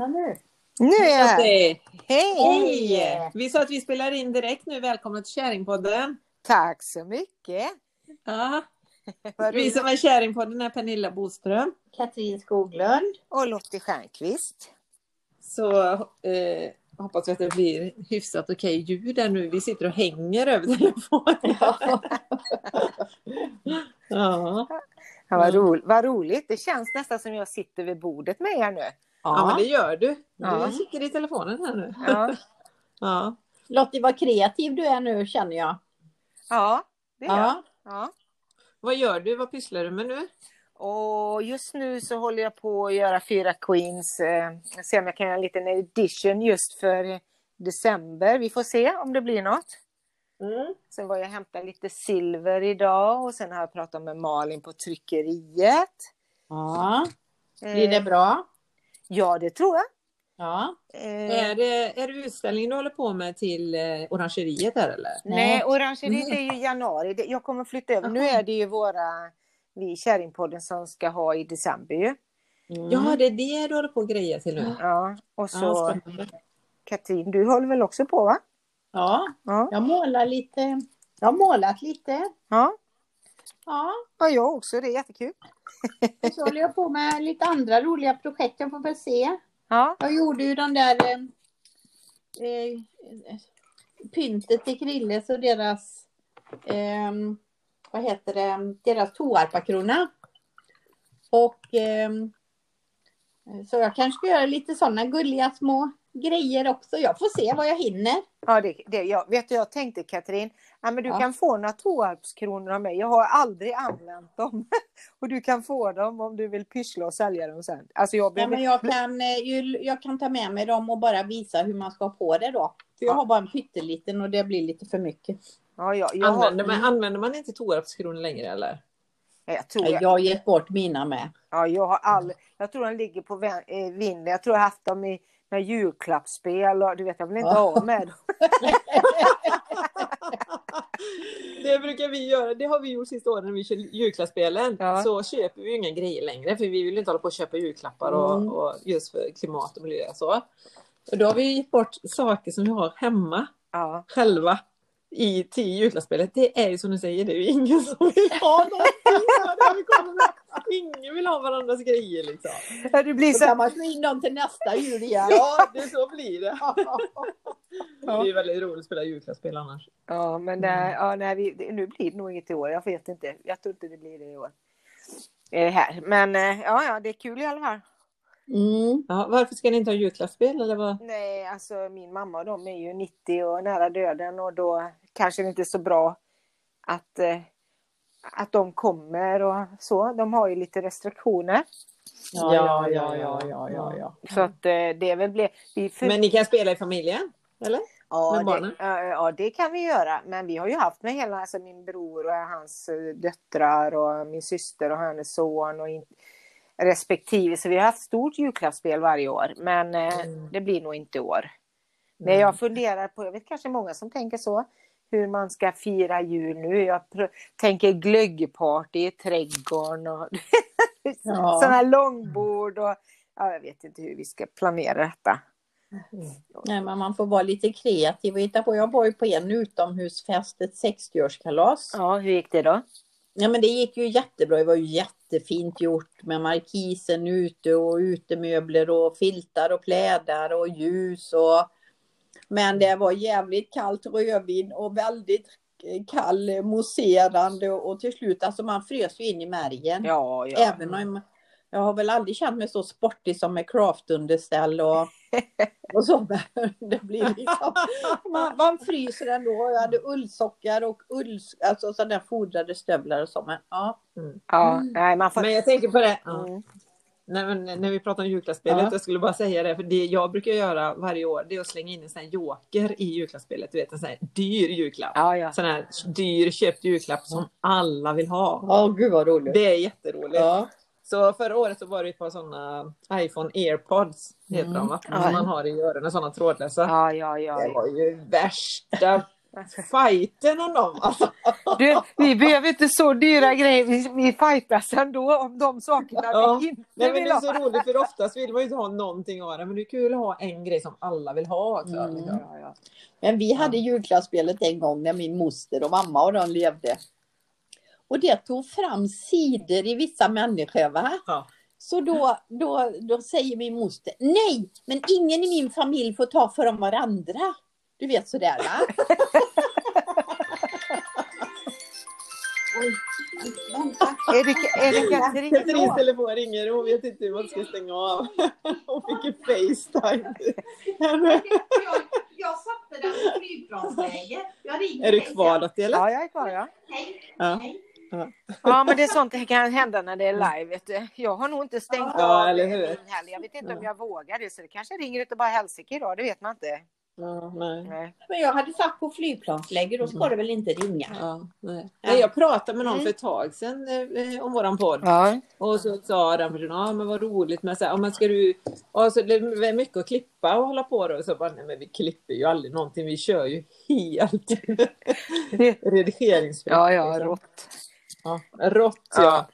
vakna nu. Nu är jag. Hej! Hej! Vi sa att vi spelar in direkt nu. Välkomna till Käringpodden. Tack så mycket. Ja. Vad Vi roligt. som är Käringpodden är Pernilla Boström. Katrin Skoglund. Och Lottie Stjernquist. Så eh, hoppas vi att det blir hyfsat okej ljud där nu. Vi sitter och hänger över telefonen. Ja. Ja, vad, Mm. ro, vad roligt. Det känns nästan som jag sitter vid bordet med er nu. Ja, men det gör du. Du Ja. kikar i telefonen här nu. Ja, Ja. Lottie, vad kreativ du är nu känner jag. ja det gör jag. Ja. Ja. Vad gör du? Vad pysslar du med nu? Och just nu så håller jag på att göra fyra Queens. Eh, se om jag kan göra en liten edition just för eh, december. Vi får se om det blir något. Mm. Sen var jag och hämtade lite silver idag och sen har jag pratat med Malin på tryckeriet. ja. Eh, Blir det bra? Ja, det tror jag. Ja. Eh, Är, det, är det utställning du håller på med till eh, Orangeriet här eller? nej, orangeriet är ju januari. Det- Jag kommer flytta över. Nu Jaha. är det ju våra, vi i Kärringpodden som ska ha i december ju. Mm. Ja, det är det du håller på att greja till nu. Ja, och så Ja. Katrin, du håller väl också på va? ja, Ja, jag målar lite. Jag har målat lite. ja. Ja, ja jag också. Det är jättekul. och så håller jag på med lite andra roliga projekt. Jag får väl se. Ja, Jag gjorde ju den där eh, eh, pyntet till Krilles och deras eh, vad heter det, deras toarpakrona. Och eh, så jag kanske ska göra lite sådana gulliga små grejer också. Jag får se vad jag hinner. ja det, det, jag, vet du, jag tänkte Katrin, ja, men du Ja. kan få några Tåarpskronor av mig. Jag har aldrig använt dem. och du kan få dem om du vill pyssla och sälja dem sen. Alltså jag Ja, behöver... men jag, kan, eh, jag kan ta med mig dem och bara visa hur man ska ha på det då. För jag Ja. har bara en pytteliten och det blir lite för mycket. ja, jag, jag, har, Använder, man, använder man inte Tåarpskronor längre eller? jag tror Jag jag, har gett bort mina med. ja, jag har all, jag tror de ligger på eh, vinden. Jag tror jag har haft dem i några julklappsspel och du vet, jag vill inte Ja. ha med dem. Det brukar vi göra. Det har vi gjort sista åren när vi kör julklappsspelen. Ja. Så köper vi inga grejer längre för vi vill inte hålla på och köpa julklappar och, Mm. och just för klimat och miljö och så. Och då har vi gett bort saker som vi har hemma Ja. själva i till julklappsspelet. Det är ju som du säger, det är ju ingen som vill ha någonting. Ingen vill ha varandras grejer liksom. Ja, Det blir Så så, kan man slå in dem till nästa jul igen. Ja, det så blir det. Det blir väldigt roligt att spela julklappsspel annars. Ja, men det, ja, nej, vi, nu blir det nog inget i år. Jag vet inte. Jag tror inte det blir det i år. Eh, här. Men eh, ja, ja, det är kul i alla fall. Mm. Ja, varför ska ni inte ha julklappsspel eller vad? Nej, alltså min mamma och de är ju 90 och nära döden och då kanske det inte är så bra att, eh, att de kommer och så. De har ju lite restriktioner. Ja, ja, ja, ja, ja, ja, ja. Så att eh, det är väl ble, vi för, Men ni kan spela i familjen? Eller? ja, med det, barnen? ja, det kan vi göra. Men vi har ju haft med hela, alltså min bror och hans eh, döttrar och min syster och hennes son och in, respektive. Så vi har haft stort julklappsspel varje år. Men eh, Mm. det blir nog inte i år. Men jag funderar på, jag vet kanske många som tänker så, hur man ska fira jul nu. Jag tänker glöggparty i trädgården och Ja. sådana här långbord och ja, jag vet inte hur vi ska planera detta. Nej, men man får vara lite kreativ och hitta på. Jag var ju på en utomhusfest, ett 60-årskalas. Ja, hur gick det då? Ja, men det gick ju jättebra. Det var ju jättefint gjort med markisen ute och utemöbler och filtar och plädar och ljus och men det var jävligt kallt rödvin och väldigt eh, kall mousserande och, till slut alltså man frös ju in i märgen. Ja, ja. Även om jag har väl aldrig känt mig så sportig som med craftunderställ och, och så. Det blir liksom, man, man fryser ändå. Jag hade ullsockar och ull, alltså sådana fodrade stövlar och så. Men, ja. ja, nej, man får... Men jag tänker på det. Mm. Men när vi pratar om julklappsspelet, Ja. jag skulle bara säga det, för det jag brukar göra varje år, det är att slänga in en sån här joker i julklappsspelet. Du vet en sån här dyr julklapp. Ja, ja. Sån här dyr köpt julklapp som alla vill ha. Ja, gud vad roligt. Det är jätteroligt. Ja. Så förra året så var det ett par sådana iPhone airpods, heter Mm. de va? Ja. Som man har i öronen, sådana trådlösa. Ja, ja, ja. Det var ju värsta fighten om dem alltså. Du, vi behöver inte så dyra grejer, vi, vi fightas ändå om de sakerna Ja. vi inte Nej men vill det är så roligt för oftast vill man ju inte ha någonting av det men det är kul att ha en grej som alla vill ha också. Mm. liksom. Ja, ja. Men vi hade julklappsspelet en gång när min moster och mamma och de levde. Och det tog fram sidor i vissa människor va? Så då, då, då säger min moster, nej, men ingen i min familj får ta för om varandra. Du vet sådär va? Oj. Är det, är det Katrin? Katrins telefon ringer och hon vet inte hur man ska stänga av. Hon fick ju Facetime. Jag, jag satte den i flygplansläge. Är du kvar. Lottie eller? Ja, jag är kvar ja. Hej. Ja. Hej. Ja, men det är sånt som kan hända när det är live. Vet du. Jag har nog inte stängt Ja, av eller hur? heller. Jag vet inte om jag vågar det, så det kanske ringer utav bara helsike idag. Det vet man inte. Ja, nej. Nej. Men jag hade satt på flygplansläge, då ska det väl inte ringa? Ja, nej. Nej, jag pratade med någon för ett tag sedan eh, om våran podd. Ja. Och så sa den personen, ja men vad roligt men så här, ja, men ska du, och så det är mycket att klippa och hålla på då. Och så bara, nej men vi klipper ju aldrig någonting, vi kör ju helt redigeringsfritt. Ja, ja, liksom. rått. Ja, rått ja. Ja.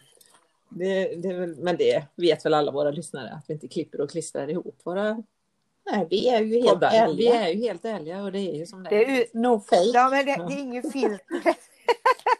Det, det är väl, men det vet väl alla våra lyssnare att vi inte klipper och klistrar ihop våra Nej, vi är ju helt poddar. Vi ärliga. är ju helt ärliga och det är ju som det, Det är, ju- No fake. ja, men det, det är ingen filter.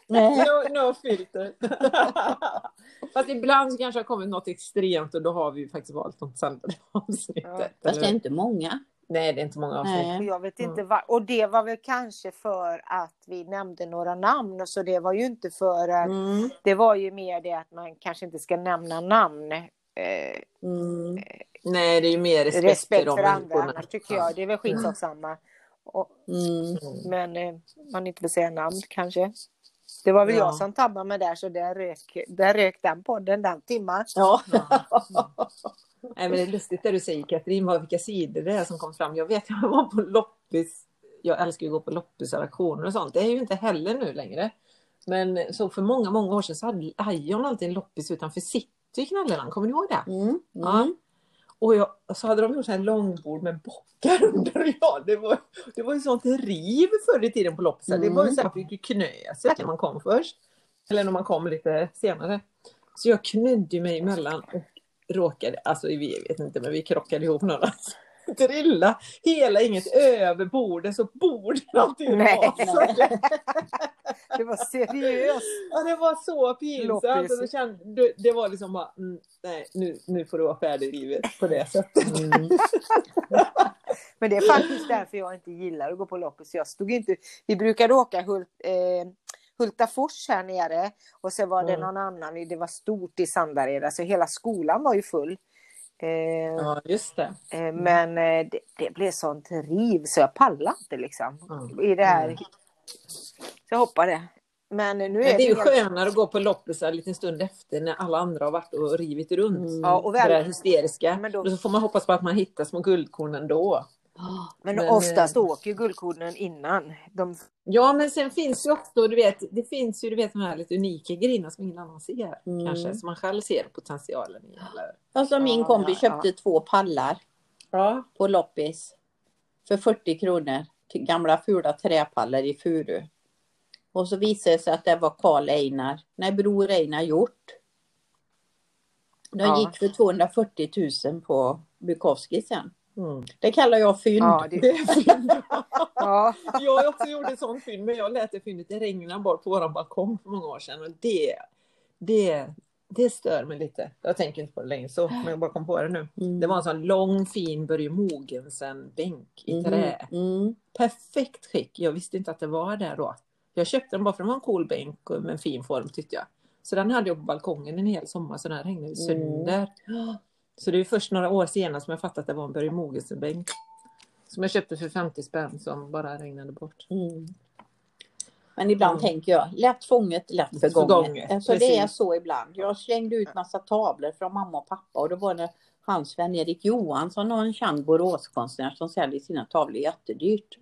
Nej. No, no filter. Fast ibland så kanske har kommit något extremt och då har vi ju faktiskt valt att sända det avsnittet. Ja, Fast det är inte många. Nej, det är inte många avsnitt. Nej. Jag vet inte Mm. var, och det var väl kanske för att vi nämnde några namn. Så det var ju inte för att, Mm. det var ju mer det att man kanske inte ska nämna namn. Eh, Mm. Nej, det är ju mer respekt, respekt de för andra annars tycker jag. Det är väl skitsamma. Och, Mm. men eh, man inte vill säga namn kanske. Det var väl Ja. jag som tabbade mig där så där rök, där rök den podden den timmen. Ja. Nej, men det är lustigt det du säger Katrin, vad, vilka sidor det är som kom fram. Jag vet, jag var på loppis. Jag älskar ju att gå på loppisarraktioner och sånt. Det är ju inte heller nu längre. Men så för många, många år sedan så hade Ion alltid en loppis utanför city i Knalleland. Kommer ni ihåg det? Mm. Ja. Mm. Och jag, så hade de gjort en långbord med bockar under. Ja, det, var, det var ju sånt riv förr i tiden på loppisar. Det var ju så här, fick ju sig när man kom först. Eller när man kom lite senare. Så jag knödde mig emellan och råkade, alltså vi vet inte men vi krockade ihop några. Trilla hela inget över bordet så allting Nej. rasade. Det var seriöst. Ja, det var så pinsamt. Och då kände, det- var liksom bara, mm, nej nu, nu får du vara färdig i livet på det sättet. Mm. Men det är faktiskt därför jag inte gillar att gå på loppis. Jag stod inte, vi brukade åka Hult, eh, Hultafors här nere och så var det Mm. någon annan, det var stort i Sandared, alltså hela skolan var ju full. Eh, Ja, just det. eh, men eh, det, det blev sånt riv så jag pallade inte liksom. Mm. I det här. Mm. Så jag hoppade. Men nu är Men det är ju helt- skönare att gå på loppisar en liten stund efter när alla andra har varit och rivit runt. Mm. Ja, och det där väl, hysteriska. Men då- Och så får man hoppas på att man hittar små guldkorn ändå. Men, men, oftast eh, åker ju guldkornen innan. De, Ja, men sen finns ju också, du vet, det finns ju du vet de här lite unika grejerna som ingen annan ser. Mm. Kanske, som man själv ser potentialen i. Eller? Alltså min Ja, kompis ja, köpte två pallar Ja. på loppis. För 40 kronor. Till gamla fula träpallar i furu. Och så visade det sig att det var Karl Einar, nej Bror Einar gjort. De Ja. gick för 240 000 på Bukowski sen. Mm. Det kallar jag fynd. ja, det, Det är fynd. ja, Jag har också gjort ett sånt fynd, men jag lät det fyndet det regna bort på våran balkong för många år sedan. Och det, det, det stör mig lite. Jag tänker inte på det längre så, men jag bara kom på det nu. Mm. Det var en sån lång fin Börje Mogensen-bänk i Mm. trä. Mm. Perfekt skick. Jag visste inte att det var där då. Jag köpte den bara för att den var en cool bänk med en fin form tyckte jag. Så den hade jag på balkongen en hel sommar så den regnade sönder. Så det är först några år senare som jag fattade att det var en Börje Mogensen-bänk. Som jag köpte för 50 spänn som bara regnade bort. Mm. Men ibland Mm. tänker jag, lätt fånget, lätt Förgånget, förgånget. Alltså det är så ibland. Jag slängde ut massa tavlor från mamma och pappa och då var det hans Sven-Erik Johansson och en känd Boråskonstnär som säljer sina tavlor jättedyrt.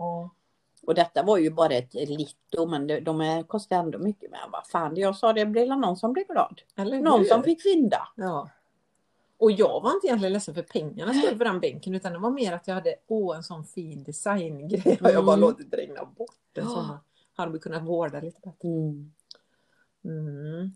Och detta var ju bara ett litto men de är, kostar ändå mycket. Men vad fan, jag sa det väl någon som blev glad. Eller Någon som fick fynda. Ja. Och jag var inte egentligen ledsen för pengarna skulle för den bänken utan det var mer att jag hade åh en sån fin designgrej och jag bara Mm. låtit regna bort den Ja. som hade vi kunnat vårda lite bättre. Mm. Mm.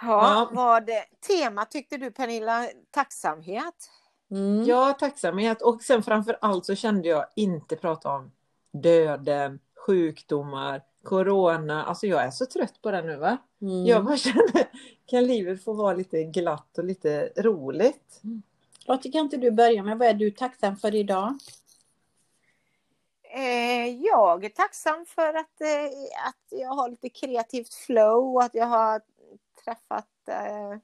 Ja, Ja. vad tema tyckte du Pernilla? Tacksamhet? Mm. Ja, tacksamhet och sen framför allt så kände jag inte prata om döden, sjukdomar, corona. Alltså jag är så trött på det nu va. Mm. Jag bara känner, kan livet få vara lite glatt och lite roligt? Lotte, kan inte du börja med vad är du tacksam för idag? Eh, jag är tacksam för att, eh, att jag har lite kreativt flow, att jag har träffat eh,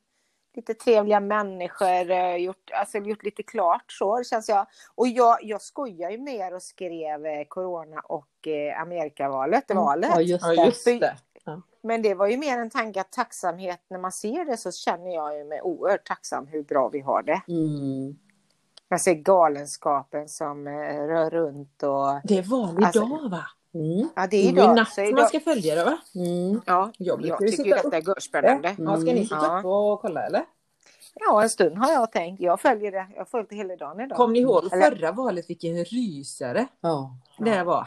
lite trevliga människor, eh, gjort, alltså, gjort lite klart så känns jag. Och jag, jag skojar ju mer och skrev eh, Corona och eh, Amerikavalet, valet. Ja, just Ja, det. just det. Men det var ju mer en tanke att tacksamhet, när man ser det så känner jag ju mig oerhört tacksam hur bra vi har det. Mm. Man ser galenskapen som rör runt och... Det är val Alltså- idag va? Mm. Ja, det är ju idag. natt Så man idag ska följa det va? Mm. ja, Jag jag ju tycker sitta detta är görspännande. Ja, ska ni sitta Ja. upp och kolla eller? Ja, en stund har jag tänkt. Jag följer det. Jag har följt det hela dagen idag. Kom ni ihåg Eller- förra valet vilken rysare Ja. det var?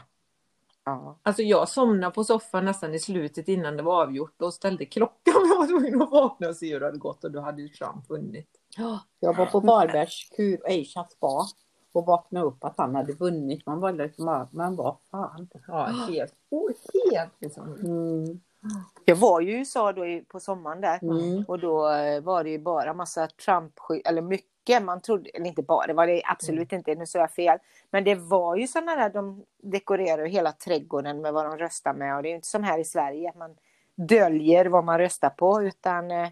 Ja. Alltså jag somnade på soffan nästan i slutet innan det var avgjort och ställde klockan. Jag var tvungen att vakna och se hur det hade gått och då hade ju Trump vunnit. Ja, Jag var på Varbergs kur Aisha spa och vaknade upp att han hade vunnit. Man var liksom, men vad fan. Ja, helt, oh, helt liksom. Mm. Jag var ju i USA då på sommaren där. Mm. Och då eh, var det ju bara massa trump eller mycket. Man trodde, eller inte bara, det var det absolut inte, nu sa jag fel. Men det var ju sådana där, de dekorerar hela trädgården med vad de röstar med. Och det är ju inte som här i Sverige att man döljer vad man röstar på. Utan eh,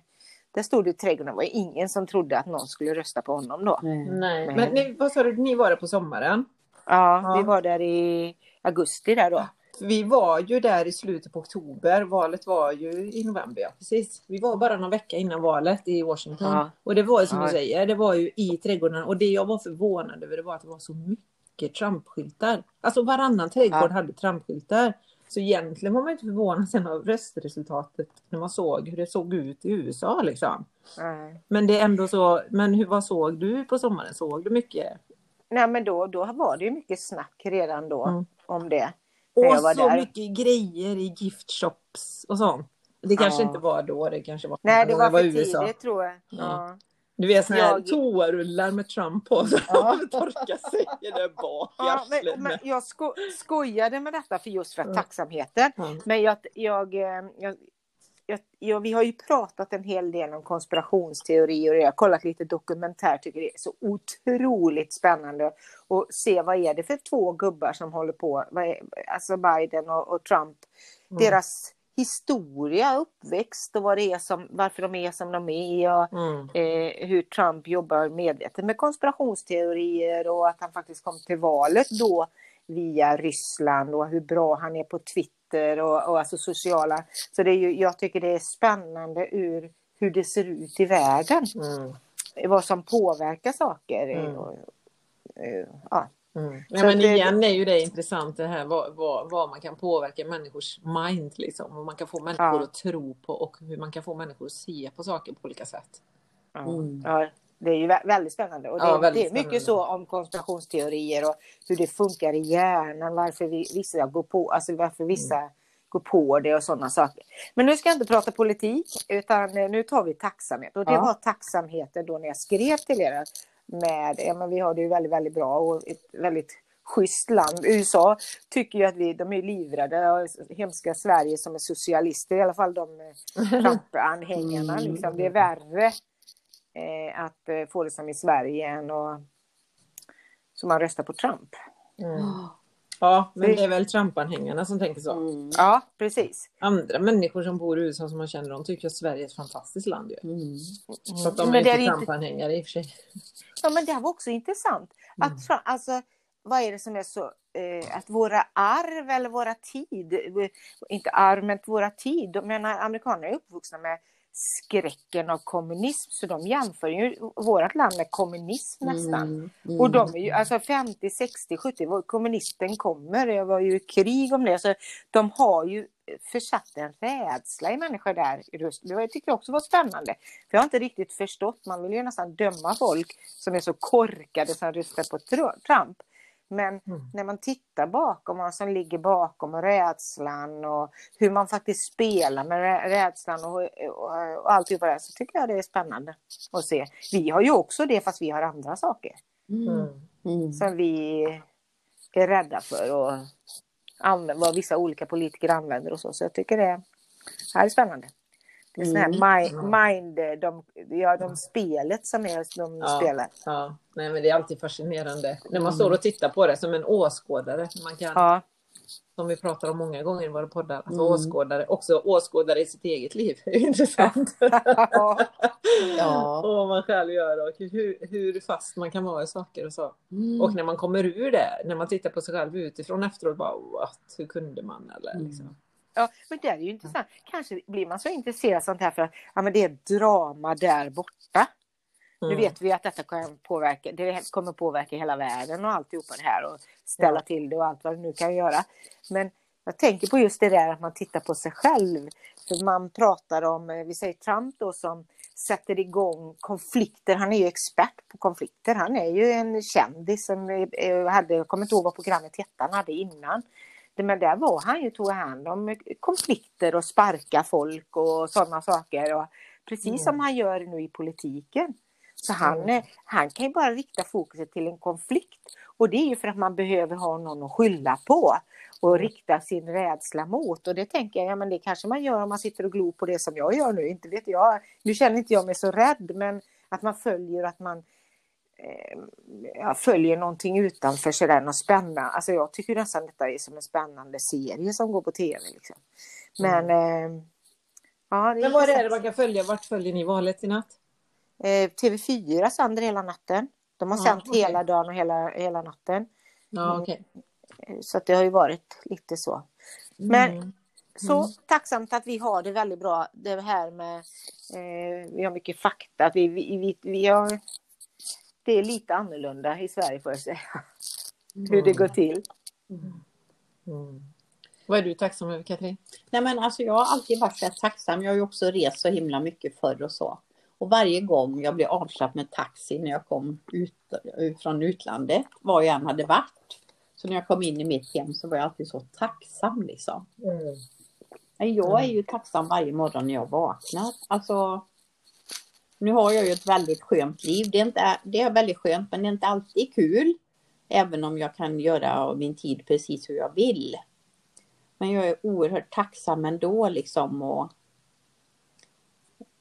där stod det i trädgården, det var ingen som trodde att någon skulle rösta på honom då. Nej. Nej, Nej. men ni, vad sa du, ni var där på sommaren? Ja, Ja. vi var där i augusti där då. Vi var ju där i slutet på oktober. Valet var ju i november, ja precis. Vi var bara någon vecka innan valet i Washington. Ja. Och det var ju som Ja. du säger, det var ju i trädgården. Och det jag var förvånad över det var att det var så mycket Trump-skyltar. Alltså varannan trädgård Ja. hade Trump-skyltar. Så egentligen var man inte förvånad sen av röstresultatet när man såg hur det såg ut i USA liksom. Nej. Men det är ändå så, men hur, vad såg du på sommaren? Såg du mycket? Nej men då, då var det ju mycket snack redan då Mm. om det. Och var så där. mycket grejer i gift shops och sånt. Det kanske Ja. inte var då, det kanske var Nej det var jag för USA. tidigt tror jag. Ja. Ja. Du vet såna här Jag- toarullar med Trump på så Ja. ja. torka sig där bak i Ja, men, men jag sko skojade med detta för just för Ja. tacksamheten. Ja. Men jag, jag, eh, jag, jag, jag, vi har ju pratat en hel del om konspirationsteorier och jag har kollat lite dokumentär. Tycker det är så otroligt spännande att se vad är det för två gubbar som håller på. Alltså Biden och, och Trump. Mm. Deras historia, uppväxt och vad det är som, varför de är som de är. Och, Mm. eh, hur Trump jobbar medvetet med konspirationsteorier och att han faktiskt kom till valet då via Ryssland och hur bra han är på Twitter och, och alltså sociala. Så det är ju, jag tycker det är spännande ur hur det ser ut i världen. Mm. Vad som påverkar saker. Mm. Och, eh, ja. Mm. Ja, men det- igen är ju det intressant det här vad, vad, vad man kan påverka människors mind liksom. Vad man kan få människor Ja. att tro på och hur man kan få människor att se på saker på olika sätt. Mm. Ja, det är ju vä- väldigt spännande. Och det, Ja, väldigt det är mycket spännande. så om konspirationsteorier och hur det funkar i hjärnan, varför vi, vissa går på, alltså varför vissa Mm. går på det och sådana saker. Men nu ska jag inte prata politik, utan eh, nu tar vi tacksamhet. Och det var tacksamheten då när jag skrev till er med, ja, men vi har det ju väldigt, väldigt bra och ett väldigt schysst land. USA tycker ju att vi, de är livrädda hemska Sverige som är socialister, i alla fall de eh, Trump-anhängarna. Mm. Liksom. Det är värre eh, att eh, få det som i Sverige än att så man röstar på Trump. Ja, men Det- är väl Trump-anhängarna som tänker så. Mm. Ja, precis. Andra människor som bor i USA som man känner, de tycker att Sverige är ett fantastiskt land ju. Mm. Så att de Men är det inte Trump-anhängare i och för sig. Ja, men det här var också intressant. Mm. Att, Trump- alltså, vad är det som är så, eh, att våra arv eller våra tid, eh, inte arv men våra tid, jag menar amerikanerna är uppvuxna med skräcken av kommunism. Så de jämför ju vårt land med kommunism nästan. Mm, mm. Och de är ju, alltså 50, 60, 70, var kommunisten kommer, det var ju krig om det. Så de har ju försatt en rädsla i människor där. Det tycker jag också var spännande. För jag har inte riktigt förstått, man vill ju nästan döma folk som är så korkade som röstar på Trump. Men Mm. när man tittar bakom vad som ligger bakom och rädslan och hur man faktiskt spelar med rä- rädslan och, och, och alltihopa det så tycker jag det är spännande att se. Vi har ju också det fast vi har andra saker Mm. Mm. Mm. som vi är rädda för och använder, vad vissa olika politiker använder och så. Så jag tycker det här är spännande. Det är sån här Mm. mind, mind de, ja, de spelet som är, de Ja. spelar. Ja, nej men det är alltid fascinerande när man står och tittar på det som en åskådare. Man kan, Ja, Som vi pratar om många gånger i våra poddar, alltså Mm. åskådare, också åskådare i sitt eget liv. Det är ju intressant. ja. Ja. och vad man själv gör och hur, hur fast man kan vara i saker och så. Mm. Och när man kommer ur det, när man tittar på sig själv utifrån efteråt, bara what, hur kunde man? Eller, Mm. liksom. Ja, men det är ju intressant. Kanske blir man så intresserad av sånt här för att ja, men det är drama där borta. Nu Mm. vet vi att detta kan påverka, det kommer påverka hela världen och alltihopa det här och ställa Ja. till det och allt vad det nu kan göra. Men jag tänker på just det där att man tittar på sig själv. För man pratar om, eh, vi säger Trump då som sätter igång konflikter. Han är ju expert på konflikter. Han är ju en kändis som eh, eh, hade, jag kommer inte ihåg vad programmet hette han hade innan. Men där var han ju, tog hand om konflikter och sparka folk och sådana saker. Och precis Mm. som han gör nu i politiken. Så han, eh, han kan ju bara rikta fokuset till en konflikt. Och det är ju för att man behöver ha någon att skylla på och Mm. rikta sin rädsla mot. Och det tänker jag, ja men det kanske man gör om man sitter och glor på det som jag gör nu. Inte vet jag. Nu känner inte jag mig så rädd men att man följer att man eh, ja, följer någonting utanför sådär, något spännande. Alltså jag tycker nästan detta är som en spännande serie som går på tv. Liksom. Men eh, ja, Men vad är det man kan följa? Vart följer ni valet i natt? Eh, TV4 sänder hela natten. De har Ja, sänt okej. hela dagen och hela, hela natten. Ja, Mm. okej. Eh, Så det har ju varit lite så. Men Mm. så Mm. tacksamt att vi har det väldigt bra. Det här med, eh, vi har mycket fakta. Vi, vi, vi, vi har, det är lite annorlunda i Sverige får jag säga. Hur det går till. Mm. Vad är du tacksam över Katrin? Nej men alltså jag har alltid varit så tacksam. Jag har ju också rest så himla mycket förr och så. Och varje gång jag blev avslappnad med taxi när jag kom ut, från utlandet, var jag än hade varit. Så när jag kom in i mitt hem så var jag alltid så tacksam liksom. Men Jag är ju tacksam varje morgon när jag vaknar. Alltså, nu har jag ju ett väldigt skönt liv. Det är, inte, det är väldigt skönt men det är inte alltid kul. Även om jag kan göra av min tid precis hur jag vill. Men jag är oerhört tacksam ändå liksom och,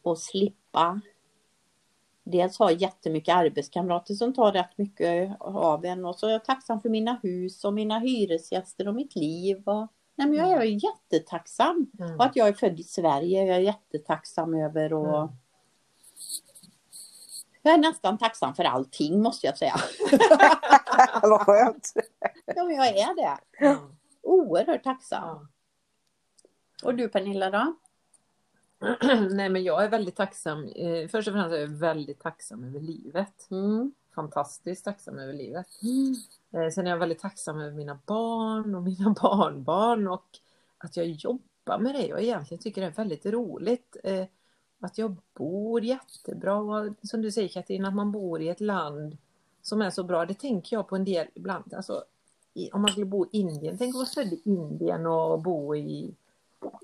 och slippa. Dels ha jättemycket arbetskamrater som tar rätt mycket av en och så är jag tacksam för mina hus och mina hyresgäster och mitt liv. Och, nej men jag är ju jättetacksam. Mm. Och att jag är född i Sverige jag är jättetacksam över och Mm. Jag är nästan tacksam för allting måste jag säga. Vad skönt. Ja men jag är det. Oerhört tacksam. Ja. Och du Pernilla då? Nej men jag är väldigt tacksam. Eh, Först och främst är jag väldigt tacksam över livet. Mm. Fantastiskt tacksam över livet. Mm. Eh, Sen är jag väldigt tacksam över mina barn och mina barnbarn och att jag jobbar med det och egentligen tycker det är väldigt roligt. Att jag bor jättebra som du säger Katrin, att man bor i ett land som är så bra. Det tänker jag på en del ibland. Alltså, om man skulle bo i Indien, tänk att vara född i Indien och bo i,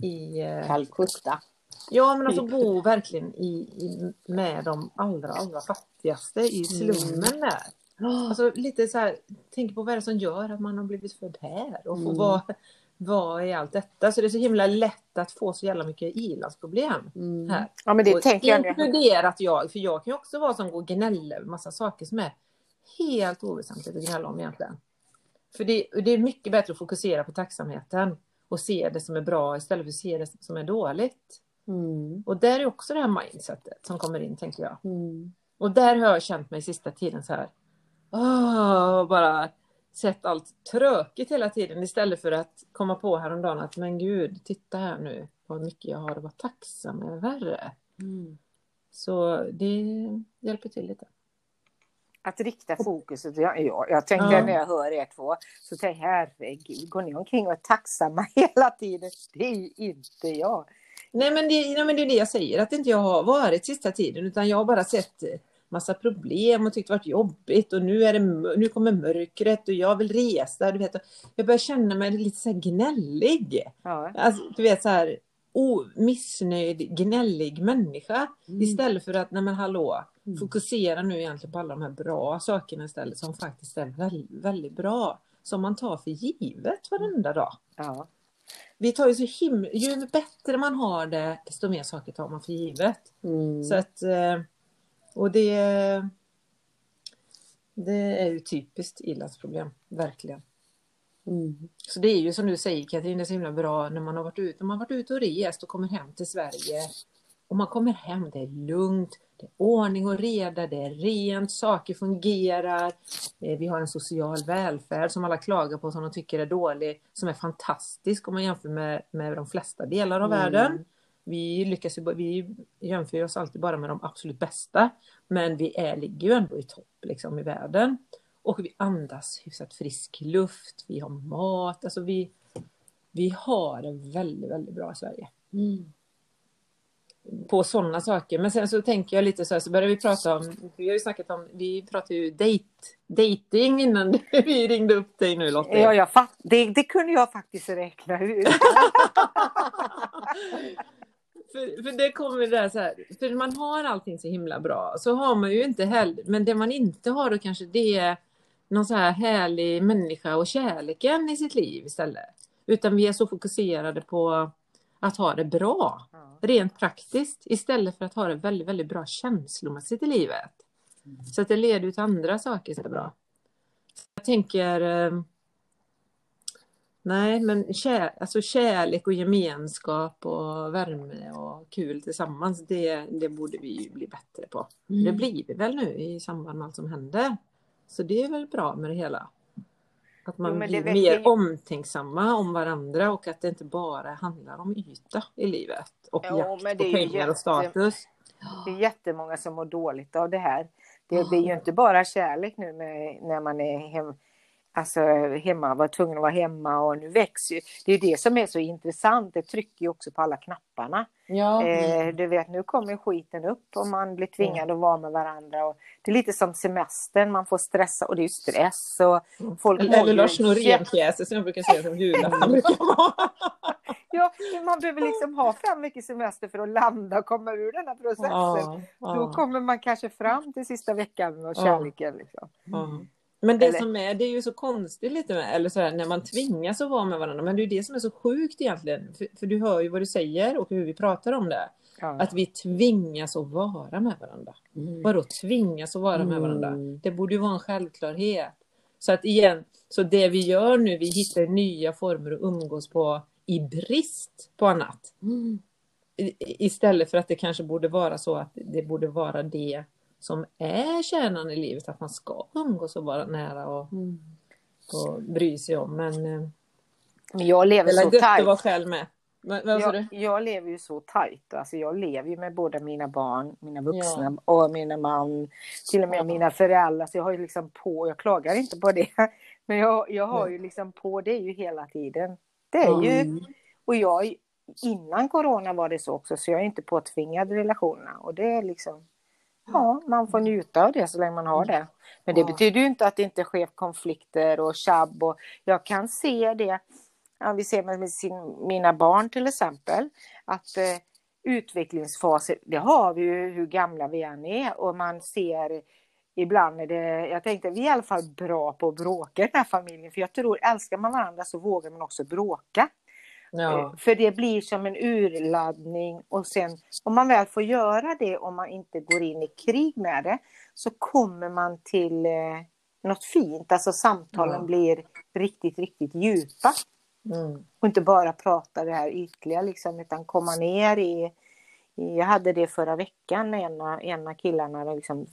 i eh, Calcutta. Ja, men alltså bo verkligen i, i, med de allra, allra fattigaste i slummen där. Alltså lite så här, tänk på vad det är som gör att man har blivit född här och få Mm. vara, vara i allt detta. Så det är så himla lätt att få så jävla mycket ilandsproblem Mm. här. Ja men det Och tänker jag. Inkluderat jag, för jag kan ju också vara som går och gnälla över massa saker som är helt oväsentligt att gnälla om egentligen. För det, det är mycket bättre att fokusera på tacksamheten och se det som är bra istället för att se det som är dåligt. Mm. Och där är också det här mindsetet som kommer in, tänker jag. Mm. Och där har jag känt mig sista tiden så här. Åh, bara sett allt tråkigt hela tiden istället för att komma på häromdagen att men gud, titta här nu vad mycket jag har att vara tacksam över. Mm. Så det hjälper till lite. Att rikta fokuset. Jag, jag, jag tänkte Ja. när jag hör er två, så tänkte jag herregud, går ni omkring och är tacksamma hela tiden? Det är inte jag. Nej men, det, nej men det är det jag säger, att inte jag har varit sista tiden utan jag har bara sett massa problem och tyckt det varit jobbigt och nu, är det, nu kommer mörkret och jag vill resa. Du vet. Jag börjar känna mig lite så här gnällig. Ja. Alltså, du vet så här missnöjd, gnällig människa. Istället för att, nej men hallå, Mm. fokusera nu egentligen på alla de här bra sakerna istället som faktiskt är väldigt, väldigt bra. Som man tar för givet varenda dag. Ja. Vi tar ju så himla, ju bättre man har det, desto mer saker tar man för givet. Mm. Så att, eh, och det, det är ju typiskt ilandsproblem, verkligen. Mm. Så det är ju som du säger Katrin, det är så himla bra när man har varit ute, man har varit ute och rest och kommer hem till Sverige. Och man kommer hem, det är lugnt, det är ordning och reda, det är rent, saker fungerar. Eh, Vi har en social välfärd som alla klagar på som de tycker är dålig, som är fantastisk om man jämför med, med de flesta delar av Mm. världen. Vi lyckas ju, vi jämför oss alltid bara med de absolut bästa. Men vi är, ligger ju ändå i topp liksom, i världen. Och vi andas hyfsat frisk luft, vi har mat, alltså vi, vi har det väldigt, väldigt bra i Sverige. Mm. På sådana saker. Men sen så tänker jag lite så här, så börjar vi prata om, vi har ju snackat om, vi pratade ju date, dating innan vi ringde upp dig nu Lotte. Ja, jag fatt, det, det kunde jag faktiskt räkna ut. För, för det kommer det där så här, för man har allting så himla bra, så har man ju inte heller, men det man inte har då kanske det är någon så här härlig människa och kärleken i sitt liv istället. Utan vi är så fokuserade på att ha det bra, Ja. rent praktiskt, istället för att ha det väldigt, väldigt bra känslomässigt i livet. Så att det leder till andra saker så bra. Så jag tänker, eh, nej men kär, alltså kärlek och gemenskap och värme och kul tillsammans, det, det borde vi ju bli bättre på. Mm. Det blir vi väl nu i samband med allt som händer. Så det är väl bra med det hela. Att man Jo, blir mer ju- omtänksamma om varandra och att det inte bara handlar om yta i livet och Jo, jakt på det är ju pengar och status. Det är jättemånga som mår dåligt av det här. Det blir ju inte bara kärlek nu med, när man är hem, alltså, hemma, var tvungen att vara hemma och nu växer ju. Det är det som är så intressant. Det trycker ju också på alla knapparna. Ja. Eh, du vet, nu kommer skiten upp och man blir tvingad att vara med varandra. Och det är lite som semestern, man får stressa och det är stress. Och folk Eller, Lars Norén-pjäser som jag brukar säga som julafton. Ja, man behöver liksom ha fem veckors semester för att landa och komma ur den här processen. Ja, Då ja, kommer man kanske fram till sista veckan Ja. kärleken. Liksom. ja. Men det Eller- som är, det är ju så konstigt lite med, eller sådär, när man tvingas att vara med varandra. Men det är ju det som är så sjukt egentligen. För, för du hör ju vad du säger och hur vi pratar om det. Ja. Att vi tvingas att vara med varandra. Mm. Vadå tvingas att vara med varandra? Mm. Det borde ju vara en självklarhet. Så att igen, så det vi gör nu, vi hittar nya former att umgås på i brist på annat. Mm. I- Istället för att det kanske borde vara så att det borde vara det som är kärnan i livet, att man ska umgås och vara nära och, Mm. och bry sig om. Men eh, Men jag lever så att vara tajt. själv med. Sa Jag, jag lever ju så tajt. Alltså jag lever ju med båda mina barn, mina vuxna och mina man. Till och med Ja. mina föräldrar. Så jag har ju liksom på, jag klagar inte på det. Men jag, jag har ju liksom på det ju hela tiden. Det är ju, Mm. och jag, innan corona var det så också. Så jag är inte påtvingad relationerna. Och det är liksom, ja, man får njuta av det så länge man har det. Men det Ja. betyder ju inte att det inte sker konflikter och tjabb. Och jag kan se det, ja, vi ser med sin, mina barn till exempel, att eh, utvecklingsfaser, det har vi ju hur gamla vi än är. Och man ser ibland är det, jag tänkte vi är i alla fall bra på att bråka i den här familjen. För jag tror, älskar man varandra så vågar man också bråka. Ja. Eh, För det blir som en urladdning och sen om man väl får göra det om man inte går in i krig med det så kommer man till eh, något fint. Alltså samtalen Ja. blir riktigt, riktigt djupa. Mm. Och inte bara prata det här ytliga liksom utan komma ner i, i jag hade det förra veckan ena, ena killarna liksom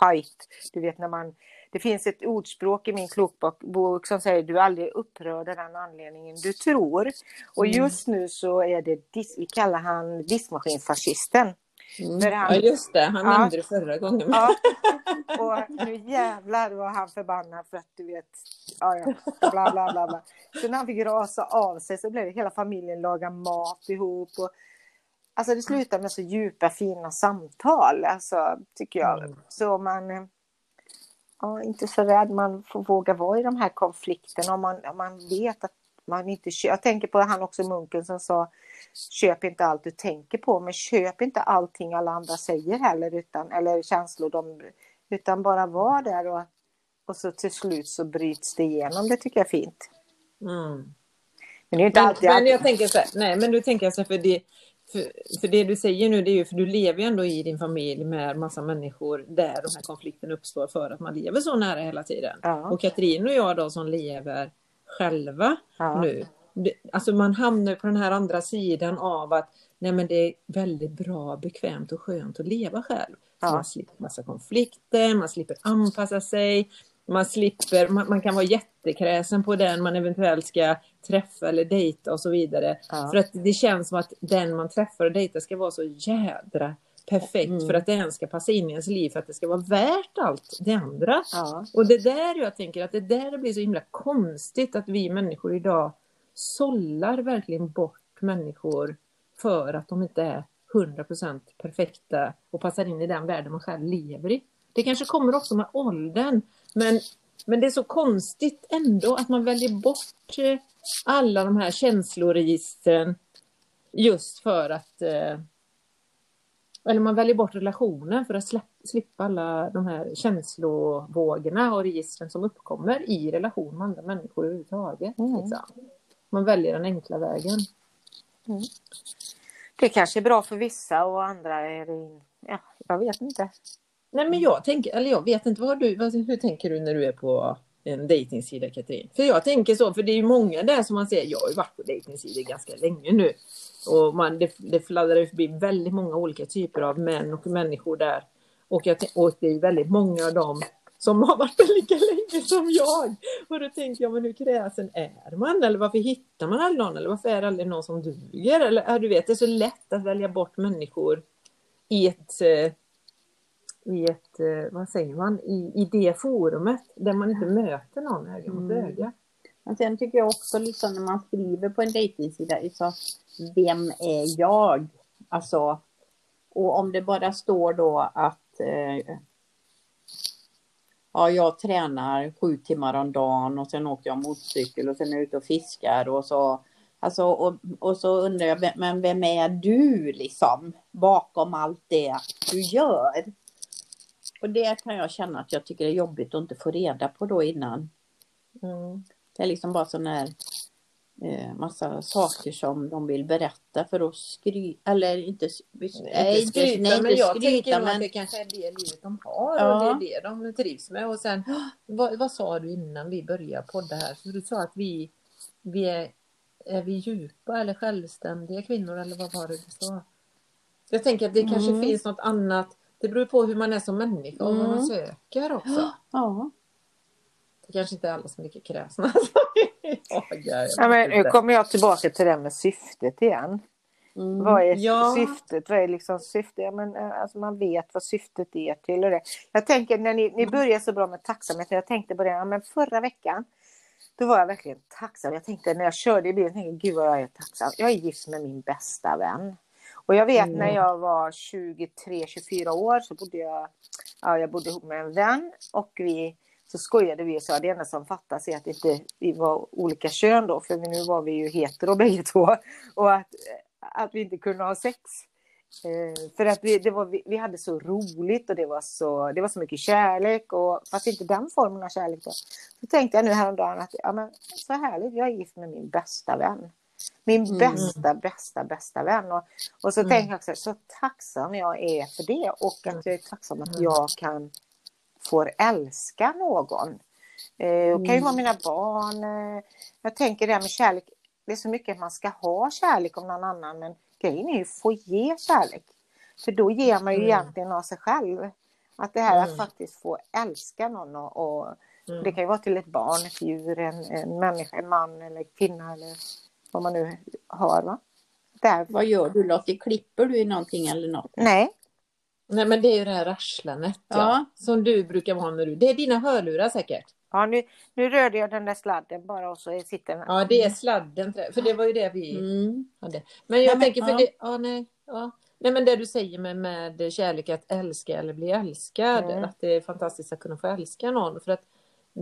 fight. Du vet när man det finns ett ordspråk i min klokbok bok som säger du är aldrig upprörd av den anledningen du tror. Och Mm. just nu så är det, vi kallar han diskmaskinfascisten. Mm. Han- Ja just det, han Ja. nämnde det förra gången. Ja. Och nu jävlar var han förbannad för att du vet, ja, ja, bla bla bla. bla. Så när han fick rasa av sig så blev det hela familjen laga mat ihop. Och, alltså det slutade med så djupa fina samtal, alltså, tycker jag. Mm. Så man ja, inte så rädd, man får våga vara i de här konflikterna om man, om man vet att man inte köper. Jag tänker på han också munken som sa köp inte allt du tänker på, men köp inte allting alla andra säger heller, utan, eller känslor, de, utan bara var där och, och så till slut så bryts det igenom. Det tycker jag är fint. Mm. Men det är inte Men, alltid... men jag tänker så här, nej men du tänker så här, för det, för, för det du säger nu det är ju för du lever ju ändå i din familj med massa människor där de här konflikterna uppstår för att man lever så nära hela tiden. Ja. Och Katrin och jag då som lever själva Ja. nu. Det, alltså man hamnar på den här andra sidan av att nej men det är väldigt bra, bekvämt och skönt att leva själv. Ja. Man slipper massa konflikter, man slipper anpassa sig, man slipper, man, man kan vara jättekräsen på den man eventuellt ska träffa eller dejta och så vidare. Ja. För att det känns som att den man träffar och dejtar ska vara så jädra perfekt Mm. för att det ens ska passa in i ens liv för att det ska vara värt allt det andra. Ja. Och det där jag tänker att det där blir så himla konstigt att vi människor idag sållar verkligen bort människor för att de inte är 100% perfekta och passar in i den världen man själv lever i. Det kanske kommer också med åldern men, men det är så konstigt ändå att man väljer bort eh, alla de här känsloregistren just för att eh, eller man väljer bort relationen för att slippa alla de här känslovågorna och registren som uppkommer i relation med andra människor överhuvudtaget. Mm. Liksom. Man väljer den enkla vägen. Det kanske är bra för vissa och andra är det... Ja, jag vet inte. Nej men jag tänker, eller jag vet inte, vad du, hur tänker du när du är på en dejtingsida Katrin? För jag tänker så, för det är ju många där som man ser, jag har ju varit på dejtingsidor ganska länge nu. Och man, det, det fladdrar ju förbi väldigt många olika typer av män och människor där. Och, jag, och det är ju väldigt många av dem som har varit där lika länge som jag. Och då tänker jag, men hur kräsen är man? Eller varför hittar man aldrig någon? Eller varför är det aldrig någon som duger? Eller du vet, det är så lätt att välja bort människor i ett eh, i ett, eh, vad säger man, i, i det forumet där man inte möter någon öga mot Mm. öga. Men sen tycker jag också liksom när man skriver på en dejtingsida, så vem är jag? Alltså, och om det bara står då att eh, ja, jag tränar sju timmar om dagen och sen åker jag motorcykel och sen är jag ute och fiskar och så Alltså, och, och så undrar jag, men vem är du liksom bakom allt det du gör? Och det kan jag känna att jag tycker är jobbigt att inte få reda på då innan. Mm. Det är liksom bara sån här eh, massa saker som de vill berätta för att skryta, eller inte, nej, inte skryta, nej, men inte jag tänker skryta, att men det kanske är det livet de har Ja. och det är det de trivs med. Och sen, vad, vad sa du innan vi började podda här? För du sa att vi, vi är, är vi djupa eller självständiga kvinnor eller vad var det du sa? Jag tänker att det kanske Mm. finns något annat. Det beror på hur man är som människa och vad man Mm. söker också. ja. Det kanske inte är alla som är lika kräsna. jag, jag Ja, men nu kommer jag tillbaka till det med syftet igen. Mm. Vad är Ja. syftet? Vad är liksom syftet? Ja, men, eh, alltså, man vet vad syftet är till. Och det. Jag tänker när ni, ni börjar så bra med tacksamhet. Jag tänkte på det, ja, men förra veckan då var jag verkligen tacksam. Jag tänkte när jag körde i bilen, tänkte, gud vad jag är tacksam. Jag är gift med min bästa vän. Och jag vet Mm. när jag var 23-24 år så bodde jag, ja, jag bodde ihop med en vän och vi så skojade vi och sa det enda som fattas är att inte vi var olika kön då, för nu var vi ju hetero bägge två. Och att, att vi inte kunde ha sex. Eh, för att vi, det var, vi, vi hade så roligt och det var så, det var så mycket kärlek. Och, fast inte den formen av kärlek. Då. Så tänkte jag nu häromdagen att ja, men, så härligt, jag är gift med min bästa vän. Min Mm. bästa, bästa, bästa vän. Och, och så Mm. tänker jag också, så tacksam jag är för det. Och att jag är tacksam att Mm. jag kan får älska någon. Eh, det kan ju Mm. vara mina barn. Eh, jag tänker det här med kärlek. Det är så mycket att man ska ha kärlek om någon annan. Men grejen är ju att få ge kärlek. För då ger man ju Mm. egentligen av sig själv. Att det här Mm. att faktiskt få älska någon. Och, och Mm. Det kan ju vara till ett barn, ett djur, en, en människa, en man eller kvinna. Eller vad man nu har. Va? Där. Vad gör du Lottie? Klipper du i någonting eller något? Nej, Nej men det är ju det här rasslandet ja. Ja. Som du brukar vara när du... Det är dina hörlurar säkert. Ja, nu, nu rörde jag den där sladden bara och så sitter den. Ja det är sladden. För det var ju det vi Mm. hade. Men jag Nej, men, tänker för ja. det... Ja nej. Ja. Nej men det du säger med, med kärlek att älska eller bli älskad. Mm. Att det är fantastiskt att kunna få älska någon. För att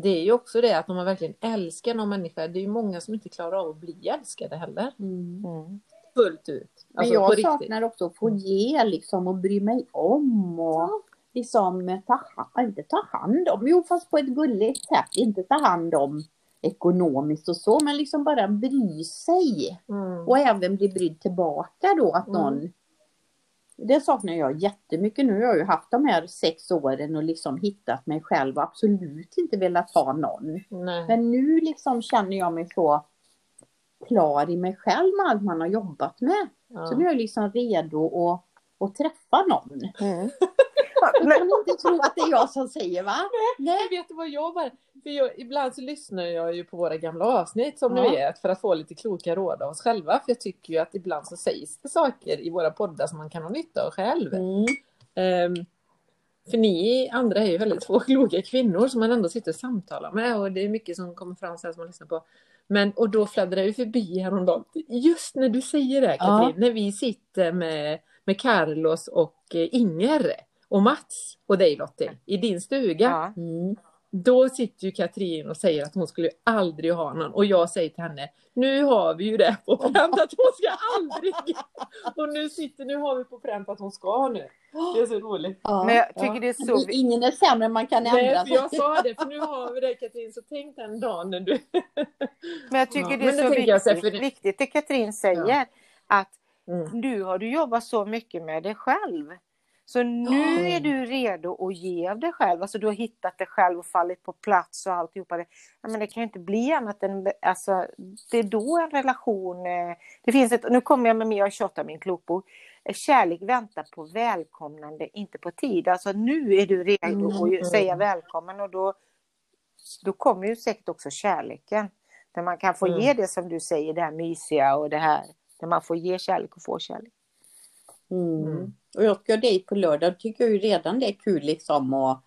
det är ju också det att om man verkligen älskar någon människa. Det är ju många som inte klarar av att bli älskade heller. Mm. Mm. Fullt ut. Men Alltså, på jag saknar också att få ge liksom och bry mig om och liksom ta, ha- inte ta hand om, jo fast på ett gulligt sätt, inte ta hand om ekonomiskt och så, men liksom bara bry sig. Mm. Och även bli brydd tillbaka då att Mm. Det saknar jag jättemycket nu. Jag har ju haft de här sex åren och liksom hittat mig själv och absolut inte velat ha någon. Nej. Men nu liksom känner jag mig så klar i mig själv med allt man har jobbat med. Ja. Så nu är jag liksom redo att, att träffa någon. Mm. Du kan inte tro att det är jag som säger va? Nej. Jag vet vad jag bara... För jag, ibland så lyssnar jag ju på våra gamla avsnitt som Ja. ni vet för att få lite kloka råd av oss själva. För jag tycker ju att ibland så sägs det saker i våra poddar som man kan ha nytta av själv. Mm. Ehm, för ni andra är ju väldigt två kloka kvinnor som man ändå sitter och samtalar med och det är mycket som kommer fram så här som man lyssnar på. Men och då fladdrar ju förbi häromdagen. Just när du säger det Katrin, Ja. när vi sitter med, med Carlos och eh, Inger och Mats och dig Lottie i din stuga. Ja. Mm. Då sitter ju Katrin och säger att hon skulle aldrig ha någon och jag säger till henne nu har vi ju det på pränt att hon ska aldrig. Och nu sitter, nu har vi på pränt att hon ska ha nu. Det är så roligt. Ja. Men jag tycker Ja. det är så... Ingen är sämre än man kan Nej, ändra för sig. jag sa det, för nu har vi det Katrin, så tänk den dagen när du... Men jag tycker Ja, det är det så jag så viktigt, för- viktigt det Katrin säger. Att Mm. nu har du jobbat så mycket med dig själv. Så nu är du redo att ge av dig själv. Alltså du har hittat dig själv och fallit på plats och alltihopa. Det, ja, men det kan ju inte bli annat än, alltså, det är då en relation, eh, det finns ett, nu kommer jag med mer, jag tjatar min klokbok. Eh, Kärlek väntar på välkomnande, inte på tid. Alltså nu är du redo Mm. att säga välkommen och då, då kommer ju säkert också kärleken. Där man kan få Mm. ge det som du säger, det här mysiga och det här. Där man får ge kärlek och få kärlek. Mm. Mm. Och jag ska dit på lördag. Tycker jag ju redan det är kul liksom att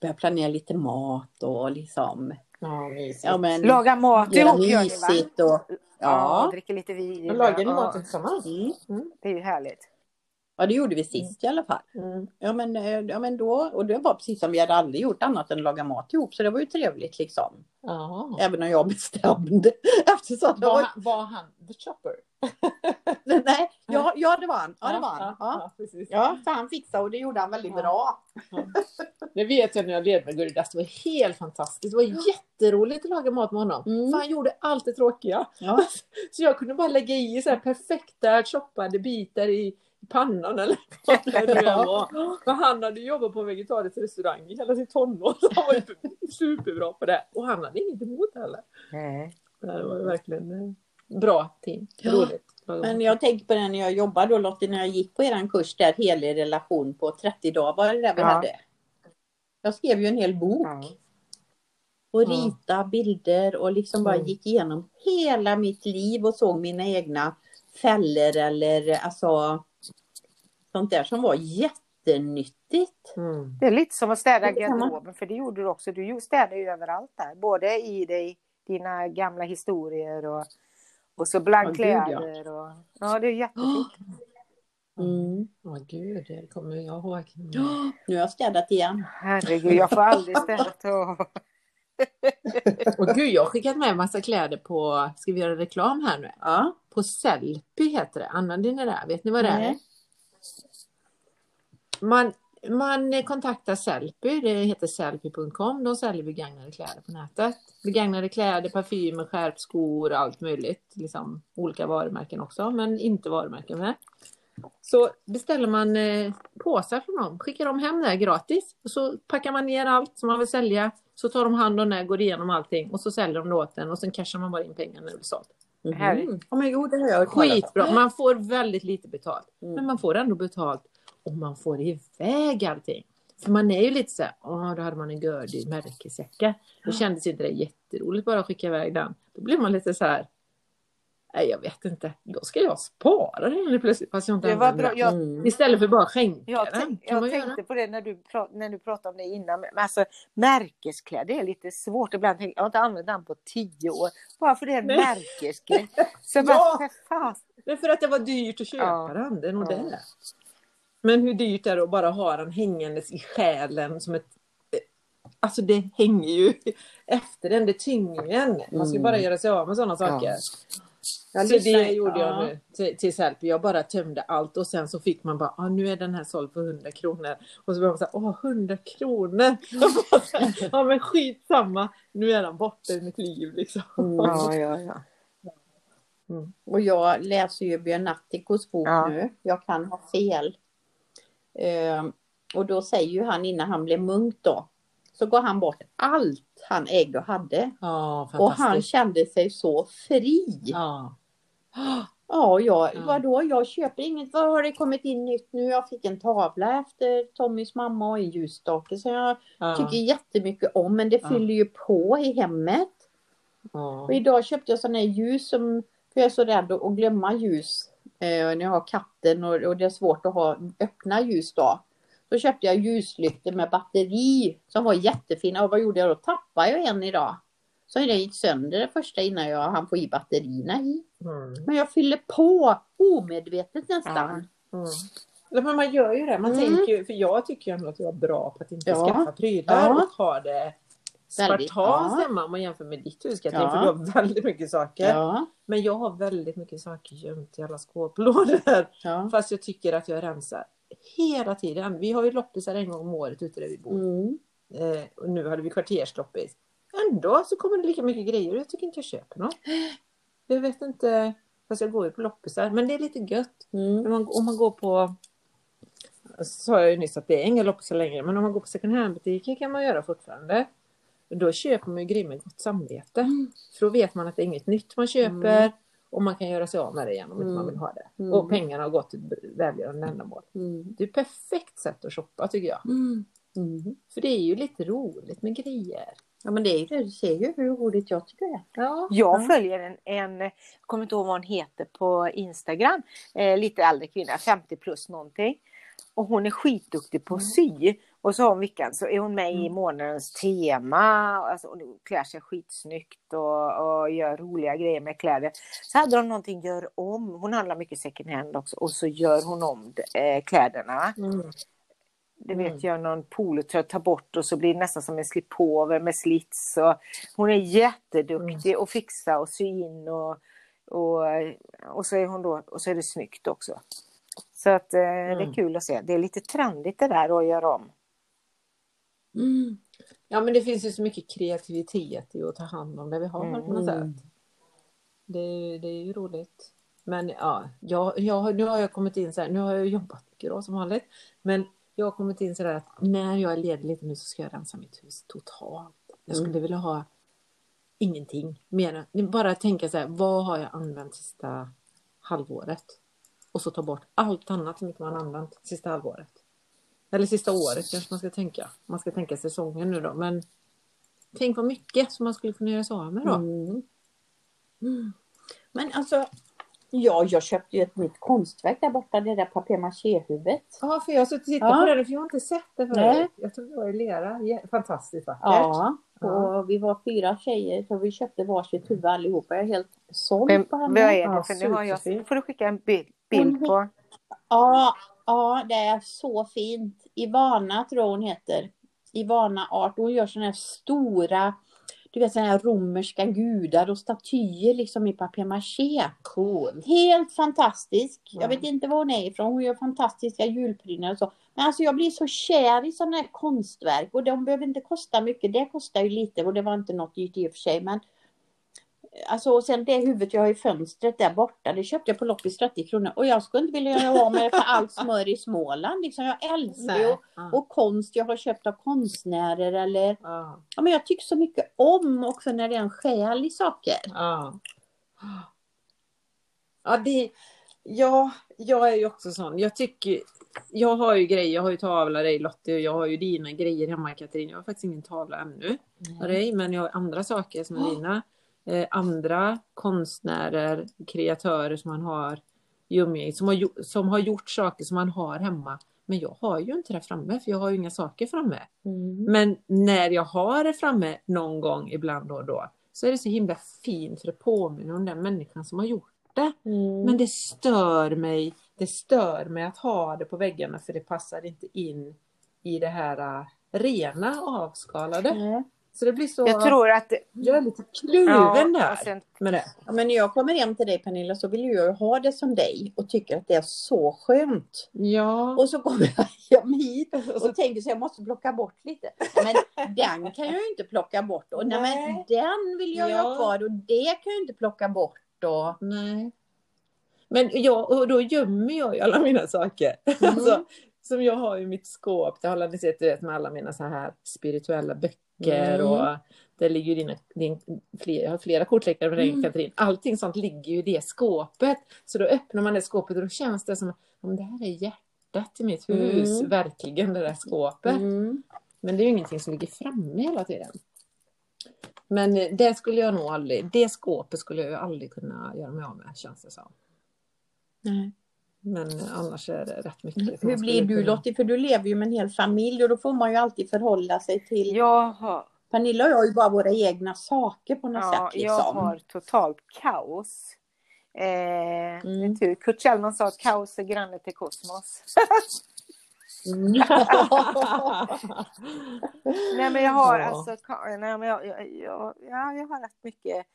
börja planera lite mat och liksom. Ja, mysigt. Ja men Laga mat ihop gör ni va? och Ja, ja. dricker lite vin. Lagar ni maten tillsammans? Mm. Det är ju härligt. Ja det gjorde vi sist i alla fall. Mm. Ja men, eh, ja men då, och det var precis som vi hade aldrig gjort annat än laga mat ihop så det var ju trevligt liksom. Jaha. Även om jag bestämde. Eftersom Var var, han, var han the chopper? nej, ja, ja det var han. Ja det var han. Ja, Ja. ja. Ja, så han fixade och det gjorde han väldigt bra. Det vet jag när jag levde med Gurridas. Det var helt fantastiskt. Det var jätteroligt att laga mat med honom. Mm. För han gjorde allt det tråkiga. Så jag kunde bara lägga i så här perfekta choppade bitar i pannan eller vad det nu än var. Han hade jobbat på en vegetarisk restaurang i hela sin tonår. Så han var ju superbra på det. Och han hade inget emot heller. Nej. Det var ju verkligen eh, bra team. Ja. Roligt. Men jag tänkte på det när jag jobbade då Lottie, när jag gick på eran kurs där, helig relation på 30 dagar var det där vi Ja. hade. Jag skrev ju en hel bok Ja. och Ja. rita bilder och liksom bara gick igenom hela mitt liv och såg mina egna fällor eller alltså sånt där som var jättenyttigt. Mm. Det är lite som att städa garderoben, för det gjorde du också. Du städade ju överallt där. Både i dig, dina gamla historier och, och så bland Ja, gud, ja. kläder. Och, ja, det är jättefint. Mm. Ja, gud, det kommer jag ihåg. Nu har jag städat igen. Herregud, jag får aldrig städat. Åh. Och gud, jag har skickat med en massa kläder på, ska vi göra reklam här nu? Ja. På Sellpy heter det. Använder ni det? Vet ni vad det är? Man, man kontaktar Sellpy, det heter sellpy.com. De säljer begagnade kläder på nätet. Begagnade kläder, parfymer, skärp, skor, allt möjligt. Liksom olika varumärken också, men inte varumärken med. Så beställer man eh, påsar från dem, skickar de hem det gratis. Och så packar man ner allt som man vill sälja. Så tar de hand om det, går igenom allting och så säljer de det åt en och sen cashar man bara in pengarna när det blir sålt. Mhm. Ja men jo det har jag. Skitbra, man får väldigt lite betalt. Mm. Men man får ändå betalt och man får iväg allting. För man är ju lite så här, åh då hade man en gördig märkesjacka. Då kändes inte det jätteroligt bara att skicka iväg den. Då blir man lite så här, Nej, jag vet inte. Då ska jag spara den plötsligt fast jag inte Det var bra. Jag, Mm. Istället för bara skänka jag, den. tänk, jag man göra? tänkte på det när du, när du pratade om det innan. Men alltså, märkeskläder är lite svårt. Ibland tänker jag, jag har inte använt den på tio år. Bara för det är en märkesgrej. Så Ja. bara, är för att det var dyrt att köpa Ja. den. Det är nog Ja. det. Men hur dyrt är det att bara ha den hängandes i själen som ett... Alltså det hänger ju efter den, det tynger ju en. Man ska Mm. bara göra sig av med sådana saker. Jag så det gjorde jag ja. nu till, till Sellpy. Jag bara tömde allt och sen så fick man bara, ah, nu är den här såld för 100 kronor. Och så var man såhär, åh 100 kronor! Så ja men skitsamma, nu är den borta i mitt liv liksom. Mm. Ja, ja, ja. Och jag läser ju Björn Natthikos bok Ja. nu. Jag kan ha fel. Ehm, och då säger ju han innan han blev munk då. Så går han bort allt han ägde och hade. Ja, Och han kände sig så fri. Ja. Ja, jag, Ja. vadå? Jag köper inget. Vad har det kommit in nytt nu? Jag fick en tavla efter Tommys mamma och en ljusstake som jag Ja. tycker jättemycket om. Men det fyller ju på i hemmet. Och idag köpte jag sådana här ljus som, för jag är så rädd att att glömma ljus eh, när jag har katten och, och det är svårt att ha öppna ljus då. Så köpte jag ljuslyktor med batteri som var jättefina. Och vad gjorde jag då? Tappade jag en idag. Så den gick sönder det första innan jag hann få i batterierna i. Mm. Men jag fyller på omedvetet nästan. Mm. Men man gör ju det. Man Mm. tänker för jag tycker ju ändå att jag är bra på att inte Ja. skaffa prylar Ja. och ha det spartanskt ja. hemma om man jämför med ditt hus Katrin. Ja. För du har väldigt mycket saker. Ja, Men jag har väldigt mycket saker gömt i alla skåplådor. ja. Fast jag tycker att jag rensar hela tiden. Vi har ju loppisar en gång om året ute där vi bor. Mm. Eh, och nu hade vi kvartersloppis. Ändå så kommer det lika mycket grejer och jag tycker inte jag köper något. Jag vet inte. Fast jag går ju på loppisar. Men det är lite gött. Mm. Om man, om man går på så sa jag ju nyss att det är inga loppisar längre, men om man går på second hand butiker kan man göra fortfarande. Då köper man ju grejer med gott samvete. Mm. För då vet man att det är inget nytt man köper och man kan göra sig av med det igen om inte Mm. man vill ha det. Mm. Och pengarna har gått till välgörande ändamål. Mm. Det är ett perfekt sätt att shoppa tycker jag. Mm. Mm. För det är ju lite roligt med grejer. Ja men det är ju det, du ser ju hur roligt jag tycker det är. Ja. Jag följer en, en, jag kommer inte ihåg vad hon heter på Instagram, eh, lite äldre kvinna, 50 plus någonting. Och hon är skitduktig på att sy. Och så har hon veckan så är hon med i Mm. månadens tema. Alltså, hon klär sig skitsnyggt och, och gör roliga grejer med kläder. Så hade de någonting gör om. Hon handlar mycket second hand också. Och så gör hon om eh, kläderna. Mm. Det Mm. vet jag, någon polotröja tar bort och så blir det nästan som en slipover med slits. Och hon är jätteduktig Mm. att fixa och sy in och, och, och så är hon då, och så är det snyggt också. Så att eh, det är Mm. kul att se. Det är lite trendigt det där att göra om. Mm. Ja men det finns ju så mycket kreativitet i att ta hand om det vi har Mm. på något sätt. Det, är- det är ju roligt. Men ja, jag, jag, nu har jag kommit in så här, nu har jag jobbat mycket då som vanligt. Men jag har kommit in så där att när jag är ledig lite nu så ska jag rensa mitt hus totalt. Jag skulle Mm. vilja ha ingenting mer än, bara tänka så här, vad har jag använt sista halvåret? Och så ta bort allt annat som inte man använt sista halvåret. Eller sista året kanske man ska tänka. Man ska tänka säsongen nu då. Men tänk vad mycket som man skulle kunna göra sig av med då. Mm. Mm. Men alltså, ja, jag köpte ju ett nytt konstverk där borta, det där papier-maché-huvudet. Ja, för jag har suttit och tittat Ja. på det för jag har inte sett det Nej. förut. Jag tror det var i lera. Ja, Fantastiskt vackert. Ja, Ja. och vi var fyra tjejer så vi köpte varsitt huvud allihopa. Jag är helt såld på vad henne. är det? Ja, För nu har jag, får du skicka en bild, bild på. Ja, ja, det är så fint. Ivana tror jag hon heter. Ivana Art. Hon gör sådana här stora, du vet sådana här romerska gudar och statyer liksom i papier-maché. Cool. Helt fantastisk. Ja. Jag vet inte var hon är ifrån. Hon gör fantastiska julprydnader och så. Men alltså jag blir så kär i sådana här konstverk och de behöver inte kosta mycket. Det kostar ju lite och det var inte något dyrt i och för sig. Men Alltså och sen det huvudet jag har i fönstret där borta, det köpte jag på loppis 30 kronor. Och jag skulle inte vilja göra av med det för allt smör i Småland. Liksom, jag älskar ju och, konst jag har köpt av konstnärer eller Ja. ja, men jag tycker så mycket om också när det är en själ i saker. Ja. Ja, det, ja, jag är ju också sån. Jag tycker, jag har ju grejer, jag har ju tavla dig Lottie och jag har ju dina grejer hemma Katrin. Jag har faktiskt ingen tavla ännu av dig, men jag har andra saker som är dina. Eh, andra konstnärer, kreatörer som man har i umgänget, som har, som har gjort saker som man har hemma. Men jag har ju inte det framme, för jag har ju inga saker framme. Mm. Men när jag har det framme någon gång ibland då och då, så är det så himla fint för det påminner om den människan som har gjort det. Mm. Men det stör mig, det stör mig att ha det på väggarna för det passar inte in i det här äh, rena avskalade. Nej. Så det blir så, Jag tror att... jag är lite kluven Ja, där sen, med det. Ja, men när jag kommer hem till dig Pernilla så vill jag ju ha det som dig och tycker att det är så skönt. Ja. Och så kommer jag hem hit och tänker så jag måste plocka bort lite. Men den kan jag ju inte plocka bort. Och nej, men Nej. den vill jag ju ha Ja. kvar och det kan jag inte plocka bort. Och... Nej. Men jag, och då gömmer jag ju alla mina saker. Mm. Alltså, som jag har i mitt skåp. Det har ni sett du vet, med alla mina så här spirituella böcker. Mm. Och där ligger ju dina, din, fler, jag har flera kortlekar med dig Mm. Katrin. Allting sånt ligger ju i det skåpet. Så då öppnar man det skåpet och då känns det som om det här är hjärtat i mitt hus. Mm. Verkligen det där skåpet. Mm. Men det är ju ingenting som ligger framme hela tiden. Men det skulle jag nog aldrig, det skåpet skulle jag ju aldrig kunna göra mig av med känns det som. Nej. Men annars är det rätt mycket. som Hur blir du kunna- Lottie? För du lever ju med en hel familj och då får man ju alltid förhålla sig till. jag har, Pernilla och jag har ju bara våra egna saker på något ja, sätt. jag Liksom. har totalt kaos. Eh, Mm. tur. Kurt Kjellman sa att kaos är granne till kosmos. Mm. Nej men jag har Ja. alltså, nej, men jag, jag, jag, ja, jag har rätt mycket.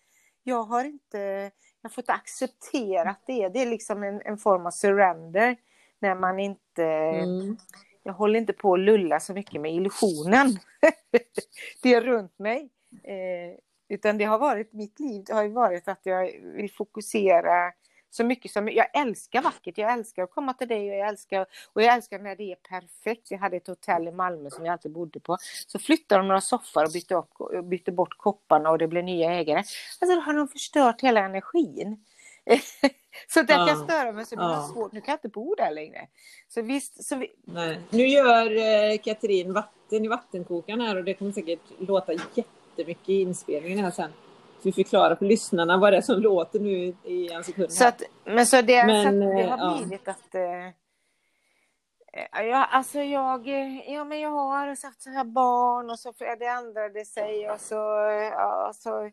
Jag har inte, jag har fått acceptera det. Det är liksom en, en form av surrender. När man inte, Mm. jag håller inte på att lulla så mycket med illusionen. det är runt mig. Eh, utan det har varit, mitt liv det har varit att jag vill fokusera så mycket som, jag älskar vackert, jag älskar att komma till dig och jag älskar, och jag älskar när det är perfekt. Jag hade ett hotell i Malmö som jag alltid bodde på. Så flyttade de några soffor och bytte, upp, och bytte bort kopparna och det blev nya ägare. Alltså då har de förstört hela energin. så det kan Ja. störa mig så det blir Ja. svårt, nu kan jag inte bo där längre. Så visst, så vi, Nej. Nu gör eh, Katrin vatten i vattenkokaren här och det kommer säkert låta jättemycket i inspelningen här sen. Så vi förklarar för lyssnarna vad det är som låter nu i en sekund. Så att, men så det, Men, så att det eh, har ja. blivit att... Eh, eh, ja, alltså jag, eh, ja, men jag har sagt så här barn och så för det ändrade sig och så... eh, Ja, så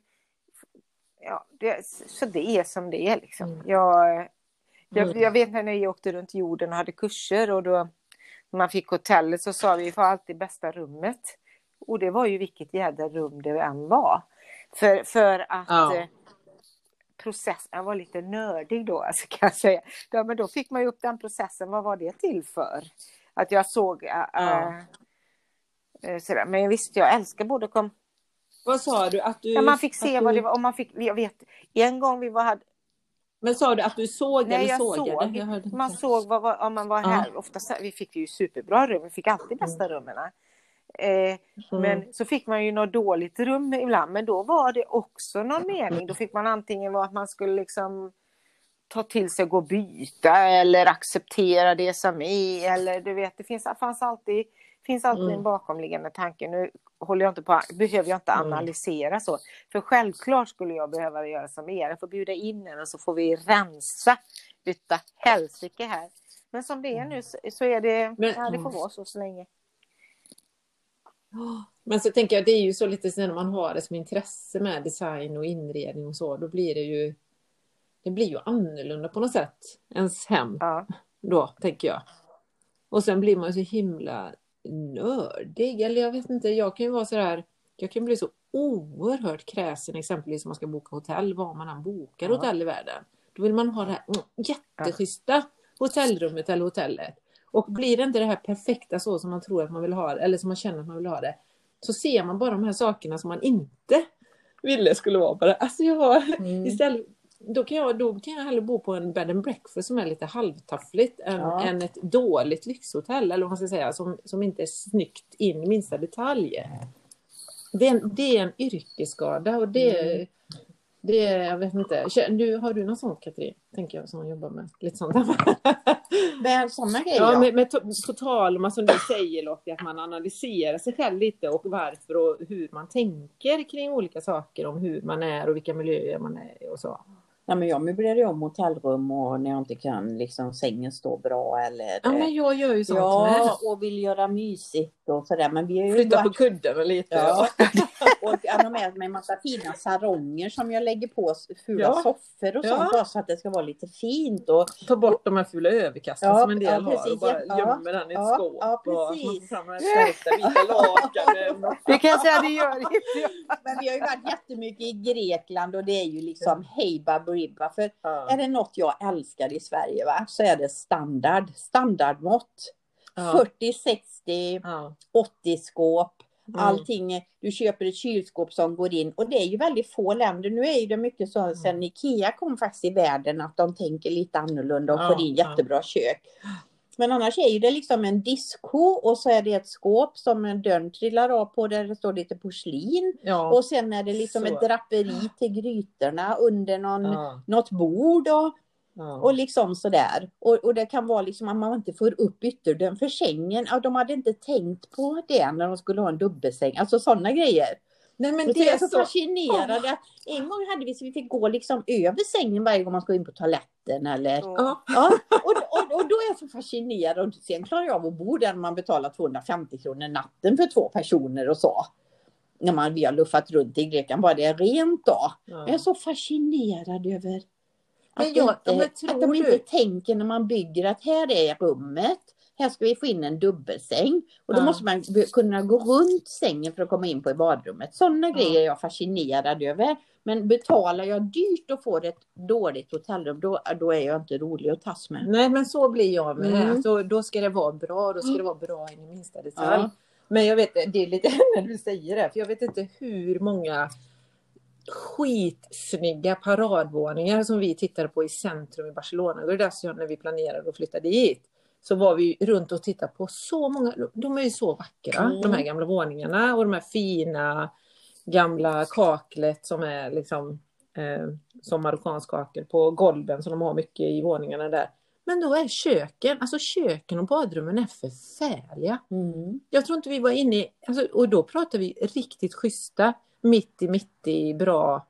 ja, det, så det är som det är liksom. Mm. Jag, jag, Mm. jag vet när ni åkte runt jorden och hade kurser och då man fick hotellet så sa vi vi får alltid bästa rummet. Och det var ju vilket jädra rum det än var. För, för att Ja. eh, processen, jag var lite nördig då alltså, kan jag säga. Ja, men då fick man ju upp den processen, vad var det till för? Att jag såg äh, Ja. äh, sådär. Men visst, jag älskar både kom... Vad sa du? Att du Ja, man fick se att vad du, det var, och man fick, jag vet, en gång vi var, hade, Men sa du att du såg Nej, eller jag sågade? såg. Jag man såg vad, vad, om man var Ja. här, ofta så- vi fick ju superbra rum, vi fick alltid bästa rummen. Eh, Mm. Men så fick man ju något dåligt rum ibland, men då var det också någon mening. Då fick man antingen vara att man skulle liksom ta till sig och gå och byta eller acceptera det som är. Eller du vet, det finns, fanns alltid, finns alltid Mm. en bakomliggande tanke. Nu håller jag inte på, behöver jag inte Mm. analysera så. För självklart skulle jag behöva göra som er. Jag får bjuda in er och så får vi rensa utav helsike här. Men som det är nu så, så är det, Men- ja, det får vara så så länge. Men så tänker jag, det är ju så lite så när man har det som intresse med design och inredning och så, då blir det ju det blir ju annorlunda på något sätt, ens hem Ja. då, tänker jag. Och sen blir man så himla nördig, eller jag vet inte, jag kan ju vara så här, jag kan bli så oerhört kräsen exempelvis om man ska boka hotell, var man än bokar Ja. hotell i världen. Då vill man ha det här mm, jätteschyssta hotellrummet eller hotellet. Och blir det inte det här perfekta så som man tror att man vill ha det, eller som man känner att man vill ha det, så ser man bara de här sakerna som man inte ville skulle vara bara. Alltså jag Mm. istället, då kan, jag, då kan jag hellre bo på en bed and breakfast som är lite halvtaffligt än, Ja. än ett dåligt lyxhotell, eller vad man ska säga, som, som inte är snyggt in i minsta detalj. Det är en, det är en yrkesskada och det, Mm. Det är, jag vet inte. Du, har du något sånt Katrin? Tänker jag som jobbar med lite sånt. Men sådana grejer Ja, med, med på tal om, som du säger Lottie, att man analyserar sig själv lite och varför och hur man tänker kring olika saker om hur man är och vilka miljöer man är i och så. Nej, men jag möblerar ju om hotellrum och när jag inte kan liksom sängen stå bra eller Ja, men jag gör ju sånt Ja, och vill göra mysigt och sådär. Men vi med. ju Flytta på varit- kudden lite. Ja. och jag har med mig en massa fina saronger som jag lägger på fula Ja. soffor och Ja. sånt bara så att det ska vara lite fint. Och, Ta bort de här fula överkasten Ja, som en del ja, har och precis, bara ja. gömmer den i ett Ja, skåp. ja, och man precis. får fram de här stolta vita lakanen. Det kan jag säga, det gör inte jag. Men vi har ju varit jättemycket i Grekland och det är ju liksom hej baberiba. För Ja. är det något jag älskar i Sverige va, så är det standard. Standardmått. Ja. 40, 60, Ja. 80 skåp. Mm. Allting, du köper ett kylskåp som går in och det är ju väldigt få länder. Nu är ju det mycket så sen Ikea kom faktiskt i världen att de tänker lite annorlunda och får in jättebra kök. Men annars är ju det liksom en diskho och så är det ett skåp som en dörren trillar av på där det står lite porslin. Ja. Och sen är det liksom Så. ett draperi till grytorna under någon, Ja. något bord och, Ja. och liksom sådär. Och, och det kan vara liksom att man inte får upp ytterdörren för sängen. Ja, de hade inte tänkt på det när de skulle ha en dubbelsäng. Alltså sådana grejer. Nej men Men det jag är så så... fascinerad. att En gång hade vi så vi fick gå liksom över sängen varje gång man skulle in på toaletten eller Ja. Ja, och, och, och då är jag så fascinerad. Och sen klarar jag av att bo där när man betalar 250 kronor natten för två personer och så. När man, vi har luffat runt i Grekland, bara det är rent då. Ja. Jag är så fascinerad över att, Men jag- men inte, tror att de du- inte tänker när man bygger att här är rummet. Här ska vi få in en dubbelsäng. Och då Ja. måste man kunna gå runt sängen för att komma in på i badrummet. Sådana Ja. grejer är jag fascinerad över. Men betalar jag dyrt och får ett dåligt hotellrum, då, då är jag inte rolig att tas med. Nej men så blir jag med. Mm. Alltså, då ska det vara bra, då ska det vara bra in i minsta detalj. Ja. Men jag vet, det är lite när du säger det, för jag vet inte hur många skitsnygga paradvåningar som vi tittade på i centrum i Barcelona. Det var därför när vi planerade att flytta dit. Så var vi runt och tittade på så många, de är ju så vackra, Mm. de här gamla våningarna och de här fina gamla kaklet som är liksom eh, som marockansk kakel på golven som de har mycket i våningarna där. Men då är köken, alltså köken och badrummen är förfärliga. Mm. Jag tror inte vi var inne i, alltså, och då pratar vi riktigt schyssta, mitt i mitt i bra,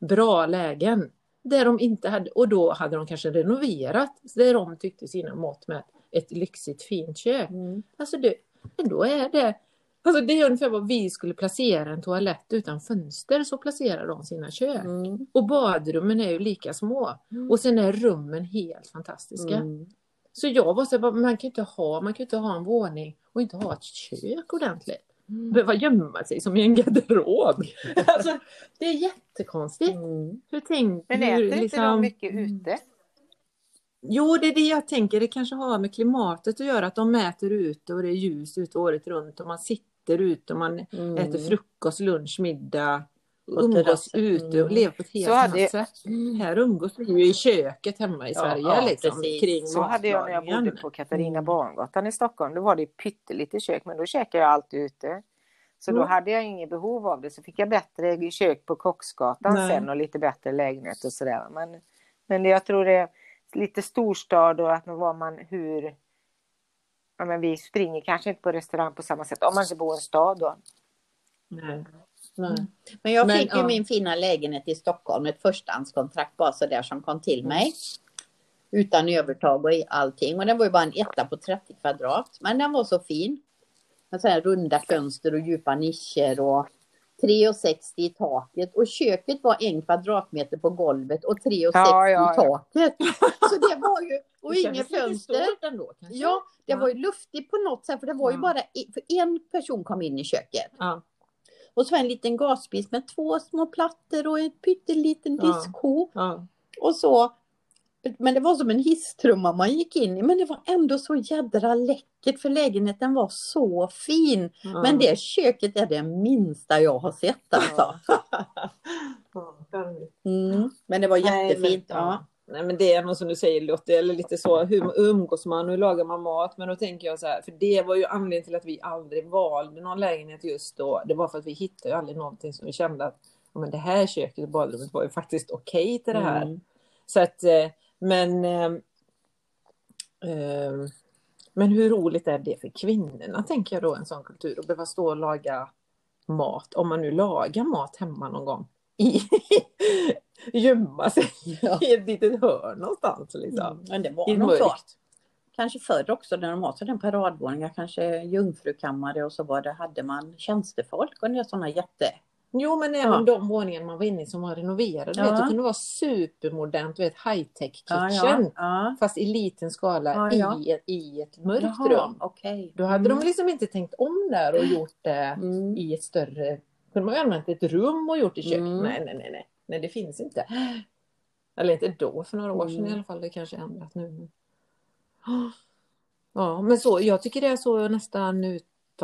bra lägen. Där de inte hade, och då hade de kanske renoverat, där de tyckte sina mått med ett lyxigt fint kök. Mm. Alltså det, men då är det, alltså det är ungefär vad vi skulle placera en toalett utan fönster, så placerar de sina kök. Mm. Och badrummen är ju lika små. Mm. Och sen är rummen helt fantastiska. Mm. Så jag var så här, man kan ju inte ha, man kan ju inte ha en våning och inte ha ett kök ordentligt. Behöva gömma sig som i en garderob. alltså, det är jättekonstigt. Mm. Hur tänk, Men hur, äter inte liksom- de mycket ute? Jo, det är det jag tänker. Det kanske har med klimatet att göra. Att de mäter ute och det är ljust ute året runt och man sitter ute och man Mm. äter frukost, lunch, middag. Umgås ute och Mm. lever på ett helt annat sätt. Här umgås vi ju i köket hemma i Ja, Sverige. ja, liksom, kring Så hade jag när jag bodde på Katarina Mm. Barngatan i Stockholm. Då var det pyttelite kök, men då käkade jag alltid ute. Så då Mm. hade jag inget behov av det. Så fick jag bättre kök på Kocksgatan Nej. sen och lite bättre lägenhet och sådär. Men, men jag tror det lite storstad och att nu var man hur... Ja, men vi springer kanske inte på restaurang på samma sätt om man inte bor i en stad då. Nej. Nej. Men jag Men, fick ju ja. min fina lägenhet i Stockholm, ett förstahandskontrakt bara så där som kom till mig. Utan övertag och i allting. Och den var ju bara en etta på 30 kvadrat. Men den var så fin. Med så här runda fönster och djupa nischer och 3,60 i taket. Och köket var en kvadratmeter på golvet och 3,60 Ja, ja, i taket. Så det var ju, och Det inget kändes lite fönster. ändå. Ja, det Ja. var ju luftigt på något sätt för det var ju Ja. bara i- för en person kom in i köket. Ja. Och så en liten gasspis med två små plattor och en pytteliten Ja. diskho. Ja. Och så. Men det var som en hisstrumma man gick in i. Men det var ändå så jädra läckert för lägenheten var så fin. Ja. Men det köket är det minsta jag har sett alltså. Mm. Men det var Nej, jättefint. men, ja. Nej men det är nog som du säger Lotte, eller lite så, hur umgås man, hur lagar man mat? Men då tänker jag så här, för det var ju anledningen till att vi aldrig valde någon lägenhet just då. Det var för att vi hittade aldrig någonting som vi kände att men det här köket och badrummet var ju faktiskt okej till det här. Mm. Så att, eh, men eh, eh, men hur roligt är det för kvinnorna, tänker jag då, en sån kultur, att behöva stå och laga mat, om man nu lagar mat hemma någon gång, i, gömma sig Ja. i ett litet hörn någonstans. Liksom. Mm. Men det var nog mörkt. Kanske förr också när de har sådana paradvåningar, kanske jungfrukammare och så var det, hade man tjänstefolk och sådana jätte... Jo, men även Ja. de våningarna man var inne i som var renoverade. Ja. Vet, det kunde vara supermodernt, du vet, high-tech kitchen. ja. Fast i liten skala. I, ett- i ett mörkt Jaha, rum. okej. Då hade Mm. de liksom inte tänkt om där och gjort det Mm. i ett större... Kunde man ju använt ett rum och gjort i köket. Mm. Nej, nej, nej, nej. Nej, det finns inte. Eller inte då, för några år sedan Mm. i alla fall. Det kanske ändrat nu. Ja, men så, jag tycker det är så nästan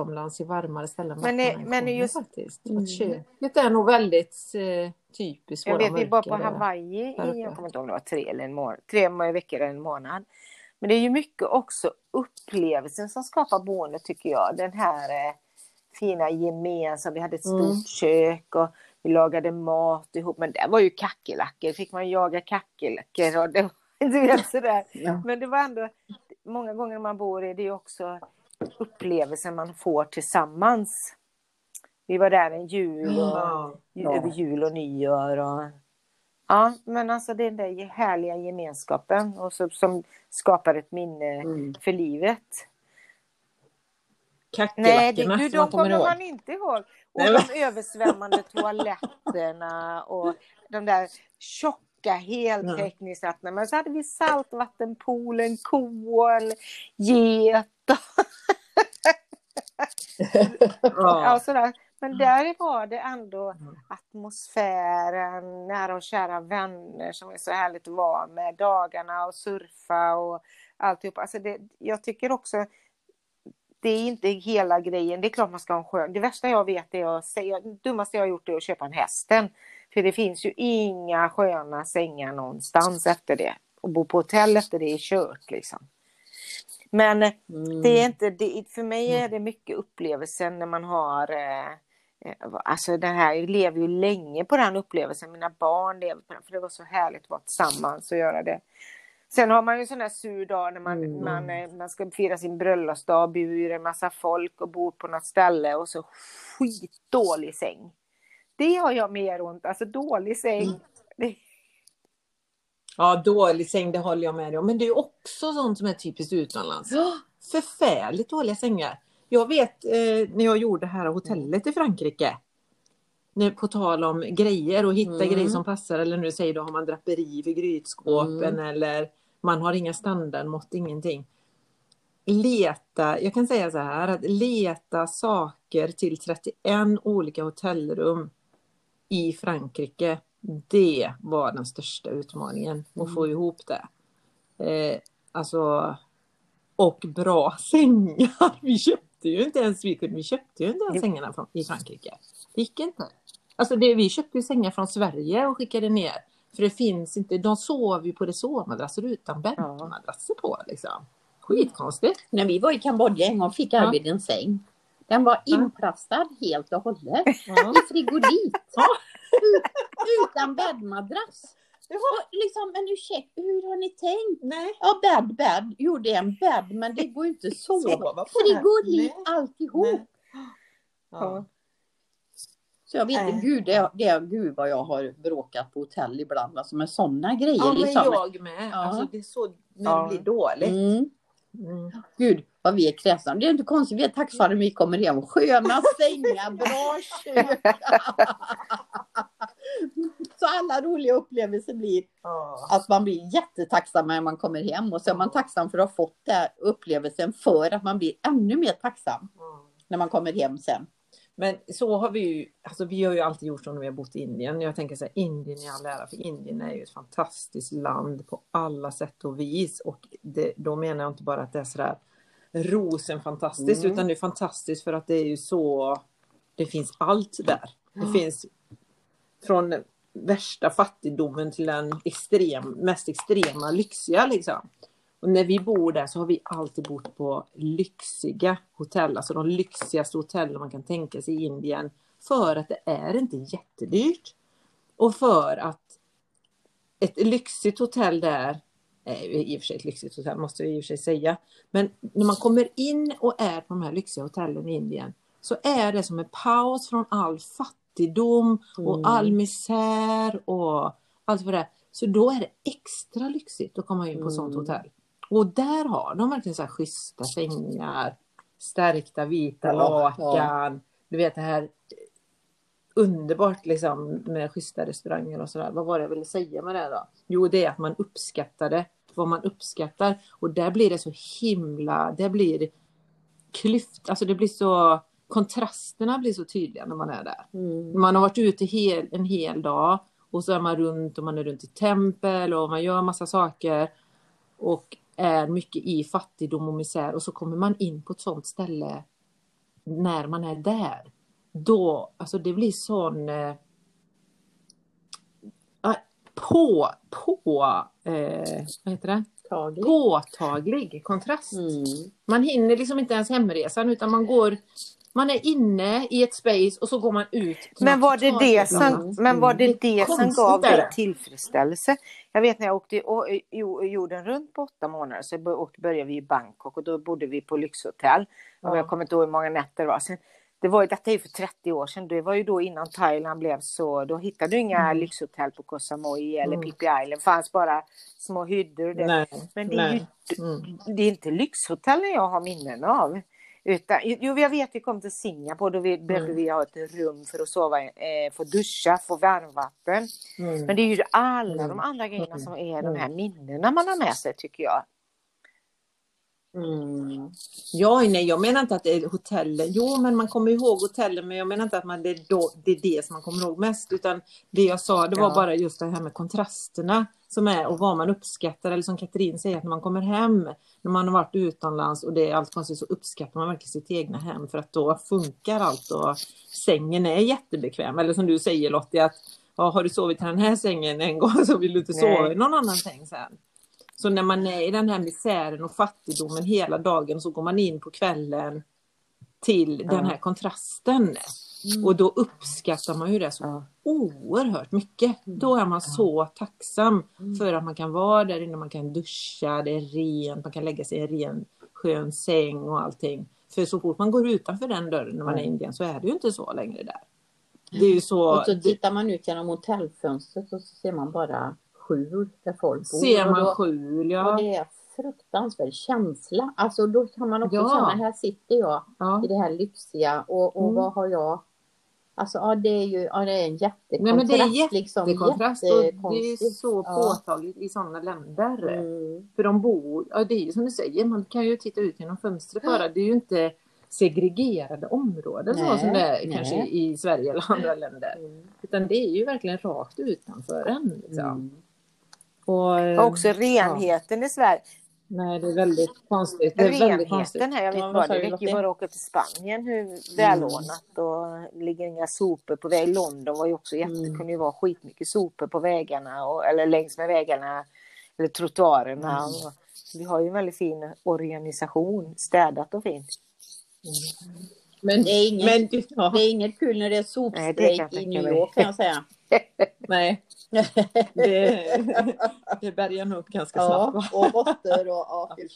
utomlands i varmare ställen. Men det- än men det just- faktiskt. Mm. Köket är nog väldigt eh, typiskt Jag vet, vi var på Hawaii i, jag kommer inte ihåg det var tre eller en månad, tre veckor eller en månad. Men det är ju mycket också upplevelsen som skapar boende tycker jag. Den här eh, fina gemensamma, vi hade ett stort Mm. kök och vi lagade mat ihop. Men det var ju kackerlackor, fick man jaga kackerlackor och det var du vet sådär. Ja. Men det var ändå, många gånger när man bor i det är också upplevelsen man får tillsammans. Vi var där en jul och, ja, över jul och nyår. Och, ja, men alltså den där härliga gemenskapen och så, som skapar ett minne mm. för livet. Nej, det, du, de kommer man inte ihåg. Och de översvämmande toaletterna och de där tjocka koka. Men så hade vi saltvattenpoolen, kol, get 8. ja. sådär. Men där var det ändå atmosfären, nära och kära vänner som är så härligt att vara med, dagarna och surfa och alltihop. Alltså det, jag tycker också, det är inte hela grejen, det är klart man ska ha en skön, det värsta jag vet är att säga, det dummaste jag har gjort är att köpa en hästen. För det finns ju inga sköna sängar någonstans efter det. Och bo på hotell efter det är kört liksom. Men Mm. det är inte, det, för mig är det mycket upplevelsen när man har eh, eh, Alltså den här, jag lever ju länge på den upplevelsen. Mina barn lever på den. För det var så härligt att vara tillsammans och göra det. Sen har man ju sån där sur dag när man, Mm. man, eh, man ska fira sin bröllopsdag, bjuder en massa folk och bor på något ställe och så skitdålig säng. Det har jag mer ont, alltså dålig säng. Det, Ja, dålig säng, det håller jag med dig om. Men det är också sånt som är typiskt utomlands. Förfärligt dåliga sängar. Jag vet eh, när jag gjorde det här hotellet i Frankrike. När, på tal om grejer och hitta Mm. grejer som passar. Eller nu säger då har man draperi för grytskåpen Mm. eller man har inga standardmått, ingenting. Leta, jag kan säga så här att leta saker till 31 olika hotellrum i Frankrike. Det var den största utmaningen att få ihop det. Eh, alltså och bra sängar. Vi köpte ju inte ens, vi, kunde, vi köpte ju inte ens sängarna från, i Frankrike. Det gick inte. Alltså det, vi köpte ju sängar från Sverige och skickade ner. För det finns inte, de sov ju på resårmadrasser utan bäddmadrasser på liksom. Skitkonstigt. När vi var i Kambodja en gång fick Ja. Arvid en säng. Den var inplastad helt och hållet i frigolit. Utan bäddmadrass. Och liksom, men ursäkta, hur har ni tänkt? Nej. Ja, bädd, bädd. Jo, det är en bädd, men det går ju inte att sova. På. Frigolit, alltihop. Nej. Ja. Så jag vet inte, Nej. gud, det, det, är- gud vad jag har bråkat på hotell ibland, alltså med sådana grejer. Ja, men liksom. jag med. Ja. Alltså, det är så när Ja. det blir dåligt. Mm. Mm. Gud vad vi är kräsna. Det är inte konstigt, vi är tacksamma när vi kommer hem. Sköna sängar, bra kök. Så alla roliga upplevelser blir Ja. att man blir jättetacksam när man kommer hem och så är man tacksam för att ha fått den upplevelsen för att man blir ännu mer tacksam när man kommer hem sen. Men så har vi ju, alltså vi har ju alltid gjort så när vi har bott i Indien. Jag tänker så här, Indien i all ära, för Indien är ju ett fantastiskt land på alla sätt och vis. Och det, då menar jag inte bara att det är sådär rosen fantastiskt, Mm. utan det är fantastiskt för att det är ju så, det finns allt där. Det finns från värsta fattigdomen till den extrem, mest extrema lyxiga liksom. Och när vi bor där så har vi alltid bott på lyxiga hotell, alltså de lyxigaste hotellen man kan tänka sig i Indien. för att det är inte jättedyrt. Och för att ett lyxigt hotell där, är ju i och för sig ett lyxigt hotell måste jag i och för sig säga, men när man kommer in och är på de här lyxiga hotellen i Indien så är det som en paus från all fattigdom och Mm. all misär och allt för det. Så då är det extra lyxigt att komma in på ett sånt Mm. hotell. Och där har de verkligen så här schyssta sängar, stärkta vita Ja, lakan, du vet det här underbart liksom med schyssta restauranger och sådär. Vad var det jag ville säga med det då? Jo, det är att man uppskattade vad man uppskattar och där blir det så himla, det blir klyft, alltså det blir så, kontrasterna blir så tydliga när man är där. Mm. Man har varit ute hel, en hel dag och så är man runt och man är runt i tempel och man gör massa saker och är mycket i fattigdom och misär och så kommer man in på ett sånt ställe när man är där. Då, alltså det blir sån eh, på, på, eh, vad heter det? Taglig. Påtaglig kontrast. Mm. Man hinner liksom inte ens hemresan utan man går man är inne i ett space och så går man ut. Men var det det som, men var det Det som gav dig tillfredsställelse? Jag vet när jag åkte och, jorden runt på åtta månader så började vi i Bangkok och då bodde vi på lyxhotell. Och Ja. jag kommer inte ihåg hur många nätter det var. Sen, det var ju, detta är ju för 30 år sedan. Det var ju då innan Thailand blev så. Då hittade du inga Mm. lyxhotell på Koh Samui eller Mm. Phi Island. Det fanns bara små hyddor. där. Nej, Men det är, ju. Mm. det är inte lyxhotellen jag har minnen av. Utan, jo, jag vet vi kom till Singapore. Då vi, behövde Mm. vi ha ett rum för att sova, eh, få duscha, få varmvatten. Mm. Men det är ju alla Mm. de andra grejerna Mm. som är de här minnena man har med sig tycker jag. Mm. Ja, nej, jag menar inte att det är hotellen. Jo, men man kommer ihåg hotellen, men jag menar inte att man, det, är då, det är det som man kommer ihåg mest. Utan det jag sa, det var Ja. bara just det här med kontrasterna som är och vad man uppskattar. Eller som Katrin säger, att när man kommer hem, när man har varit utomlands och det är allt konstigt så uppskattar man verkligen sitt egna hem för att då funkar allt och sängen är jättebekväm. Eller som du säger Lottie, att ja, har du sovit i den här sängen en gång så vill du inte sova i någon annan säng sen. Så när man är i den här misären och fattigdomen hela dagen så går man in på kvällen till den här kontrasten. Och då uppskattar man ju det så Ja. oerhört mycket. Då är man så tacksam för att man kan vara där inne, man kan duscha, det är rent, man kan lägga sig i en ren skön säng och allting. För så fort man går utanför den dörren när man är i Indien så är det ju inte så längre där. Det är ju så, Och så tittar man ut genom hotellfönstret och så ser man bara skjul där folk bor. ser Och man då- skjul, Och ja. det är fruktansvärd känsla. Alltså då kan man också Ja. känna, här sitter jag ja. i det här lyxiga och, och Mm. vad har jag? Alltså ja, det är ju ja, det är en jättekontrast. Nej, det är liksom, jättekontrast och det är så påtagligt i sådana länder. Mm. För de bor, ja det är ju som du säger, man kan ju titta ut genom fönstret bara. Det är ju inte segregerade områden så Nej, som det är nej. kanske i Sverige eller andra länder. Mm. Utan det är ju verkligen rakt utanför en. Liksom. Mm. Och, eh, också renheten i Sverige. Nej, det är väldigt konstigt. Det är väldigt konstigt. Renheten här, jag vet Ja, vad det du, räcker ju bara att åka till Spanien hur välordnat och ligger inga sopor på väg. London var ju också jätte, Mm. kunde ju vara skitmycket sopor på vägarna och, eller längs med vägarna eller trottoarerna. Mm. Och, vi har ju en väldigt fin organisation, städat och fint. Men, Det är inget- men, du- ja, Det är inget kul när det är Nej, det sopstrejk i New. York kan jag säga. nej. Det, det bärgar nog upp ganska snabbt. Ja, och råttor och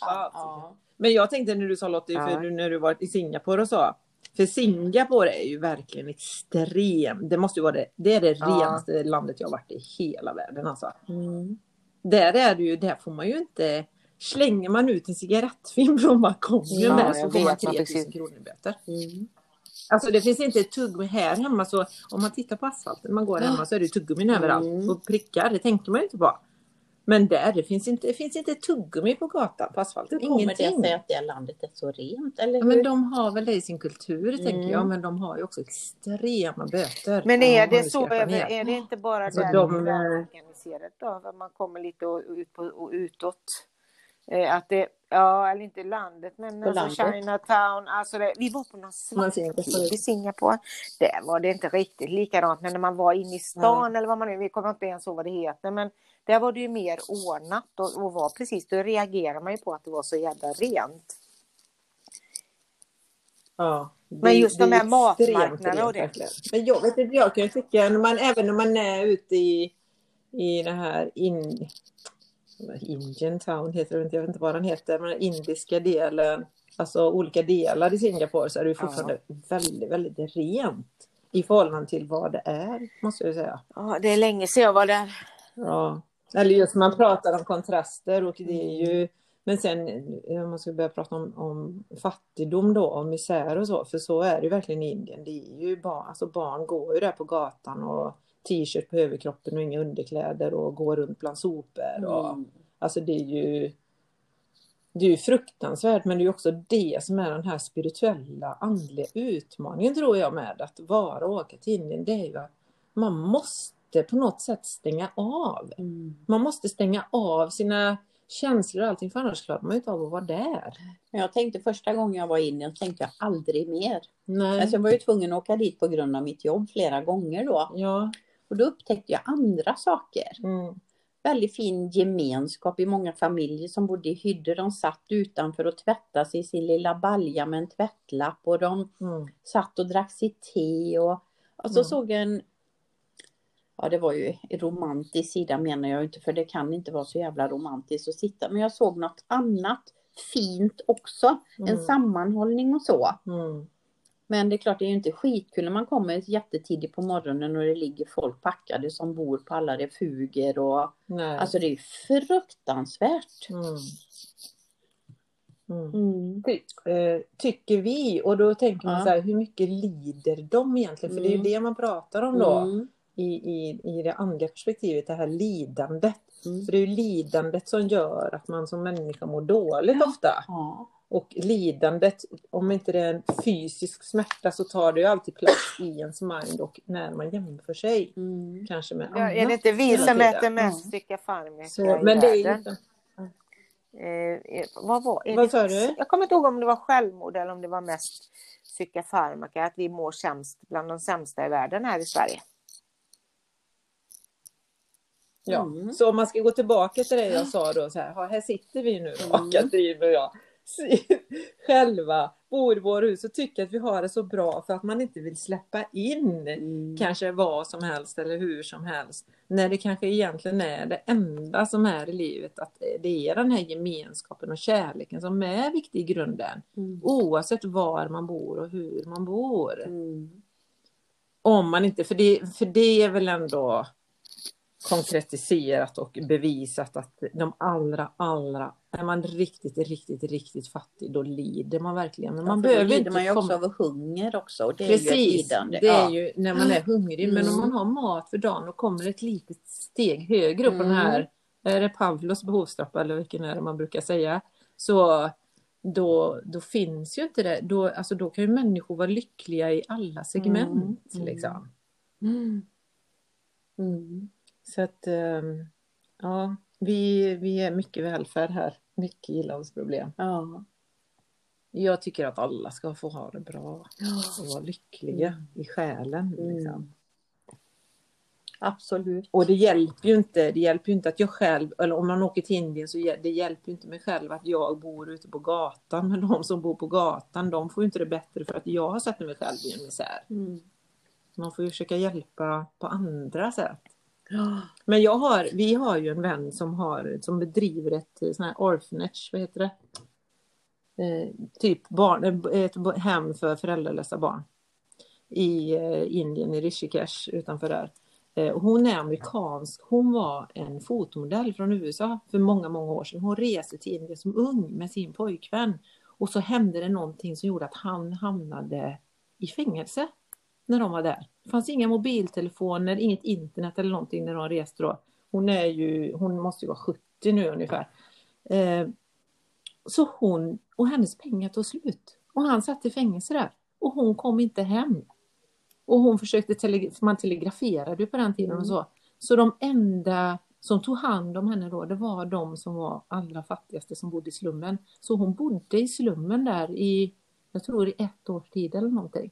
ja. Ja. Men jag tänkte när du sa Lottie, för nu när du varit i Singapore och så. För Singapore är ju verkligen extremt. Det måste ju vara det. Det är det renaste landet jag har varit i hela världen alltså. Mm. Där är det ju, där får man ju inte. Slänger man ut en cigarettfilm från balkongen Ja, där jag så får man man 3000 fick se- kronor böter. Mm. Alltså det finns inte ett tuggummi här hemma så om man tittar på asfalten man går hemma så är det tuggummin överallt Mm. och prickar, det tänker man ju inte på. Men där, det finns inte, det finns inte ett tuggummi på gatan, på asfalten. Hur kommer Ingenting. det sig att det landet är så rent? Eller hur? men de har väl det i sin kultur tänker Mm. jag, men de har ju också extrema böter. Men är det så över, är det inte bara Alltså, där de, det är eh, organiserat då? Att man kommer lite ut på, och utåt. Eh, att det, ja, eller inte landet, men alltså landet. Chinatown. Alltså det, vi var på någon svart i Singapore. Där var det inte riktigt likadant, men när man var inne i stan eller vad man nu, vi kommer inte ens ihåg vad det heter, men där var det ju mer ordnat och, och var precis, då reagerar man ju på att det var så jävla rent. Ja. Men just de är här matmarknaderna och det. Men jag vet inte, jag kan ju tycka, när man, även när man är ute i, i det här in, Indian Town heter det inte, jag vet inte vad den heter, men den indiska delen, alltså olika delar i Singapore så är det fortfarande väldigt, väldigt rent i förhållande till vad det är, måste jag säga. Ja, det är länge sedan jag var där. Ja. Eller just man pratar om kontraster och det är ju men sen om man ska börja prata om, om fattigdom då och misär och så, för så är det ju verkligen i Indien. Det är ju barn, alltså barn går ju där på gatan och t-shirt på överkroppen och inga underkläder och går runt bland sopor. Och, Mm. Alltså det är ju det är ju fruktansvärt men det är också det som är den här spirituella andliga utmaningen tror jag med att vara och åka till Indien. Det är ju att man måste på något sätt stänga av. Mm. Man måste stänga av sina känslor och allting för annars klarar man ju inte av att vara där. Jag tänkte första gången jag var i Indien tänkte jag aldrig mer. Nej. Alltså jag var ju tvungen att åka dit på grund av mitt jobb flera gånger då. Ja. Och då upptäckte jag andra saker. Mm. Väldigt fin gemenskap i många familjer som bodde i hyddor. De satt utanför och tvättade sig i sin lilla balja med en tvättlapp och de Mm. satt och drack sitt te och, och så Mm. såg jag en Ja det var ju romantisk sida menar jag inte för det kan inte vara så jävla romantiskt att sitta men jag såg något annat fint också. En Mm. sammanhållning och så. Men det är klart det är ju inte skitkul när man kommer jättetidigt på morgonen och det ligger folk packade som bor på alla refuger och Nej. alltså det är ju fruktansvärt. Mm. Mm. Mm. Ty, eh, tycker vi och då tänker man Ja. så här, hur mycket lider de egentligen? För det är ju Mm. det man pratar om då Mm. i, i, i det andliga perspektivet, det här lidandet. Mm. För det är ju lidandet som gör att man som människa mår dåligt ofta. Ja. Och lidandet, om inte det är en fysisk smärta så tar det ju alltid plats i ens mind och när man jämför sig. Mm. Kanske med Ja, är det inte vi som äter mest psykofarmaka i men det är inte... Eh, vad var är Vad det? sa du? Jag kommer inte ihåg om det var självmord eller om det var mest psykofarmaka, att vi mår sämst bland de sämsta i världen här i Sverige. Ja, Mm. så om man ska gå tillbaka till det jag sa då, så här, här sitter vi nu då, Mm. Katrin och jag, själva, bor i våra hus och tycker att vi har det så bra för att man inte vill släppa in Mm. kanske vad som helst eller hur som helst. När det kanske egentligen är det enda som är i livet, att det är den här gemenskapen och kärleken som är viktig i grunden. Mm. Oavsett var man bor och hur man bor. Mm. Om man inte, för det, för det är väl ändå konkretiserat och bevisat att de allra, allra, är man riktigt, riktigt, riktigt fattig då lider man verkligen. Men man ja, för då behöver lider inte man ju också komma... av hunger också. Och det är ju ett Precis, lidande. det är ja. ju när man är hungrig. Men om Mm. man har mat för dagen och kommer ett litet steg högre upp på den Mm. här, är det Pavlos behovstrappa eller vilken är det man brukar säga, så då, då finns ju inte det. Då, alltså, då kan ju människor vara lyckliga i alla segment. Mm. Liksom. Mm. Mm. Så att, ehm, ja, vi, vi är mycket välfärd här. Mycket gillavsproblem. Ja. Jag tycker att alla ska få ha det bra och vara lyckliga Mm. i själen. Mm. Liksom. Absolut. Och det hjälper ju inte, det hjälper inte att jag själv, eller om man åker till Indien så det hjälper inte mig själv att jag bor ute på gatan. Men de som bor på gatan, de får ju inte det bättre för att jag har satt mig själv i en misär. Mm. Man får ju försöka hjälpa på andra sätt. Men jag har, vi har ju en vän som, har, som bedriver ett eh, sån här orphanage, vad heter det? Eh, typ barn, eh, ett hem för föräldralösa barn. I eh, Indien, i Rishikesh utanför där. Eh, hon är amerikansk. Hon var en fotomodell från USA för många, många år sedan. Hon reste till Indien som ung med sin pojkvän. Och så hände det någonting som gjorde att han hamnade i fängelse när de var där. Fanns inga mobiltelefoner, inget internet eller någonting när de reste då. Hon är ju, hon måste ju vara 70 nu ungefär. Eh, så hon, och hennes pengar tog slut. Och han satt i fängelse där. Och hon kom inte hem. Och hon försökte, tele, man telegraferade ju på den tiden och så. Så de enda som tog hand om henne då, det var de som var allra fattigaste som bodde i slummen. Så hon bodde i slummen där i, jag tror i ett års tid eller någonting.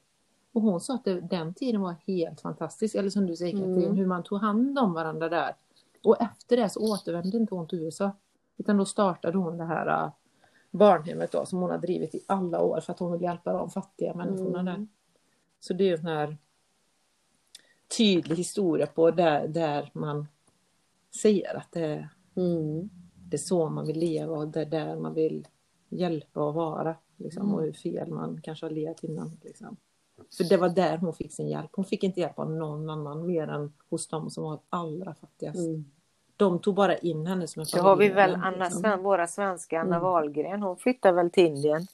Och hon sa att det, den tiden var helt fantastisk, eller som du säger Katrin, Mm. hur man tog hand om varandra där. Och efter det så återvände inte hon till USA. Utan då startade hon det här barnhemmet då som hon har drivit i alla år för att hon vill hjälpa de fattiga människorna där. Så det är ju en sån här tydlig historia på där, där man ser att det Mm. det är så man vill leva och det är där man vill hjälpa och vara. Liksom, och hur fel man kanske har levt innan. Liksom. För det var där hon fick sin hjälp. Hon fick inte hjälp av någon annan mer än hos dem som var allra fattigast. Mm. De tog bara in henne som en Så har vi väl Anna, liksom. Våra svenska Anna Mm. Wahlgren. Hon flyttade väl till Indien.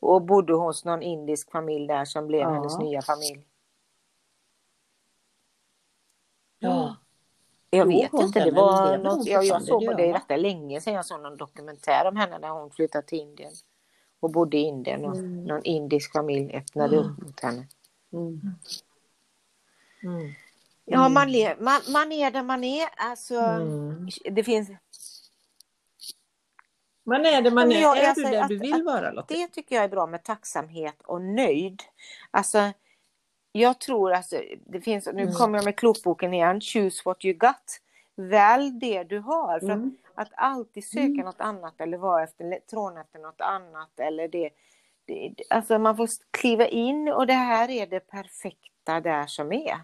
Och bodde hos någon indisk familj där som blev Ja. hennes nya familj. Ja. Jag vet inte, det var något, jag, jag såg på det rätt länge sedan jag såg någon dokumentär om henne när hon flyttade till Indien. Och bodde i Indien och Mm. någon indisk familj öppnade upp mot henne. Mm. Mm. Ja, man, le, man, man är där man är. Alltså, Mm. det finns, Man är det man är. jag- är jag du där att- du vill vara Lotta? det tycker jag är bra med tacksamhet och nöjd. Alltså, jag tror alltså, det finns, nu Mm. kommer jag med klokboken igen, choose what you got. Välj det du har. För Mm. Att, alltid söka något annat eller vara efter, tråna efter något annat eller det, det, alltså man får kliva in och det här är det perfekta där som är.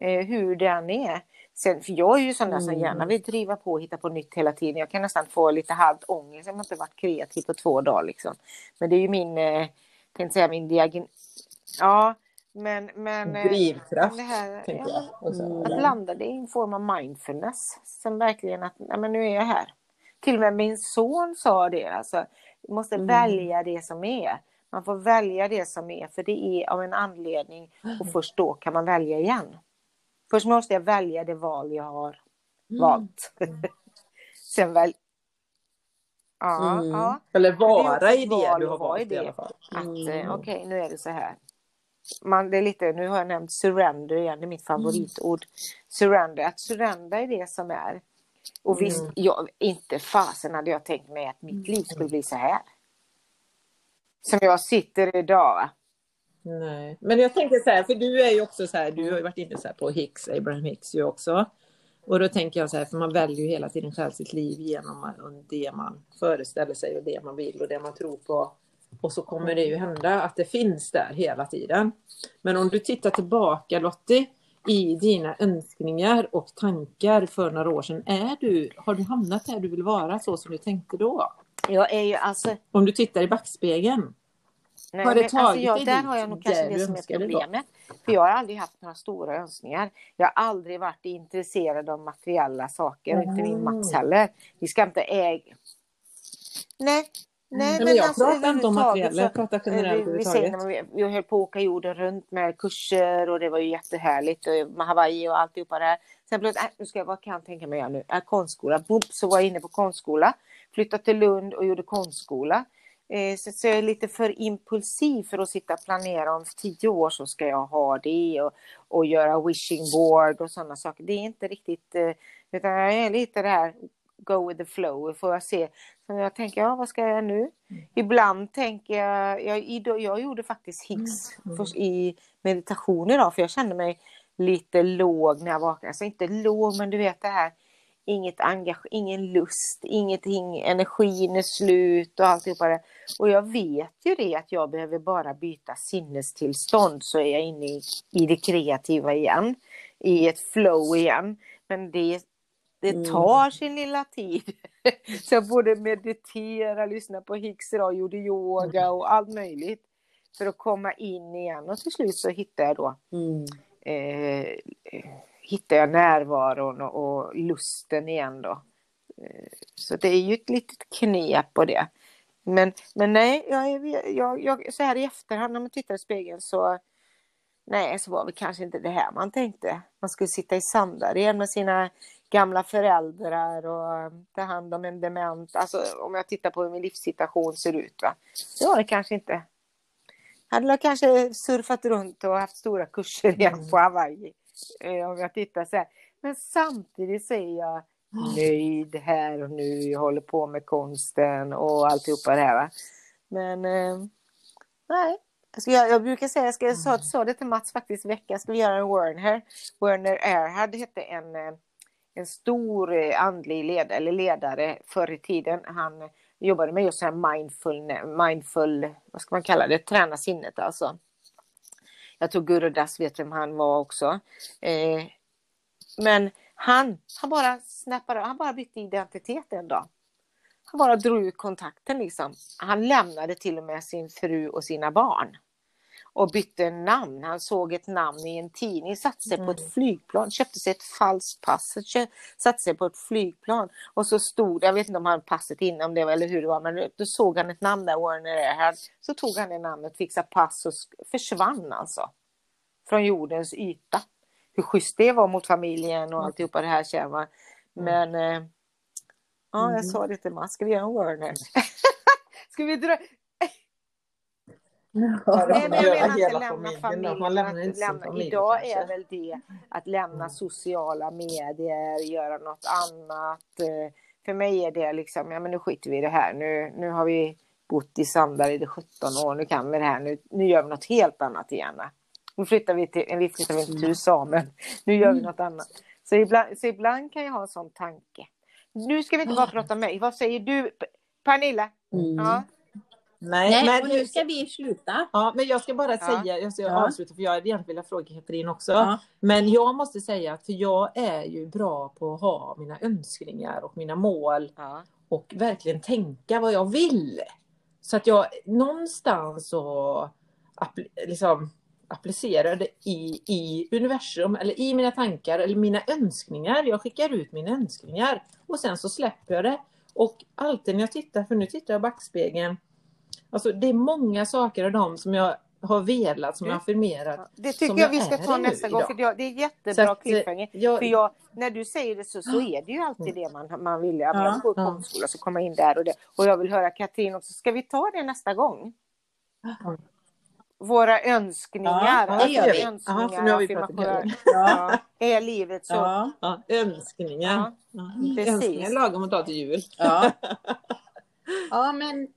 Eh, hur den är. Sen, för jag är ju sån där som Mm. gärna vill driva på och hitta på nytt hela tiden. Jag kan nästan få lite halvt ångest om jag inte varit kreativ på två dagar. Liksom. Men det är ju min, eh, tänkte säga min diagen... Ja, men... men eh, Drivkraft, det här, tänker ja, jag. Mm. att landa det i en form av mindfulness. Som verkligen att, ja, men nu är jag här. Till och med min son sa det. Alltså, du måste Mm. välja det som är. Man får välja det som är för det är av en anledning och först då kan man välja igen. Först måste jag välja det val jag har valt. Sen väl... Ja, Mm. ja. Eller Det vara också i det du har i valt i det. alla fall. Att Mm. eh, okej, nu är det så här. Man, det är lite, nu har jag nämnt surrender igen, det är mitt favoritord. Surrender, att surrender är det som är. Och visst, Mm. jag, inte fasen hade jag tänkt mig att mitt liv skulle bli så här. Som jag sitter idag. va. Nej. Men jag tänker så här, för du är ju också så här, du har ju varit inne så här på Hicks, Abraham Hicks ju också. Och då tänker jag så här, för man väljer ju hela tiden själv sitt liv genom det man föreställer sig och det man vill och det man tror på. Och så kommer det ju hända att det finns där hela tiden. Men om du tittar tillbaka Lottie, i dina önskningar och tankar för några år sedan, är du, har du hamnat där du vill vara så som du tänkte då? Jag är ju alltså... Om du tittar i backspegeln. Nej, Har det alltså tagit jag, dig där dit har jag nog kanske det som är problemet. För jag har aldrig haft några stora önskningar. Jag har aldrig varit intresserad av materiella saker, och inte min Mats heller. Vi ska inte äga... Nej, nej, Nej, men jag alltså, pratar inte om materiella, jag pratar generellt vi, vi säger överhuvudtaget. vi, vi höll på att åka jorden runt med kurser och det var ju jättehärligt. Och Hawaii och alltihopa det här. Sen plötsligt, äh, nu ska jag, vad kan jag tänka mig göra nu? Äh, konstskola. Boop, så var jag inne på konstskola. Flyttade till Lund och gjorde konstskola. Eh, så, så jag är lite för impulsiv för att sitta och planera om tio år så ska jag ha det och, och göra wishing board och sådana saker. Det är inte riktigt, eh, utan jag är lite det här go with the flow. Får jag se. Så jag tänker, ja vad ska jag göra nu? Ibland tänker jag, jag, jag gjorde faktiskt Hicks först i meditation idag för jag kände mig lite låg när jag vaknade. Alltså inte låg men du vet det här inget engage, ingen lust, ingenting, energin är slut och alltihopa det. Och jag vet ju det att jag behöver bara byta sinnestillstånd så är jag inne i, i det kreativa igen. I ett flow igen. Men det, det Mm. tar sin lilla tid. Så jag både mediterar, lyssnar på Hicks idag, gjorde yoga och allt möjligt. För att komma in igen och till slut så hittar jag då Mm. eh, eh, hittar jag närvaron och, och lusten igen då. Eh, så det är ju ett litet knep på det. Men, men nej, jag, jag, jag, så här i efterhand när man tittar i spegeln så nej, så var det kanske inte det här man tänkte. Man skulle sitta i Sandared med sina gamla föräldrar och ta hand om en dement. Alltså om jag tittar på hur min livssituation ser ut. Va? Det var det kanske inte. Hade jag kanske surfat runt och haft stora kurser igen på Hawaii. Eh, om jag tittar så här. Men samtidigt så är jag nöjd här och nu. Jag håller på med konsten och alltihopa det här. Va? Men eh, nej. Alltså jag, jag brukar säga, jag, ska, jag sa, sa det till Mats faktiskt i veckan, jag skulle göra en Werner. Werner Erhard hette en, eh, en stor eh, andlig ledare, eller ledare förr i tiden. Han jobbade med just så här mindful, mindful, vad ska man kalla det, träna sinnet alltså. Jag tror Gurdas vet vem han var också. Eh, men han, han bara snappade, han bara bytte identitet en dag. Han bara drog ut kontakten liksom. Han lämnade till och med sin fru och sina barn. Och bytte namn. Han såg ett namn i en tidning, satte sig på ett flygplan, köpte sig ett falskt pass, satte sig på ett flygplan. Och så stod det, jag vet inte om han passet inom det eller hur det var, men då såg han ett namn där, Warner Earhart. Så tog han det namnet, fixade pass och försvann alltså. Från jordens yta. Hur schysst det var mot familjen och alltihopa det här känner man. Men eh, ja, jag sa det till Mats, ska vi göra en Warner? ska vi dra? Ja, Nej, men jag menar inte lämna familjen. Man lämnar inte lämna, familj idag kanske. är väl det att lämna sociala medier, göra något annat. Eh, För mig är det liksom, ja men nu skiter vi i det här. Nu, nu har vi bott i Sandared i 17 år, nu kan vi det här. Nu, nu gör vi något helt annat igen. Nu flyttar vi till, vi flyttar inte till USA, men nu gör vi något annat. Så ibland, så ibland kan jag ha en sån tanke. Nu ska vi inte bara prata om mig. Vad säger du, Pernilla? Mm. Ja, Nej, Nej, men, och nu ska vi sluta. ja, men jag ska bara Ja. säga, jag ska Ja. avsluta för jag hade egentligen velat fråga Katrin också. Ja. Men jag måste säga att för jag är ju bra på att ha mina önskningar och mina mål och verkligen tänka vad jag vill. Så att jag någonstans så liksom, applicerar det i, i universum eller i mina tankar eller mina önskningar. Jag skickar ut mina önskningar och sen så släpper jag det. Och alltid när jag tittar, för nu tittar jag i backspegeln, alltså det är många saker av dem som jag har velat, som jag har affirmerat. Det tycker som jag jag vi ska ta nästa gång. idag. För det det är jättebra att, eh, cliffhanger. jag- För jag, när du säger det så, så är det ju alltid det man, man vill. Ja. Ja, Jag går i ja. konstskola så kommer jag in där och det. Och jag vill höra Katrin också. Ska vi ta det nästa gång? Våra önskningar. Ja, det gör vi. Önskningar, Ja, för nu har vi pratat. Ja. Ja, är livet så? Ja. Ja, önskningar. Ja, Ja, precis. Önskningar lagom att ta till jul. Ja. ja, men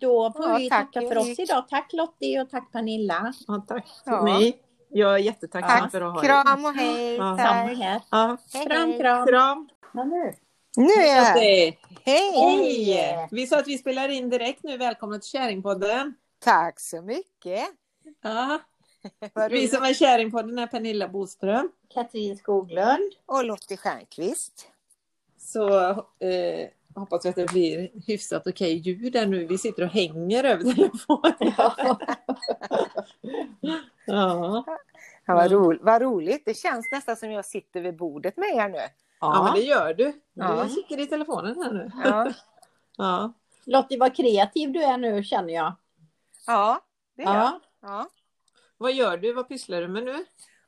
då får Ja, vi tack, tacka för oss idag. Tack Lottie och tack Pernilla. Ja, tack för Ja. mig. Jag är jättetacksam Tack. för att ha Kram och hej. Ja. Samma Tack. här. Ja, Hej, Kram, hej. kram. kram. Nu. Nu är jag här. Hej! Hej! Vi sa att vi spelar in direkt nu. Välkomna till Käringpodden. Tack så mycket. Ja. Vi som är Käringpodden är Pernilla Boström. Katrin Skoglund. Och Lottie Stjernqvist. Så eh, hoppas vi att det blir hyfsat okej ljud där nu. Vi sitter och hänger över telefonen. Ja. Ja, vad, Mm. ro, vad roligt. Det känns nästan som jag sitter vid bordet med er nu. ja, men det gör du. Du Ja. kikar i telefonen här nu. Ja, Ja. Lottie, vad kreativ du är nu känner jag. ja det jag. Ja. Ja. Vad gör du? Vad pysslar du med nu?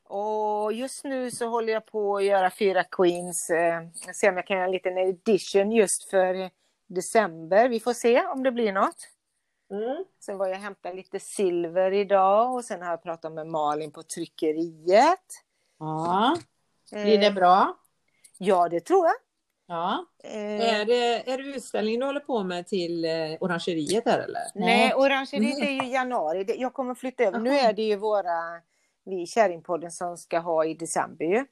Och just nu så håller jag på att göra fyra Queens. Eh, jag ser om jag kan göra en liten edition just för december. Vi får se om det blir något. Mm. Sen var jag och hämtade lite silver idag och sen har jag pratat med Malin på tryckeriet. ja. Eh, Blir det bra? Ja, det tror jag. Ja. Eh, Är, det, är det utställning du håller på med till eh, Orangeriet här eller? Nej, orangeriet är ju januari. Jag kommer flytta över. Nu är det ju våra, vi i Kärringpodden som ska ha i december ju.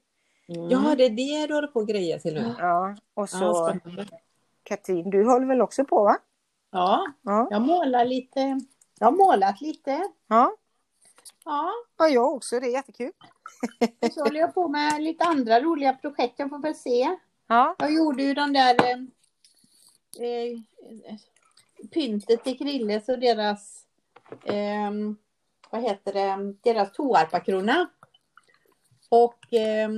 Mm. Ja, det är det du håller på att greja till nu. Ja, och så Ja. Katrin, du håller väl också på va? ja, Ja. jag målar lite. Jag har målat lite. Ja, Ja, ja jag också. Det är jättekul. och så håller jag på med lite andra roliga projekt. Jag får väl se. Ja, Jag gjorde ju den där eh, eh, pyntet till Krilles och deras eh, vad heter det, deras toarpakrona. Och eh,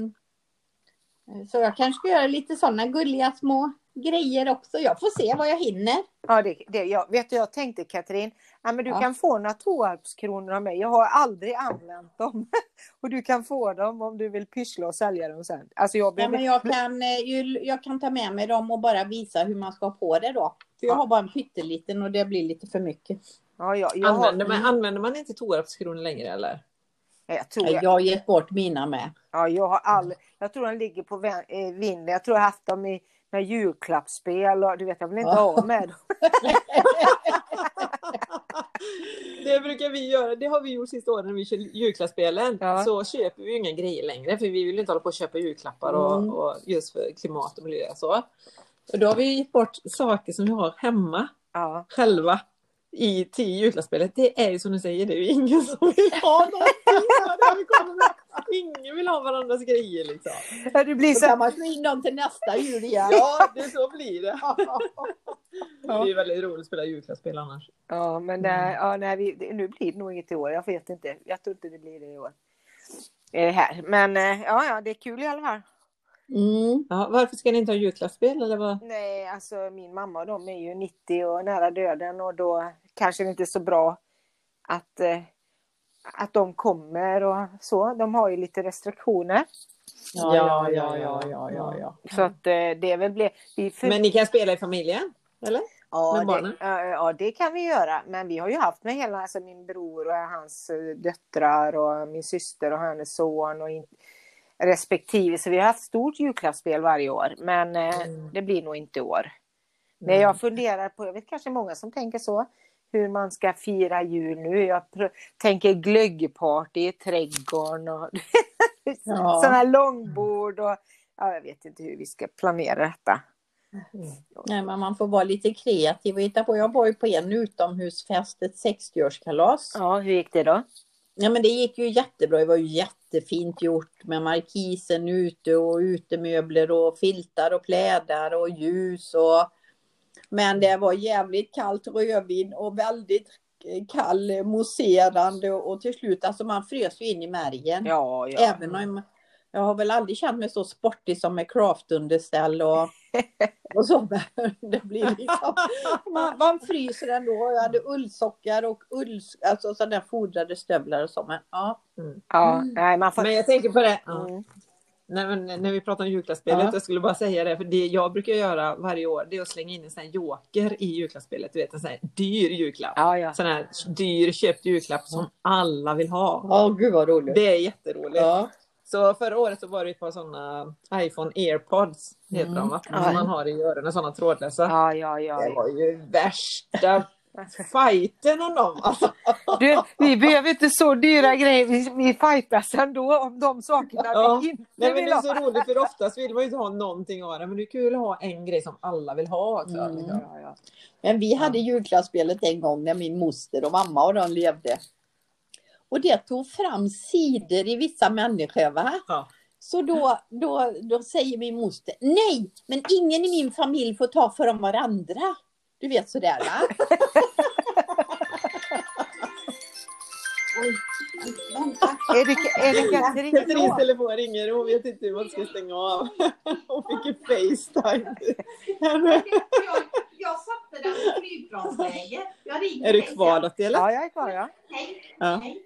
så jag kanske ska göra lite sådana gulliga små grejer också. Jag får se vad jag hinner. ja det, det, jag, vet du, jag tänkte Katrin, ja, men du Ja. kan få några Tåarpskronor av mig. Jag har aldrig använt dem. och du kan få dem om du vill pyssla och sälja dem sen. Alltså jag Ja, behöver... men jag, kan, eh, jag kan ta med mig dem och bara visa hur man ska ha på det då. För jag Ja. har bara en pytteliten och det blir lite för mycket. Ja, jag, jag, har, Använder, man, använder man inte Tåarpskronor längre eller? jag tror Jag jag, har gett bort mina med. ja, jag har all, jag tror de ligger på eh, vinden. Jag tror jag har haft dem i några julklappsspel och du vet, jag vill inte Ja. ha med dem. Det brukar vi göra. Det har vi gjort sista åren när vi kör julklappsspelen. Ja. Så köper vi inga grejer längre för vi vill inte hålla på och köpa julklappar och, Mm. och just för klimat och miljö så. Och då har vi gett bort saker som vi har hemma Ja. själva i till julklappsspelet. Det är ju som du säger, det är ju ingen som vill ha någonting. Ingen vill ha varandras grejer liksom. Ja, Det blir Så så... kan man slå in dem till nästa jul igen. Ja, det så blir det. Det är väldigt roligt att spela julklappsspel annars. Ja, men nej, ja, nej, vi, nu blir det nog inget i år. Jag vet inte. Jag tror inte det blir det i år. Eh, här. Men eh, ja, ja, det är kul i alla fall. Mm. Ja, varför ska ni inte ha julklappsspel eller vad? Nej, alltså min mamma och de är ju 90 och nära döden och då kanske det inte är så bra att, eh, att de kommer och så. De har ju lite restriktioner. Ja, ja, ja, ja, ja, ja, ja. Så att eh, det är väl ble, vi för, Men ni kan spela i familjen? Eller? ja, det, barnen? ja, det kan vi göra. Men vi har ju haft med hela, alltså min bror och hans eh, döttrar och min syster och hennes son och in, respektive. Så vi har haft stort julklappsspel varje år. Men Mm. det blir nog inte år. Nej, Mm. jag funderar på, jag vet kanske många som tänker så, hur man ska fira jul nu. Jag tänker glöggparty i trädgården och Ja. sådana här långbord och ja, jag vet inte hur vi ska planera detta. Nej, men man får vara lite kreativ och hitta på. Jag var ju på en utomhusfest, ett 60-årskalas. Ja, hur gick det då? Ja, men det gick ju jättebra. Det var ju jättefint gjort med markisen ute och utemöbler och filtar och plädar och ljus och men det var jävligt kallt rödvin och väldigt kall mousserande och, till slut alltså man frös ju in i märgen. Ja, ja. Även om jag har väl aldrig känt mig så sportig som med craftunderställ och, och så. Det blir liksom, man, man fryser ändå. Jag hade ullsockar och ull, alltså sådana fodrade stövlar och så. Men, ja. ja, nej, man får... Men jag tänker på det. Mm. Men när vi pratar om julklappsspelet, Ja. jag skulle bara säga det, för det jag brukar göra varje år, det är att slänga in en sån här joker i julklappsspelet. Du vet, en sån här dyr julklapp. Ja, ja. Sån här dyr köpt julklapp som alla vill ha. Ja, gud vad roligt. Det är jätteroligt. Ja. Så förra året så var det ett par sådana iPhone airpods, heter Mm. de va? Ja. Som man har i öronen, sådana trådlösa. Ja, ja, ja. Det var ju värsta fighten om dem. Alltså. Du, vi behöver inte så dyra grejer. Vi, vi fightas ändå om de sakerna Ja. vi inte Nej men vill det är så roligt för oftast vill man ju inte ha någonting av det. Men det är kul att ha en grej som alla vill ha också. Mm. liksom. Ja, ja. Men vi hade julklappsspelet en gång när min moster och mamma och de levde. Och det tog fram sidor i vissa människor va? Så då, då, då säger min moster, nej, men ingen i min familj får ta för om varandra. Du vet sådär va? Oj, vänta. Är det, är det Katrin? Katrins telefon ringer och hon vet inte hur man ska stänga av. Hon fick ju Facetime. Jag, jag satte den i flygplansläge. Jag ringer Är du kvar eller? Ja, jag är kvar ja. Hej. Ja. Hej.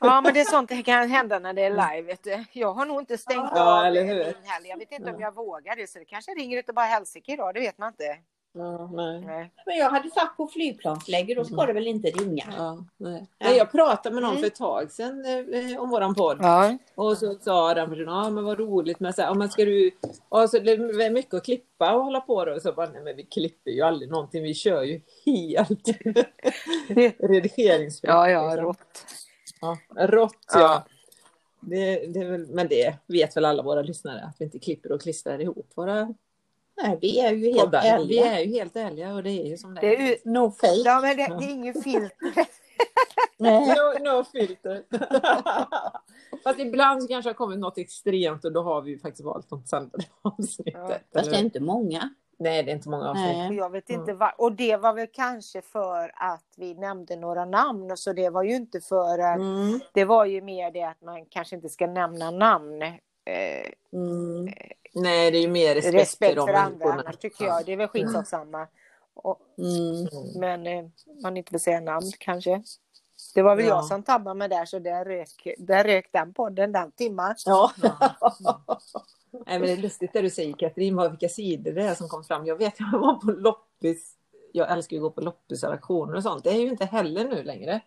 Ja, men det är sånt som kan hända när det är live. Vet du. Jag har nog inte stängt Ja, av eller hur? min heller. Jag vet inte om jag vågar det. Så det kanske ringer utav bara helsike idag. Det vet man inte. Ja, nej. Nej. Men jag hade satt på flygplansläge, då ska det väl inte ringa? Ja, nej. Nej, jag pratade med någon för ett tag sedan eh, om våran podd. Ja. Och så sa den personen, ja men vad roligt med så här, ja, men ska du, och så det är mycket att klippa och hålla på då. Och så bara, nej men vi klipper ju aldrig någonting, vi kör ju helt redigeringsfritt. Ja, ja, liksom. rått. Ja, rått ja. Ja. Det, det är väl, men det vet väl alla våra lyssnare att vi inte klipper och klistrar ihop våra Nej, vi är ju helt poddar. Vi ärliga. är ju helt ärliga och det är ju som det, Det är, u- No fake. ja, men det, det är ingen filter. Nej. No, no filter. Fast ibland så kanske det har kommit något extremt och då har vi ju faktiskt valt sända det avsnittet. Ja, Fast det är inte många. Nej, det är inte många avsnitt. Nej. Jag vet inte var, och det var väl kanske för att vi nämnde några namn. Så det var ju inte för att Mm. Det var ju mer det att man kanske inte ska nämna namn. Eh, Mm. Nej, det är ju mer respekt, respekt för, för andra, annars tycker jag. Det är väl skitsamma. Och, Mm. men eh, man inte vill säga namn kanske. Det var väl Ja. jag som tabbade mig där så där rök, där rök den podden den timmen. Ja. Nej, men det är lustigt det du säger Katrin, vad- vilka sidor det är som kom fram. Jag vet, jag var på loppis. Jag älskar ju att gå på loppisaktioner och sånt. Det är ju inte heller nu längre.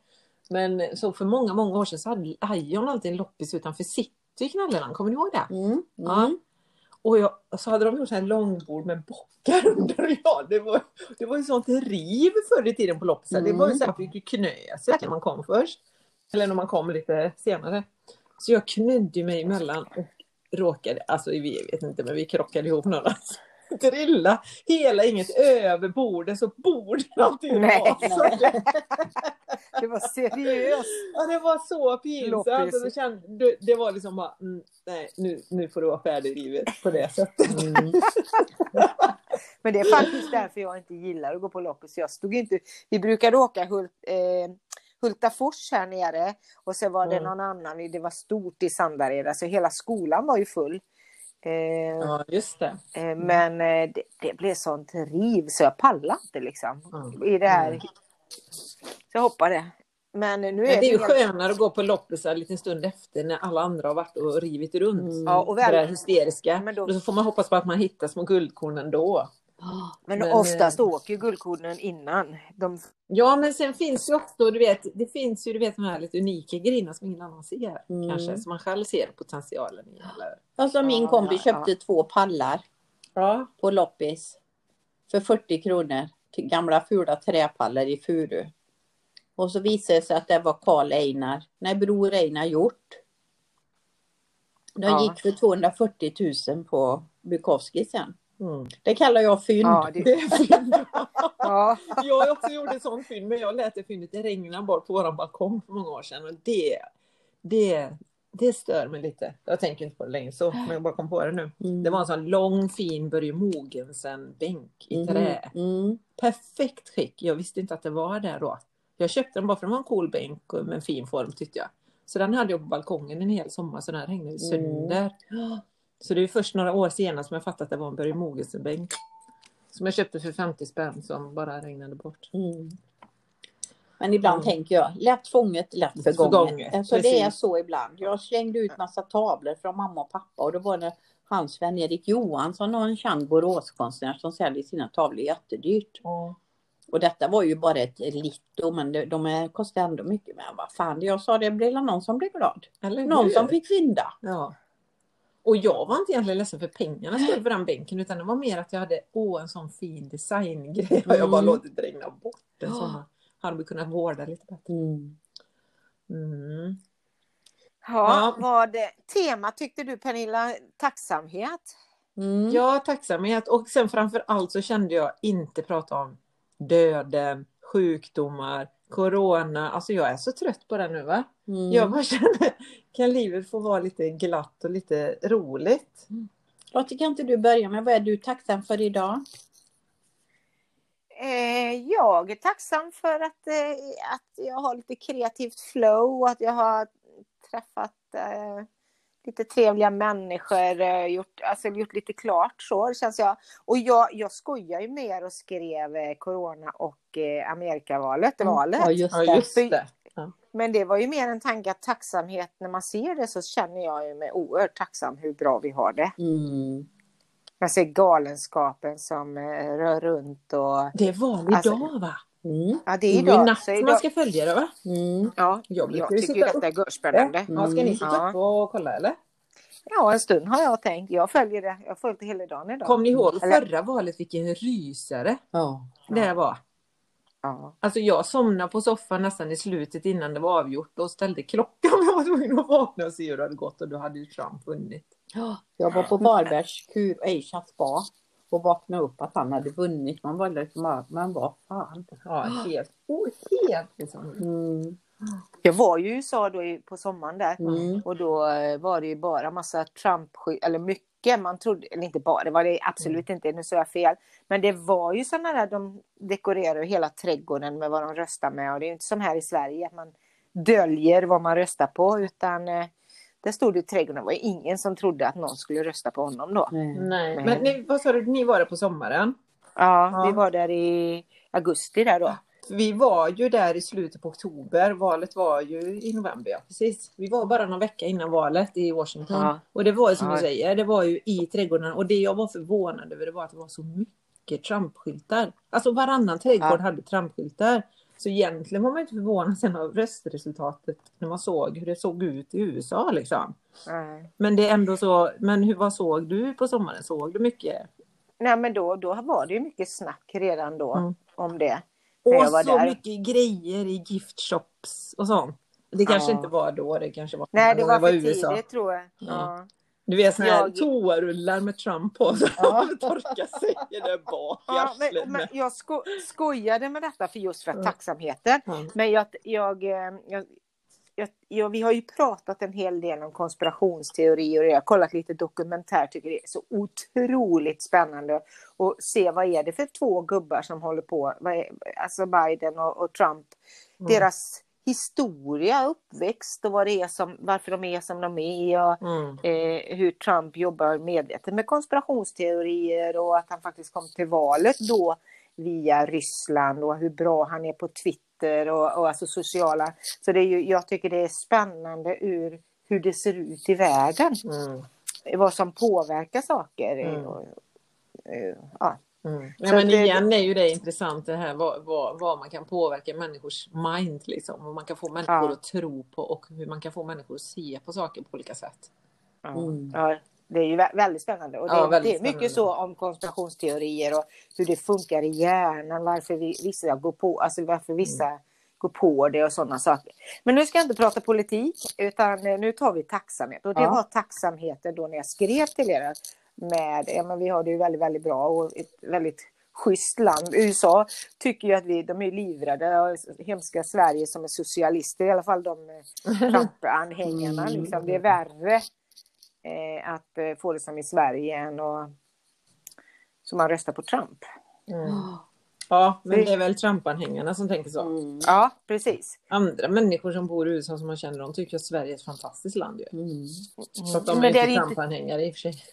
Men så för många, många år sedan så hade Ion alltid en loppis utanför city Knalleland. Kommer ni ihåg det? Mm. Ja. Mm. Och jag, så hade de gjort så här långbord med bockar under. Ja, det var, det var ju sånt riv förr i tiden på loppisen. Det var ju så här att man fick knö sig när man kom först. Eller när man kom lite senare. Så jag knödde mig emellan och råkade, alltså vi vet inte men vi krockade ihop några. Trilla hela inget över bordet så Nej. var så Det var seriöst. Ja, det var så pinsamt. Och kände, det, var liksom bara, mm, nej, nu, nu får du vara färdig i livet på det sättet. Mm. Men det är faktiskt därför jag inte gillar att gå på loppis. Jag stod inte... Vi brukade åka Hult, eh, Hultafors här nere och sen var det Mm. någon annan, det var stort i Sandared, alltså hela skolan var ju full. Eh, Ja, just det. eh, men eh, det, det blev sånt riv så jag pallade inte liksom. Mm. I det här. Mm. Så jag hoppade. Men nu är Men det är ju helt- skönare att gå på loppisar en liten stund efter när alla andra har varit och rivit runt. Mm. Ja, och Det där väl, hysteriska. Men då- Och så får man hoppas på att man hittar små guldkorn ändå. Men, men, oftast eh, åker guldkornen innan. De, Ja, men sen finns ju också, du vet, det finns ju du vet, de här lite unika grejerna som ingen annan ser. Mm. Kanske, som man själv ser potentialen i. Eller? Alltså min Ja, kompis ja, köpte två pallar Ja. på loppis för 40 kronor. Till gamla fula träpallar i furu. Och så visade det sig att det var Karl Einar, nej Bror Einar gjort. De Ja. gick för 240 000 på Bukowski sen. Mm. Det kallar jag fynd. ja, det, Det är fynd. ja, Jag har också gjort ett sånt fynd, men jag lät det fyndet regna bort på våran balkong för många år sedan. Och det, det, det stör mig lite. Jag tänker inte på det längre så, men jag bara kom på det nu. Mm. Det var en sån lång fin Börje Mogensen-bänk i Mm, trä. Mm. Perfekt skick. Jag visste inte att det var där då. Jag köpte den bara för att det var en cool bänk med en fin form tyckte jag. Så den hade jag på balkongen en hel sommar så den hängde ju sönder. Så det är först några år senare som jag fattade att det var en Börje Mogensen-bänk. Som jag köpte för 50 spänn som bara regnade bort. Mm. Men ibland Mm. tänker jag, lätt fånget, lätt förgånget. Alltså det är så ibland. Jag slängde ut massa tavlor från mamma och pappa och då var det hans Sven-Erik Johansson och en känd Boråskonstnär som säljer sina tavlor jättedyrt. Och detta var ju bara ett litto men det, de är, kostar ändå mycket. Men vad fan, jag sa det blir någon som blir glad. Eller Någon som fick fynda. Ja. Och jag var inte egentligen ledsen för pengarna skull för den bänken utan det var mer att jag hade åh en sån fin designgrej och jag bara Mm. låtit regna bort den. Som hade vi kunnat vårda lite bättre. Mm. Mm. ja, var det tema tyckte du Pernilla? Tacksamhet? Mm. Ja, tacksamhet. Och sen framför allt så kände jag inte prata om döden, sjukdomar, corona. Alltså jag är så trött på det nu va. Mm. Jag bara känner, kan livet få vara lite glatt och lite roligt? Lotte, kan inte du börja med vad är du tacksam för idag? Eh, jag är tacksam för att, eh, att jag har lite kreativt flow och att jag har träffat eh, lite trevliga människor, eh, gjort, alltså gjort lite klart så känns jag. Och jag, jag skojar ju mer och skrev eh, Corona och eh, Amerikavalet, valet. Ja, just Ja, det. just det. Men det var ju mer en tanke att tacksamhet, när man ser det så känner jag ju mig oerhört tacksam hur bra vi har det. Mm. Man ser galenskapen som rör runt och Det är val Alltså- idag va? Mm. ja, det Det är är ju idag. natt Så man idag ska följa det va? Mm. ja, Jag jag, ju tycker sitta detta är görspännande. Ja, ska ni sitta Ja. upp och kolla eller? Ja, en stund har jag tänkt. Jag följer det. Jag har följt det hela dagen idag. Kom ni ihåg Eller- förra valet vilken rysare Ja. det var? Ja. Alltså jag somnade på soffan nästan i slutet innan det var avgjort och ställde klockan. Jag var tvungen att vakna och se hur det hade gått och då hade ju Trump vunnit. Ja, Jag var på Varbergs kur Aisha spa och vaknade upp att han hade vunnit. Man var liksom men vad fan. Ja, helt, oh, helt liksom. Mm. Jag var ju i USA då på sommaren där. Mm. Och då eh, var det ju bara massa trump eller mycket. Man trodde, eller inte bara, det var det absolut inte, nu sa jag fel. Men det var ju sådana där, de dekorerar hela trädgården med vad de röstar med. Och det är ju inte som här i Sverige, att man döljer vad man röstar på. Utan eh, där stod det i trädgården, det var ingen som trodde att någon skulle rösta på honom då. Nej. Nej, Nej. men ni, vad sa du, ni var där på sommaren? Ja, Ja. vi var där i augusti där då. Vi var ju där i slutet på oktober. Valet var ju i november, ja precis. Vi var bara någon vecka innan valet i Washington. Ja. Och det var ju som Ja. du säger, det var ju i trädgården. Och det jag var förvånad över det var att det var så mycket Trump-skyltar. Alltså varannan trädgård Ja. hade Trump-skyltar. Så egentligen var man inte förvånad sen av röstresultatet när man såg hur det såg ut i USA liksom. Nej. Men det är ändå så, men hur, vad såg du på sommaren? Såg du mycket? Nej men då, då var det ju mycket snack redan då Mm. om det. Och var så där. mycket grejer i gift shops och sånt. Det kanske Ja. inte var då, det kanske var Nej det jag var för USA. tidigt tror jag. Ja. Ja. Du vet såna här Jag- toarullar med Trump på så Ja. ja. torka sig där bak i Ja, men, men jag sko skojade med detta för just för Ja. tacksamheten. Ja. Men jag, jag, eh, jag, jag, jag, vi har ju pratat en hel del om konspirationsteorier och jag har kollat lite dokumentär. Tycker det är så otroligt spännande att se vad är det för två gubbar som håller på, vad är, alltså Biden och, och Trump. Mm. Deras historia, uppväxt och vad det är som, varför de är som de är. Och, Mm. eh, hur Trump jobbar medvetet med konspirationsteorier och att han faktiskt kom till valet då via Ryssland och hur bra han är på Twitter och, och alltså sociala. Så det är ju, jag tycker det är spännande ur hur det ser ut i världen. Mm. Vad som påverkar saker. Mm. Och, eh, ja. Mm. Ja, men det- igen är ju det intressant det här vad, vad, vad man kan påverka människors mind liksom. Vad man kan få människor Ja. att tro på och hur man kan få människor att se på saker på olika sätt. Mm. Ja, det är ju vä- väldigt spännande. Och det, Ja, väldigt det är mycket spännande. så om konspirationsteorier och hur det funkar i hjärnan, varför vi, vissa går på, alltså varför vissa Mm. går på det och sådana saker. Men nu ska jag inte prata politik, utan nu tar vi tacksamhet. Och det Ja. var tacksamheten då när jag skrev till er med, ja men vi har det ju väldigt, väldigt bra och ett väldigt schysst land. USA tycker ju att vi, de är livrädda av hemska Sverige som är socialister, i alla fall de eh, Trump-anhängarna. Mm. Liksom. Det är värre eh, att eh, få det som i Sverige än att så man röstar på Trump. Ja, men det är väl Trump-anhängarna som tänker så. Mm. Ja, precis. Andra människor som bor i USA som man känner de tycker att Sverige är ett fantastiskt land ju. Mm. Så att de är Men det inte är inte- Trump-anhängare i och för sig.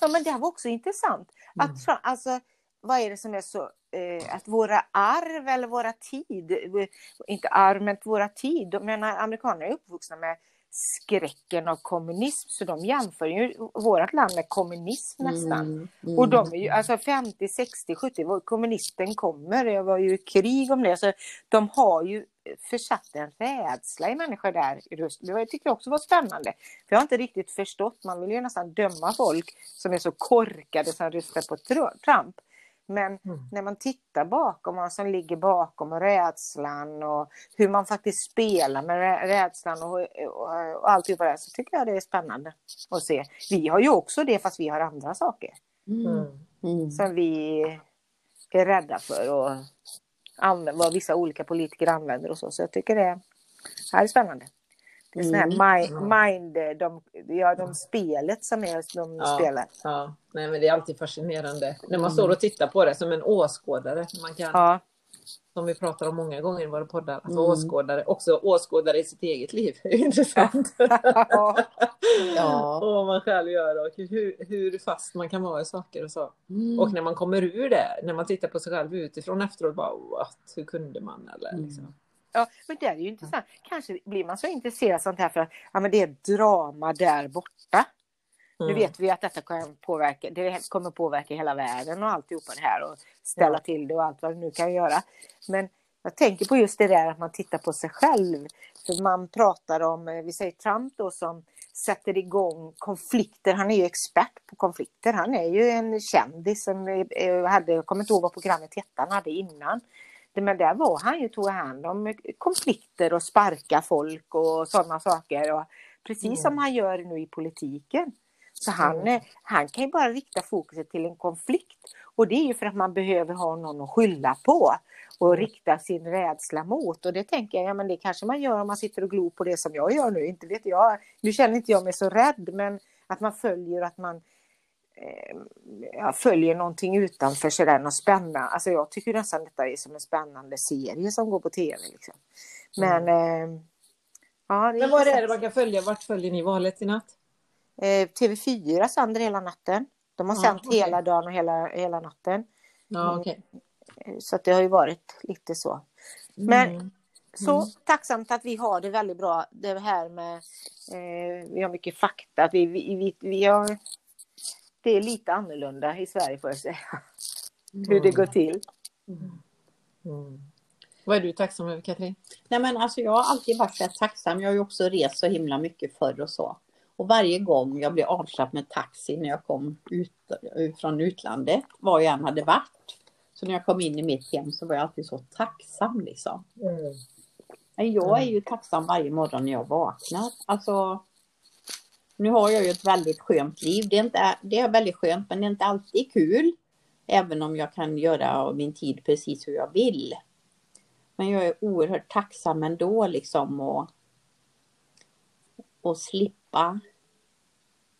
Ja, men det här var också intressant. Mm. Att, Trump- alltså, vad är det som är så, eh, att våra arv eller våra tid, eh, inte arv men våra tid, jag menar amerikanerna är uppvuxna med skräcken av kommunism så de jämför ju vårt land med kommunism nästan. Mm. Mm. Och de är ju, alltså 50, 60, 70, var kommunisten kommer, det var ju krig om det. Så de har ju försatt en rädsla i människor där. Det var- jag tycker jag också var spännande. För jag har inte riktigt förstått, man vill ju nästan döma folk som är så korkade som röstar på Tr- Trump. Men Mm. när man tittar bakom vad som ligger bakom och rädslan och hur man faktiskt spelar med rä- rädslan och, och, och alltihopa det så tycker jag det är spännande att se. Vi har ju också det fast vi har andra saker Mm. Mm. Mm. som vi är rädda för och använder, vad vissa olika politiker använder och så. Så jag tycker det här är spännande. Det är sån här Mm. mind, mind de, ja, de spelet som är, de Ja. spelar. Ja, nej men det är alltid fascinerande. När man står och tittar på det som en åskådare. Man kan, Ja, Som vi pratar om många gånger i våra poddar. Alltså Mm. åskådare, också åskådare i sitt eget liv. Det är intressant. Ja. och vad man själv gör och hur, hur fast man kan vara i saker och så. Mm. Och när man kommer ur det, när man tittar på sig själv utifrån efteråt, bara what, hur kunde man? Eller, Mm. liksom. Ja, men det är ju intressant. Kanske blir man så intresserad av sånt här för att ja, men det är drama där borta. Nu Mm. vet vi att detta kan påverka, det kommer påverka hela världen och alltihopa det här och ställa Ja. till det och allt vad det nu kan göra. Men jag tänker på just det där att man tittar på sig själv. För man pratar om, eh, vi säger Trump då som sätter igång konflikter. Han är ju expert på konflikter. Han är ju en kändis som eh, eh, hade, jag kommer inte ihåg vad programmet hette han hade innan. Men där var han ju, tog hand om konflikter och sparka folk och sådana saker. Och precis Mm. som han gör nu i politiken. Så han, eh, han kan ju bara rikta fokuset till en konflikt. Och det är ju för att man behöver ha någon att skylla på och Mm. rikta sin rädsla mot. Och det tänker jag, ja men det kanske man gör om man sitter och glor på det som jag gör nu. Inte vet jag. Nu känner inte jag mig så rädd men att man följer att man eh, ja, följer någonting utanför sådär, något spännande. Alltså jag tycker nästan detta är som en spännande serie som går på tv. Liksom. Men eh, ja, Men vad är det man kan följa? Vart följer ni valet i natt? Eh, TV4 sänder hela natten. De har Ja, sänt okej. hela dagen och hela, hela natten. Ja, Mm. okej. Eh, Så det har ju varit lite så. Men Mm. så Mm. tacksamt att vi har det väldigt bra. Det här med, eh, vi har mycket fakta. Vi, vi, vi, vi har, det är lite annorlunda i Sverige får jag säga. Hur det går till. Mm. Vad är du tacksam över Katrin? Nej men alltså jag har alltid varit här tacksam. Jag har ju också rest så himla mycket förr och så. Och varje gång jag blev avsläppt med taxi när jag kom ut, från utlandet, var jag än hade varit. Så när jag kom in i mitt hem så var jag alltid så tacksam liksom. Nej, Jag är ju tacksam varje morgon när jag vaknar. Alltså, Nu har jag ju ett väldigt skönt liv. Det är, inte, det är väldigt skönt men det är inte alltid kul. Även om jag kan göra min tid precis hur jag vill. Men jag är oerhört tacksam ändå liksom och, och slippa.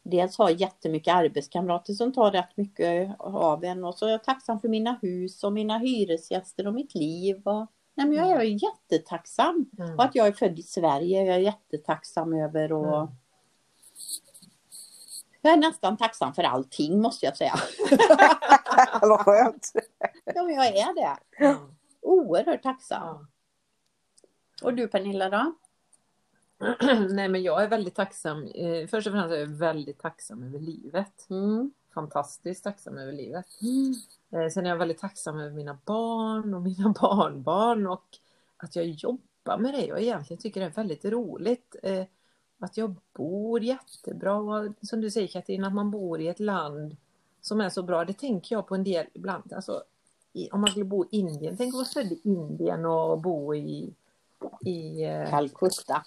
Dels ha jättemycket arbetskamrater som tar rätt mycket av en och så är jag tacksam för mina hus och mina hyresgäster och mitt liv. Och, nej men jag är jättetacksam. Mm. Och att jag är född i Sverige jag är jättetacksam över och Mm. Jag är nästan tacksam för allting måste jag säga. Vad skönt. Ja men jag är det. Oerhört tacksam. Ja. Och du Pernilla då? Nej men jag är väldigt tacksam. Eh, Först och främst är jag väldigt tacksam över livet. Mm. Fantastiskt tacksam över livet. Eh, Sen är jag väldigt tacksam över mina barn och mina barnbarn och att jag jobbar med det och egentligen tycker det är väldigt roligt. Att jag bor jättebra och som du säger Katrin, att man bor i ett land som är så bra. Det tänker jag på en del ibland. Alltså, om man skulle bo i Indien, tänk att vara född i Indien och bo i, i eh, Calcutta.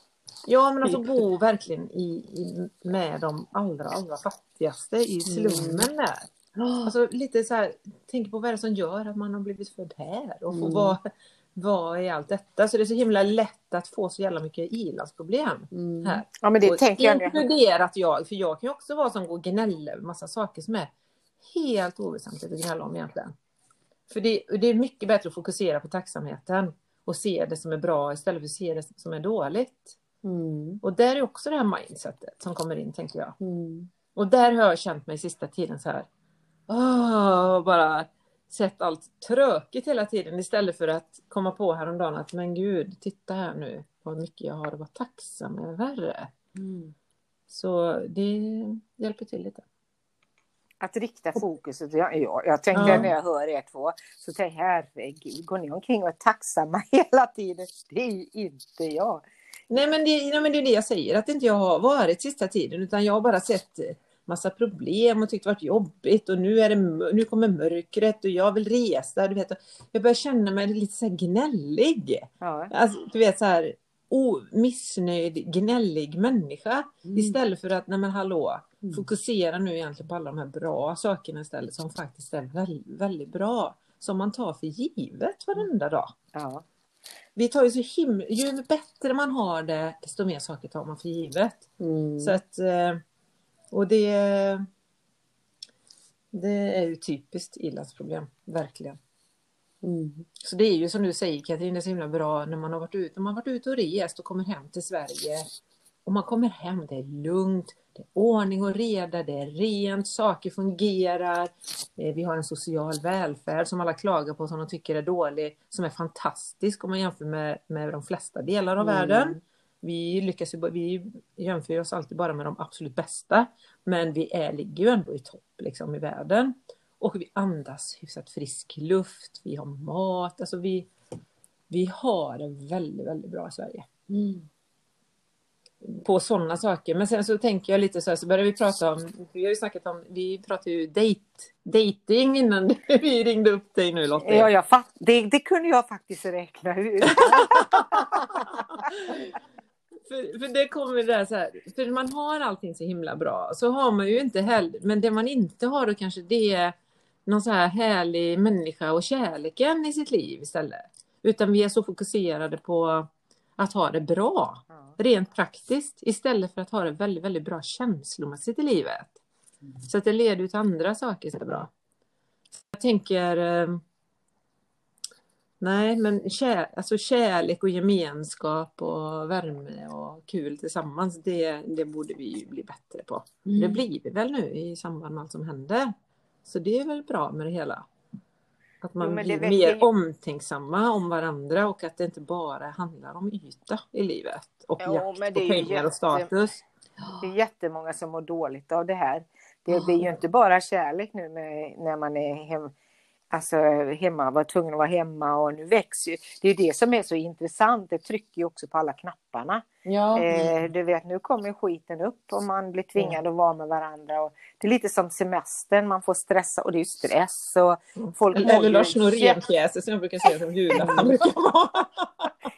Ja, men alltså bo verkligen i, i, med de allra, allra fattigaste i slummen där. Alltså lite så här, tänk på vad är det som gör att man har blivit född här och får Mm. vara, vara i allt detta. Så det är så himla lätt att få så jävla mycket ilandsproblem Mm. här. Ja men det Och tänker jag. Inkluderat jag, för jag kan ju också vara som går och gnälla över massa saker som är helt oväsentligt att gnälla om egentligen. För det, det är mycket bättre att fokusera på tacksamheten och se det som är bra istället för att se det som är dåligt. Mm. Och där är också det här mindsetet som kommer in, tänker jag. Mm. Och där har jag känt mig sista tiden så här. Åh, bara sett allt tråkigt hela tiden istället för att komma på häromdagen att men gud, titta här nu vad mycket jag har att vara tacksam över. Mm. Så det hjälper till lite. Att rikta fokuset. Jag, jag, jag tänkte Ja. när jag hör er två, så tänkte jag herregud, går ni omkring och är tacksamma hela tiden? Det är ju inte jag. Nej men, det, nej men det är det jag säger, att inte jag har varit sista tiden utan jag har bara sett massa problem och tyckt det varit jobbigt och nu, är det, nu kommer mörkret och jag vill resa. Du vet, jag börjar känna mig lite så här gnällig. Ja. Alltså, du vet så här missnöjd, gnällig människa. Mm. Istället för att, nej men hallå, Mm. fokusera nu egentligen på alla de här bra sakerna istället som faktiskt är väldigt, väldigt bra. Som man tar för givet varenda dag. Ja. Vi tar ju så himla, ju bättre man har det, desto mer saker tar man för givet. Mm. Så att, eh, och det, det är ju typiskt ilandsproblem, verkligen. Mm. Så det är ju som du säger Katrin, det är så himla bra när man har varit ute, när man har varit ute och rest och kommer hem till Sverige. Och man kommer hem, det är lugnt, det är ordning och reda, det är rent, saker fungerar. Eh, Vi har en social välfärd som alla klagar på som de tycker är dålig, som är fantastisk om man jämför med, med de flesta delar av Mm. världen. Vi lyckas ju, vi jämför oss alltid bara med de absolut bästa. Men vi är, ligger ju ändå i topp liksom, i världen. Och vi andas hyfsat frisk luft, vi har mat, alltså vi, vi har det väldigt, väldigt bra i Sverige. Mm. På sådana saker. Men sen så tänker jag lite så här, så börjar vi prata om, vi har ju snackat om, vi pratar ju date, dating innan vi ringde upp dig nu Lotta. Ja, jag fatt, det, det kunde jag faktiskt räkna ut. För, för det kommer det där så här, för man har allting så himla bra, så har man ju inte heller, men det man inte har då kanske det är någon så här härlig människa och kärleken i sitt liv istället. Utan vi är så fokuserade på att ha det bra, Ja. rent praktiskt, istället för att ha det väldigt, väldigt bra känslomässigt i livet. Så att det leder till andra saker så bra. Jag tänker, eh, nej men kär, alltså kärlek och gemenskap och värme och kul tillsammans, det, det borde vi ju bli bättre på. Det Mm. blir vi väl nu i samband med allt som händer. Så det är väl bra med det hela. Att man Jo, det blir mer omtänksamma om varandra och att det inte bara handlar om yta i livet. Och Jo, jakt men det ju pengar och jätte- status. Det är jättemånga som mår dåligt av det här. Det blir ju inte bara kärlek nu med, när man är hem, alltså hemma, var tvungen att vara hemma och nu växer ju. Det är det som är så intressant. Det trycker ju också på alla knapparna. Ja. Eh, du vet, nu kommer skiten upp och man blir tvingad att vara med varandra. Och det är lite som semestern, man får stressa och det är ju stress. Och folk Eller, Lars Norén-pjäser som jag brukar säga som julafton vara.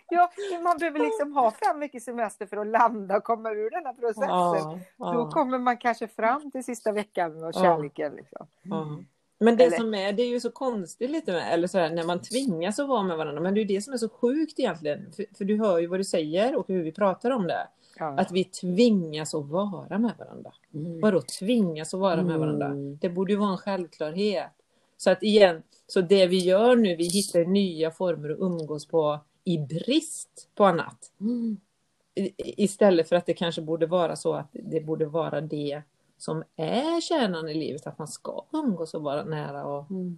Ja, man behöver liksom ha fem veckors semester för att landa och komma ur den här processen. Ja, Då ja, kommer man kanske fram till sista veckan och kärleken. Liksom. ja. Men det Eller- som är, det är ju så konstigt lite med, eller så här, när man tvingas att vara med varandra, men det är ju det som är så sjukt egentligen. För, för du hör ju vad du säger och hur vi pratar om det. Ja. Att vi tvingas att vara med varandra. Vadå tvingas att vara med varandra? Mm. Det borde ju vara en självklarhet. Så att igen, så det vi gör nu, vi hittar nya former att umgås på i brist på annat. Mm. I- Istället för att det kanske borde vara så att det borde vara det som är kärnan i livet, att man ska umgås och vara nära och, Mm.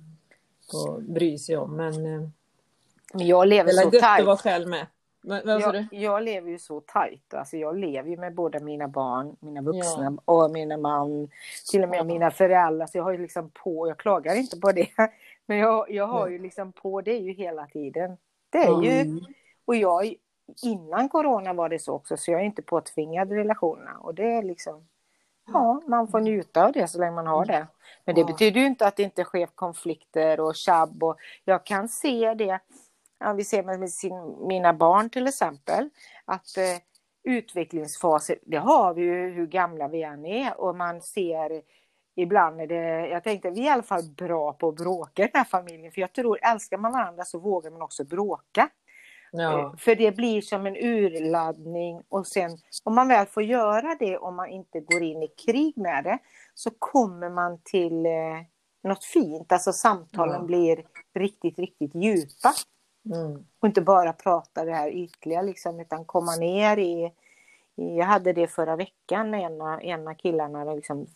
och bry sig om. Men eh, Men jag lever så tajt. själv med. Du? Jag, jag lever ju så tajt. Alltså jag lever ju med båda mina barn, mina vuxna och mina man. Till och med Ja. mina föräldrar. Så jag har ju liksom på, jag klagar inte på det. Men jag, jag har ju liksom på det ju hela tiden. Det är ju, Mm. och jag, innan corona var det så också, så jag är inte påtvingad relationerna. Och det är liksom, ja, man får njuta av det så länge man har det. Men det Ja. betyder ju inte att det inte sker konflikter och tjabb. Och jag kan se det, ja, vi ser med sin, mina barn till exempel, att eh, utvecklingsfaser, det har vi ju hur gamla vi än är. Och man ser ibland är det, jag tänkte vi är i alla fall bra på att bråka i den här familjen. För jag tror, älskar man varandra så vågar man också bråka. Ja. Eh, För det blir som en urladdning och sen om man väl får göra det om man inte går in i krig med det så kommer man till eh, något fint. Alltså samtalen Ja. blir riktigt, riktigt djupa. Mm. Och inte bara prata det här ytliga liksom utan komma ner i, jag hade det förra veckan när ena, ena killarna liksom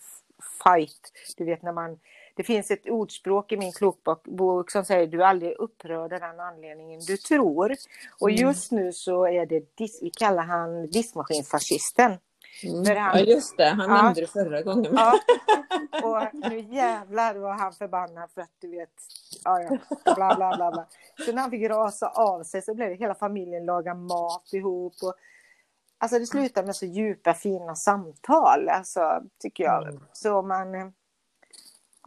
fight. Du vet när man det finns ett ordspråk i min klokbok bok som säger du är aldrig upprörd av den anledningen du tror. Och Mm. just nu så är det, vi kallar han diskmaskinfascisten. Ja han, just det, han Ja. nämnde det förra gången. Ja, och nu jävlar var han förbannad för att du vet, ja, ja, bla bla bla. bla. Så när han fick rasa av sig så blev det hela familjen laga mat ihop. Och, alltså det slutade med så djupa fina samtal, alltså, tycker jag. Mm. Så man,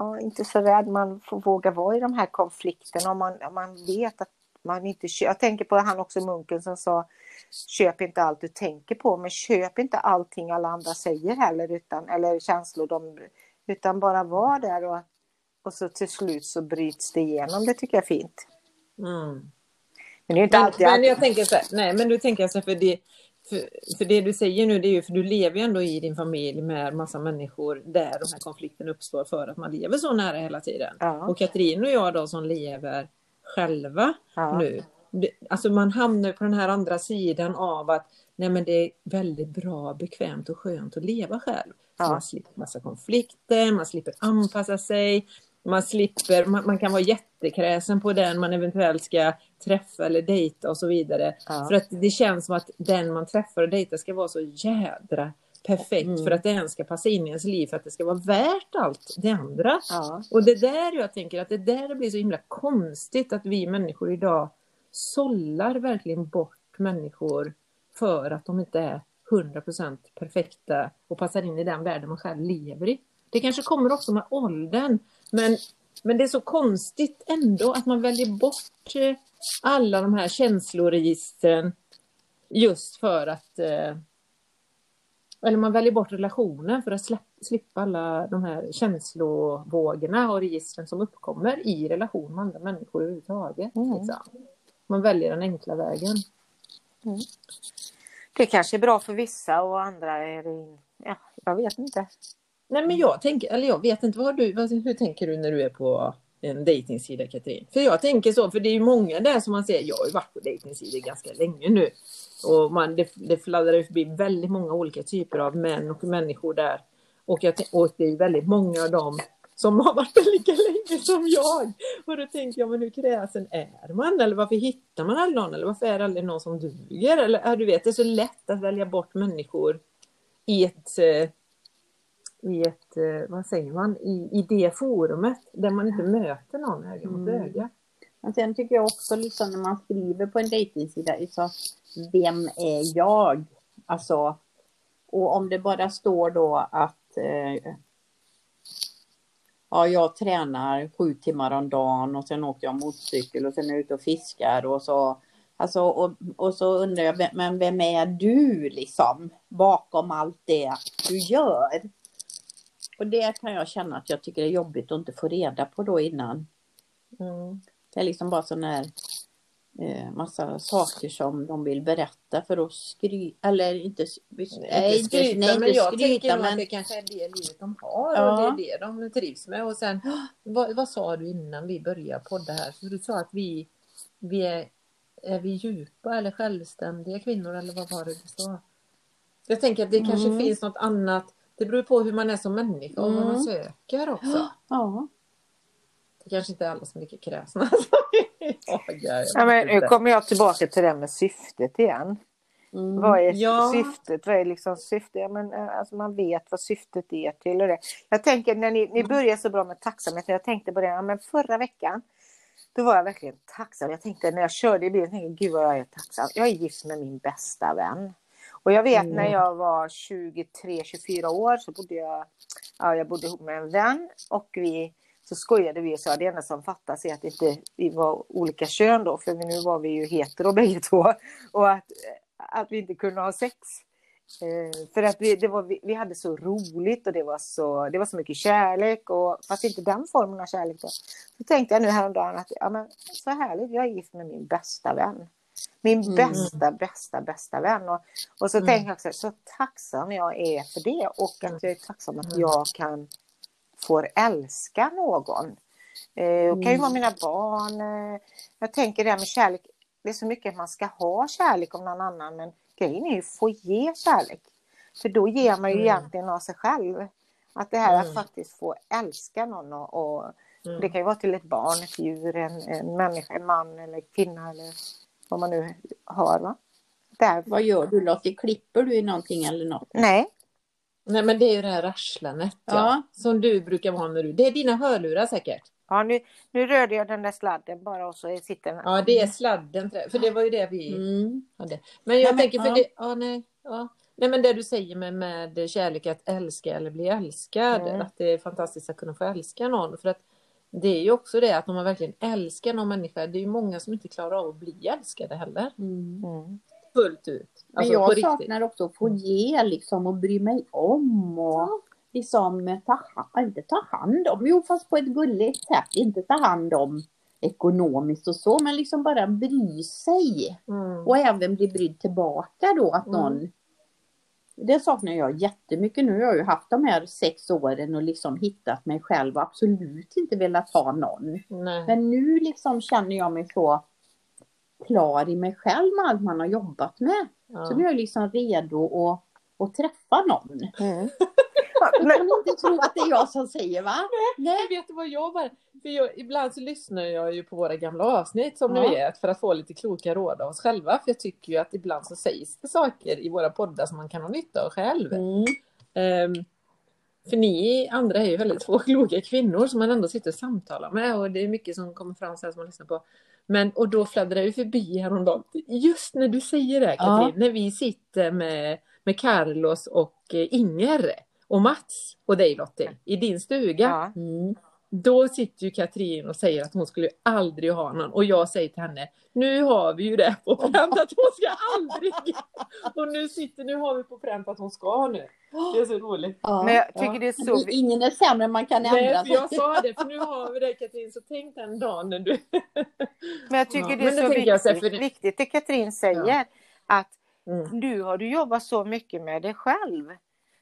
ja, inte så rädd, man får våga vara i de här konflikterna om man, om man vet att man inte köper. Jag tänker på han också munken som sa köp inte allt du tänker på, men köp inte allting alla andra säger heller, utan, eller känslor, de, utan bara var där och, och så till slut så bryts det igenom. Det tycker jag är fint. Mm. Men det är inte Men, alltid... men jag tänker så här, nej men du tänker så här, för det, för, för det du säger nu det är ju för du lever ju ändå i din familj med massa människor där de här konflikterna uppstår för att man lever så nära hela tiden. Ja. Och Katrin och jag då som lever själva Ja. nu. Det, alltså man hamnar på den här andra sidan av att nej men det är väldigt bra, bekvämt och skönt att leva själv. Ja. Man slipper massa konflikter, man slipper anpassa sig, man slipper, man, man kan vara jättekräsen på den man eventuellt ska träffa eller dejta och så vidare. Ja. För att det känns som att den man träffar och dejtar ska vara så jädra perfekt Mm. för att det ens ska passa in i ens liv för att det ska vara värt allt det andra. Ja. Och det där jag tänker att det där blir så himla konstigt att vi människor idag sållar verkligen bort människor för att de inte är 100% perfekta och passar in i den världen man själv lever i. Det kanske kommer också med åldern men, men det är så konstigt ändå att man väljer bort eh, alla de här känsloregistren just för att eh, eller man väljer bort relationen för att slippa alla de här känslovågorna och registren som uppkommer i relation med andra människor överhuvudtaget. Mm. Liksom. Man väljer den enkla vägen. Det kanske är bra för vissa och andra är det... Ja, jag vet inte. Nej men jag tänker, eller jag vet inte, vad du, hur tänker du när du är på en dejtingsida Katrin? För jag tänker så, för det är ju många där som man ser, jag har ju varit på dejtingsidor ganska länge nu. Och man, det, det fladdrar ju förbi väldigt många olika typer av män och människor där. Och, jag, och det är ju väldigt många av dem som har varit där lika länge som jag. Och då tänker jag, men hur kräsen är man? Eller varför hittar man aldrig någon? Eller varför är det aldrig någon som duger? Eller ja, du vet, det är så lätt att välja bort människor i ett eh, i ett, eh, vad säger man, i, i det forumet där man inte möter någon öga mot Mm. öga. Men sen tycker jag också liksom när man skriver på en dejtingsida, så vem är jag? Alltså, och om det bara står då att eh, ja, jag tränar sju timmar om dagen och sen åker jag motorcykel och sen är jag ute och fiskar och så Alltså, och, och så undrar jag, men vem är du liksom bakom allt det du gör? Och det kan jag känna att jag tycker är jobbigt att inte få reda på då innan. Mm. Det är liksom bara sån här eh, massa saker som de vill berätta för att skryta, eller inte, nej, inte skryta, nej, men inte jag tänker skryta, att men det kanske är det livet de har Ja. och det är det de trivs med. Och sen, vad, vad sa du innan vi började podda här? För du sa att vi, vi är, är vi djupa eller självständiga kvinnor eller vad var det du sa? Jag tänker att det kanske Mm. finns något annat. Det beror på hur man är som människa och vad man Mm. söker också. ja. Det kanske inte är alla som är lika kräsna. Ja, men nu kommer jag tillbaka till det med syftet igen. Mm. Vad är Ja. syftet? Vad är liksom syftet? Ja, men, eh, alltså, man vet vad syftet är till. Och det. Jag tänker när ni, ni börjar så bra med tacksamhet. Jag tänkte på det, ja, men förra veckan då var jag verkligen tacksam. Jag tänkte när jag körde i bilen, tänkte, gud vad jag är tacksam. Jag är gift med min bästa vän. Och jag vet Mm. när jag var 23-24 år så bodde jag, ja, jag bodde ihop med en vän och vi så skojade vi och sa det enda som fattas är att inte vi var olika kön då, för nu var vi ju hetero bägge två. Och att, att vi inte kunde ha sex. Eh, för att vi, det var, vi, vi hade så roligt och det var så, det var så mycket kärlek. Och, fast inte den formen av kärlek. Då. Så tänkte jag nu häromdagen att ja, men, så härligt, jag är gift med min bästa vän. Min Mm. bästa, bästa, bästa vän. Och, och så Mm. tänker jag också, så tacksam jag är för det. Och att jag är tacksam att Mm. jag kan får älska någon. Eh, det kan ju Mm. vara mina barn. Eh, jag tänker det här med kärlek. Det är så mycket att man ska ha kärlek om någon annan. Men grejen är ju att få ge kärlek. För då ger man ju Mm. egentligen av sig själv. Att det här Mm. att faktiskt få älska någon. Och, och Mm. Det kan ju vara till ett barn, ett djur, en, en människa, en man eller kvinna. Eller vad man nu har. Va? Där. Vad gör du Lottie? Klipper du i någonting eller något? Nej, Nej men det är ju det här rasslandet ja. Ja. som du brukar vara när du... Det är dina hörlurar säkert. ja, nu, nu rörde jag den där sladden bara och så sitter den. Ja det är sladden. För det var ju det vi Mm. hade. Men jag Ja, men- tänker för ja. det... Ja, nej, ja. nej men det du säger med, med kärlek att älska eller bli älskad. Mm. Att det är fantastiskt att kunna få älska någon. För att det är ju också det att om man verkligen älskar någon människa. Det är ju många som inte klarar av att bli älskade heller. Mm. Mm. Fullt ut. Men Alltså, jag på riktigt. saknar också att få ge liksom och bry mig om och liksom ta, ha- inte ta hand om, jo fast på ett gulligt sätt, inte ta hand om ekonomiskt och så, men liksom bara bry sig. Mm. Och även bli brydd tillbaka då att Mm. Det saknar jag jättemycket nu. Jag har ju haft de här sex åren och liksom hittat mig själv och absolut inte velat ha någon. Nej. Men nu liksom känner jag mig så klar i mig själv med allt man har jobbat med. Ja. Så nu är jag liksom redo att, att träffa någon. Mm. Du kan inte tro att det är jag som säger va? Nej. Jag vet vad jag bara... För jag, ibland så lyssnar jag ju på våra gamla avsnitt som Ja. ni vet för att få lite kloka råd av oss själva. För jag tycker ju att ibland så sägs det saker i våra poddar som man kan ha nytta av själv. Mm. Ehm, för ni andra är ju väldigt två kloka kvinnor som man ändå sitter och samtalar med och det är mycket som kommer fram så här som man lyssnar på. Men och då fladdrar jag förbi häromdagen. Just när du säger det Katrin, när vi sitter med, med Carlos och eh, Inger och Mats och dig Lottie i din stuga. Ja. Mm. Då sitter ju Katrin och säger att hon skulle ju aldrig ha någon och jag säger till henne nu har vi ju det på pränt att hon ska aldrig. Och nu sitter, nu har vi på pränt att hon ska nu. Det är så roligt. Ja. Men jag tycker Ja. det är så... Ingen är sämre, man kan Nej, ändra för sig. jag sa det, för nu har vi det Katrin, så tänk den dagen när du... Men jag tycker Ja, det är det så tänker jag så viktigt, för- viktigt det Katrin säger. Att Mm. nu har du jobbat så mycket med dig själv.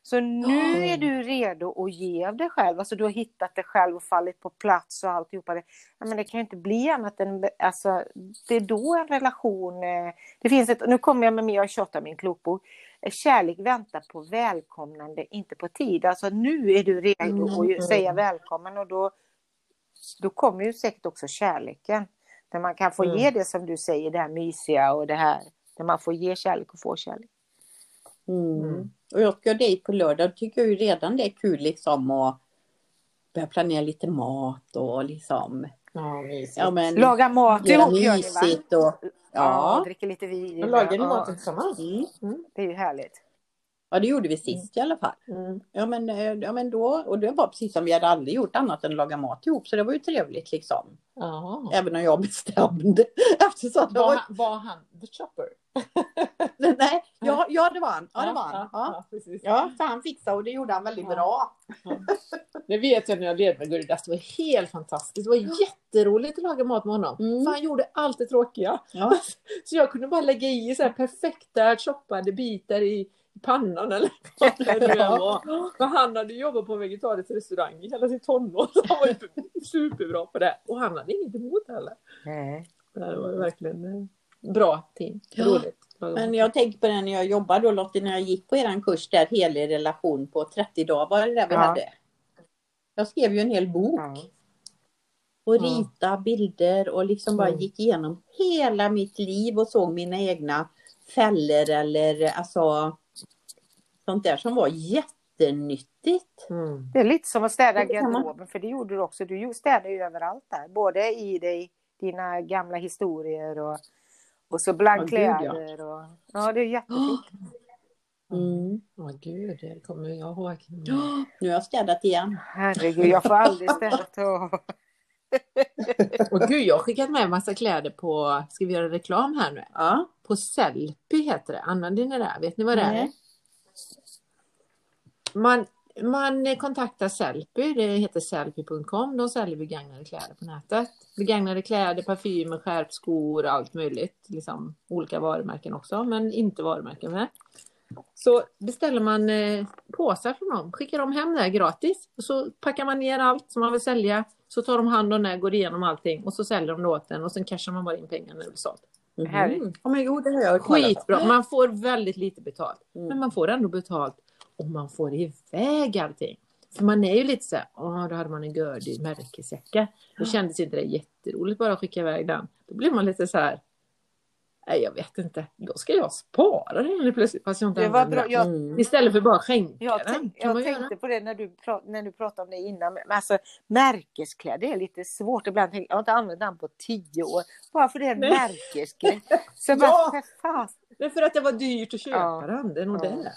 Så nu är du redo att ge av dig själv. Alltså du har hittat dig själv och fallit på plats och alltihopa. Det, ja, men det kan ju inte bli annat än, alltså, det är då en relation, eh, det finns ett, nu kommer jag med mer, jag tjatar min klokbok. Eh, Kärlek väntar på välkomnande, inte på tid. Alltså nu är du redo Mm. att säga välkommen och då, då kommer ju säkert också kärleken. Där man kan få Mm. ge det som du säger, det här mysiga och det här. Där man får ge kärlek och få kärlek. Mm. Mm. Och jag ska dit på lördag, tycker jag ju redan det är kul liksom att börja planera lite mat och liksom Ja, mysigt. ja, men, Laga mat ihop gör ni va? och Ja, ja. dricker lite vin. Lagar ni maten tillsammans? Mm. Det är ju härligt. Ja, det gjorde vi sist i alla fall. Mm. Ja men, eh, ja, men då, och det var precis som vi hade aldrig gjort annat än laga mat ihop, så det var ju trevligt liksom. Ja. Även om jag bestämde. Eftersom Var var... han, var han the chopper? Nej, ja, ja, det var han. Ja, det var han. Ja, Ja. ja, för han fixade och det gjorde han väldigt bra. Det vet jag när jag levde med Gurri Det var helt fantastiskt. Det var jätteroligt att laga mat med honom. Mm. För han gjorde allt det tråkiga. Så jag kunde bara lägga i så här perfekta choppade bitar i pannan eller vad det nu än var. Men han hade jobbat på en vegetarisk restaurang i hela sin tonår. Så han var ju superbra på det. Och han hade inget emot heller. Nej. Det var ju verkligen eh, bra team. Ja. Roligt. Men jag tänker på det när jag jobbade då Lottie, när jag gick på eran kurs där, helig relation på 30 dagar var det där vi Ja. hade. Jag skrev ju en hel bok Ja. och Ja. rita bilder och liksom bara gick igenom hela mitt liv och såg mina egna fällor eller alltså sånt där som var jättenyttigt. Mm. Det är lite som att städa garderoben, för det gjorde du också. Du städade ju överallt där. Både i dig, dina gamla historier och, och så bland Ja, gud, ja. kläder. Och, ja, det är jättefint. Mm. Ja, gud, det kommer jag ihåg. Nu har jag städat igen. Herregud, jag får aldrig städa. Åh. Och gud, jag har skickat med en massa kläder på, ska vi göra reklam här nu? Ja. På Sellpy heter det. Använder ni det? där? Vet ni vad det är? Man, man kontaktar Sellpy, det heter sellpy.com. De säljer begagnade kläder på nätet. Begagnade kläder, parfymer, skärpskor, allt möjligt. Liksom olika varumärken också, men inte varumärken med. Så beställer man eh, påsar från dem, skickar de hem det gratis. Och så packar man ner allt som man vill sälja. Så tar de hand om det, går igenom allting och så säljer de det åt en och sen cashar man bara in pengarna när det blir sålt. Mm. Ja men jo, det har jag. Skitbra, man får väldigt lite betalt. Mm. Men man får ändå betalt och man får iväg allting. För man är ju lite så här, åh då hade man en gördig märkesjacka. Då kändes inte det jätteroligt bara att skicka iväg den. Då blir man lite så här, nej jag vet inte, då ska jag spara den plötsligt fast jag inte Det var bra. den. Jag, Mm. Istället för bara skänka jag, den. tänk, Kan jag man göra? tänkte på det när du, när du pratade om det innan. Men alltså, märkeskläder är lite svårt. Ibland tänker jag, jag har inte använt den på tio år. Bara för det är en märkesklädd. Ja. bara, för fan. Det är för att det var dyrt att köpa Ja. den, det är nog Ja. det.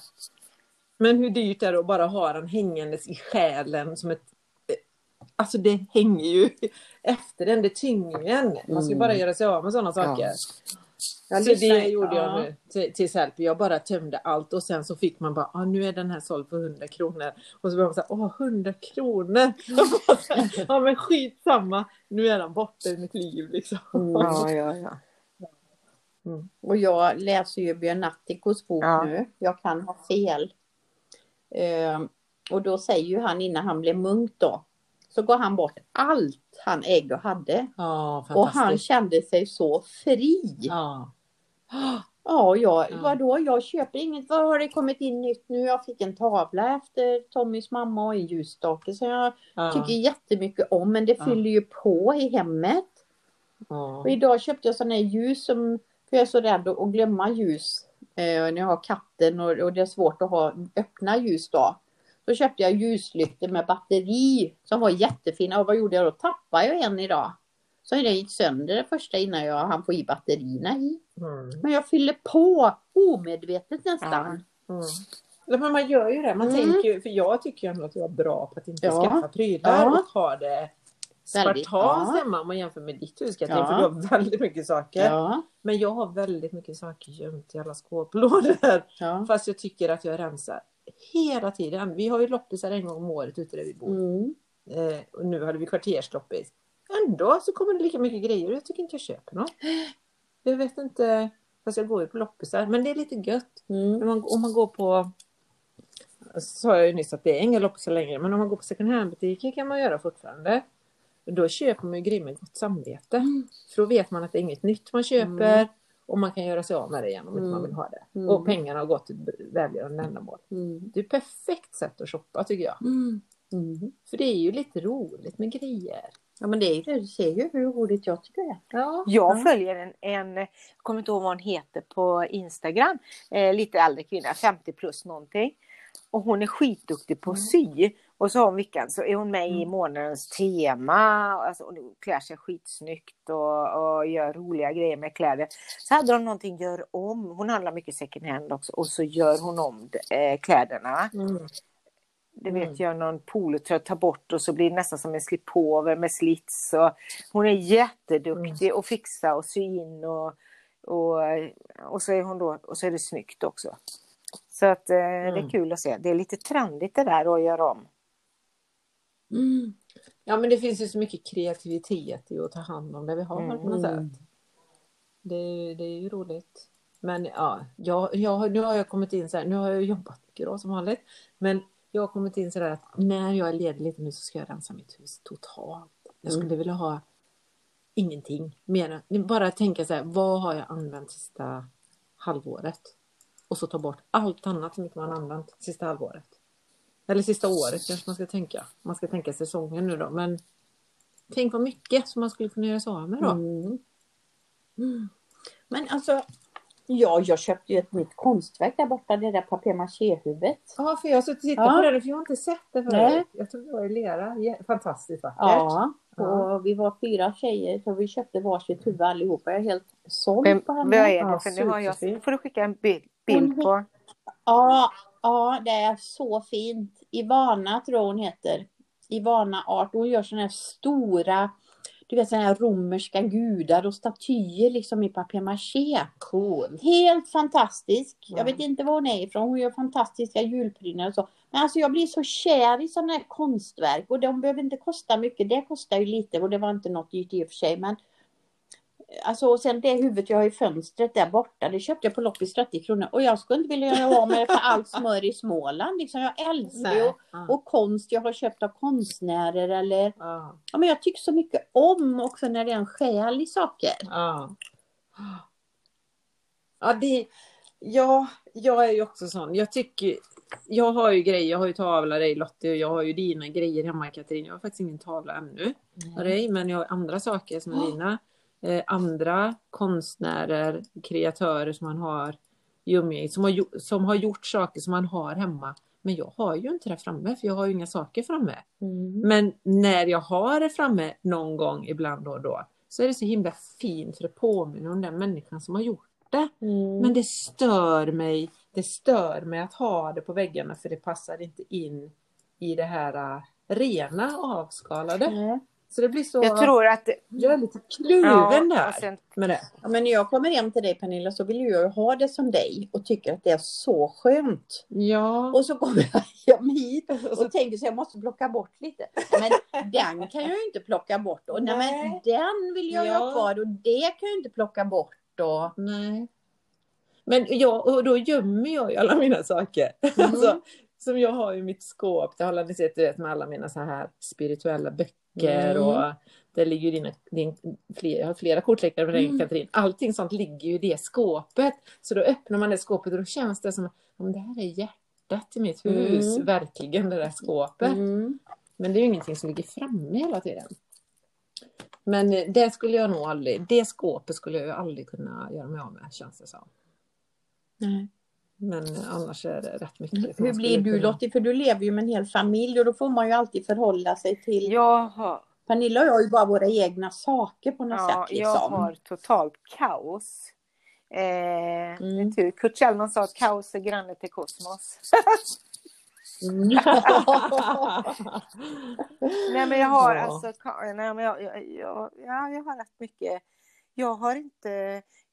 Men hur dyrt är det att bara ha den hängandes i själen som ett... Alltså det hänger ju efter den, det tynger en. Man ska Mm. bara göra sig av med sådana saker. Jag så det gjorde jag ja. nu till, till Sellpy. Jag bara tömde allt och sen så fick man bara, ah, nu är den här såld för 100 kronor. Och så var man så här, åh 100 kronor! Ja men skitsamma, nu är den borta i mitt liv liksom. Mm. Ja, ja, ja. Och jag läser ju Björn Natthikos bok Ja. nu. Jag kan ha fel. Eh, och då säger ju han innan han blev munk då. Så gav han bort allt han ägde och hade. Ja, Och han kände sig så fri. Ja. Ja, jag, Ja. vadå? Jag köper inget. Vad har det kommit in nytt nu? Jag fick en tavla efter Tommys mamma och en ljusstake som jag Ja. tycker jättemycket om. Men det fyller ju på i hemmet. Och idag köpte jag sådana här ljus som, för jag är så rädd att glömma ljus när jag har katten och, och det är svårt att ha öppna ljus då. Så köpte jag ljuslyktor med batteri som var jättefina och vad gjorde jag då? Tappade jag en idag. Så den gick sönder det första innan jag hann få i batterierna i. Mm. Men jag fyller på omedvetet nästan. Mm. Ja, men man gör ju det. Man Mm. tänker ju, för jag tycker ju ändå att jag är bra på att inte Ja. skaffa prylar Ja. och ha det spartanskt ja. hemma om man jämför med ditt hus Katrin, Ja. för du har väldigt mycket saker. Ja, Men jag har väldigt mycket saker gömt i alla skåplådor. ja. Fast jag tycker att jag rensar hela tiden. Vi har ju loppisar en gång om året ute där vi bor. Mm. Eh, och nu hade vi kvartersloppis. Ändå så kommer det lika mycket grejer och jag tycker inte jag köper något. Jag vet inte. Fast jag går ju på loppisar. Men det är lite gött. Mm. Om man, om man går på sa jag ju nyss att det är inga loppisar längre, men om man går på second hand butiker kan man göra fortfarande. Då köper man ju grejer med gott samvete. Mm. För då vet man att det är inget nytt man köper Mm. och man kan göra sig av med det igen om inte Mm. man vill ha det. Mm. Och pengarna har gått till välgörande ändamål. Mm. Det är ett perfekt sätt att shoppa tycker jag. Mm. Mm. För det är ju lite roligt med grejer. Ja men det är ju det, du ser ju hur roligt jag tycker det är. Ja. Jag följer en, en, jag kommer inte ihåg vad hon heter på Instagram, eh, lite äldre kvinna, 50 plus någonting. Och hon är skitduktig på att sy. Och så hon veckan så är hon med i Mm. månadens tema. Alltså, hon klär sig skitsnyggt och, och gör roliga grejer med kläder. Så hade de någonting gör om. Hon handlar mycket second hand också. Och så gör hon om eh, kläderna. Mm. det Mm. vet jag, någon polotröja, ta bort och så blir det nästan som en slipover med slits. Och hon är jätteduktig att fixa och sy in och, och, och, så är hon då, och så är det snyggt också. Så att eh, det är Mm. kul att se. Det är lite trendigt det där att göra om. Mm. Ja men det finns ju så mycket kreativitet i att ta hand om det vi har Mm. på något sätt. Det, är- det är ju roligt. Men ja, jag, jag, nu har jag kommit in så här, nu har jag jobbat mycket då som vanligt. Men jag har kommit in så där att när jag är ledig lite nu så ska jag rensa mitt hus totalt. Jag skulle Mm. vilja ha ingenting mer än, bara tänka så här, vad har jag använt sista halvåret? Och så ta bort allt annat som inte man har använt sista halvåret. Eller sista året kanske man ska tänka. Man ska tänka säsongen nu då. Men tänk vad mycket som man skulle kunna göra sig av med då. Mm. Men alltså, ja, jag köpte ju ett nytt konstverk där borta, det där papier-maché-huvudet. Ja, för jag har suttit och tittat Ja. på det, för jag har inte sett det Nej. förut. Jag tror det var i lera. Fantastiskt vackert. Ja, Ja. och vi var fyra tjejer så vi köpte varsitt huvud allihopa. Jag är helt såld på vad henne. är det? Ja, För nu har jag, får du skicka en bild, bild på. Ja, ja, det är så fint. Ivana tror jag hon heter. Ivana Art. Hon gör sådana här stora, du vet sådana här romerska gudar och statyer liksom i papier-maché. Cool. Helt fantastisk. Ja. Jag vet inte var hon är ifrån. Hon gör fantastiska julprydnader och så. Men alltså jag blir så kär i sådana här konstverk och de behöver inte kosta mycket. Det kostar ju lite och det var inte något dyrt i och för sig. Men Alltså och sen det huvudet jag har i fönstret där borta, det köpte jag på loppis 30 kronor. Och jag skulle inte vilja göra av med det för allt smör i Småland. Liksom, jag älskar ju och, konst jag har köpt av konstnärer eller Ja. ja, men jag tycker så mycket om också när det är en själ i saker. Ja. Ja, det, ja, jag är ju också sån. Jag tycker, jag har ju grejer, jag har ju tavlor dig Lottie och jag har ju dina grejer hemma Katrin. Jag har faktiskt ingen tavla ännu av dig, men jag har andra saker som är dina. Eh, andra konstnärer, kreatörer som man har i umgänget, som har, som har gjort saker som man har hemma. Men jag har ju inte det framme, för jag har ju inga saker framme. Men när jag har det framme någon gång ibland då och då så är det så himla fint för det påminner om den människan som har gjort det. Mm. Men det stör mig. Det stör mig att ha det på väggarna för det passar inte in i det här äh, rena avskalade. Nej. Så det blir så... Jag tror att... jag är lite kluven Ja, där sen, med det. Ja, men när jag kommer hem till dig Pernilla så vill jag ju ha det som dig och tycker att det är så skönt. Ja. Och så kommer jag hem hit och tänker så jag måste plocka bort lite. Men den kan jag ju inte plocka bort. Och nej, men Nej. den vill jag ju ha Ja. kvar och det kan jag ju inte plocka bort. Och... Nej. Men jag, och då gömmer jag ju alla mina saker. Mm. Alltså, som jag har i mitt skåp. Det har sett du vet, med alla mina så här spirituella böcker. Mm. Och där ligger dina, din, fler, jag har flera kortlekar med dig Mm. Katrin. Allting sånt ligger ju i det skåpet. Så då öppnar man det skåpet och då känns det som att det här är hjärtat i mitt hus. Mm. Verkligen det där skåpet. Mm. Men det är ju ingenting som ligger framme hela tiden. Men det skulle jag nog aldrig, det skåpet skulle jag ju aldrig kunna göra mig av med känns det som. Nej. Men annars är det rätt mycket. Hur blir du kunna- Lottie? För du lever ju med en hel familj och då får man ju alltid förhålla sig till. jag har, Pernilla och jag har ju bara våra egna saker på något ja, sätt. jag Liksom. har totalt kaos. Eh, Mm. tur. Kurt Kjellman sa att kaos är granne till kosmos. Nej men jag har Ja. alltså, nej, men jag, jag, jag, ja, jag har rätt mycket. Jag har inte,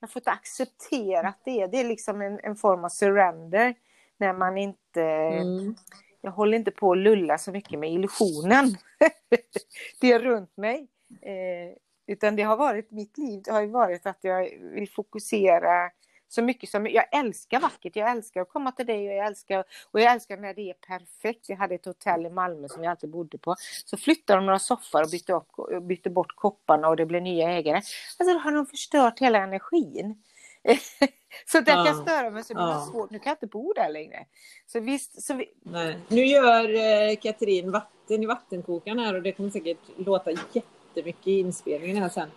jag har fått acceptera det. Det är liksom en, en form av surrender. När man inte, Mm. jag håller inte på att lulla så mycket med illusionen. det är runt mig. Eh, utan det har varit, mitt liv det har varit att jag vill fokusera så mycket som, jag älskar vackert, jag älskar att komma till dig och jag älskar, och jag älskar när det är perfekt. Jag hade ett hotell i Malmö som jag alltid bodde på. Så flyttade de några soffor och bytte, upp, bytte bort kopparna och det blev nya ägare. Alltså då har de förstört hela energin. så där kan jag Ja. störa mig så det blir Ja. svårt. Nu kan jag inte bo där längre. Så visst, så vi, Nej. Nu gör eh, Katrin vatten i vattenkokaren här och det kommer säkert låta jättemycket i inspelningen här sen.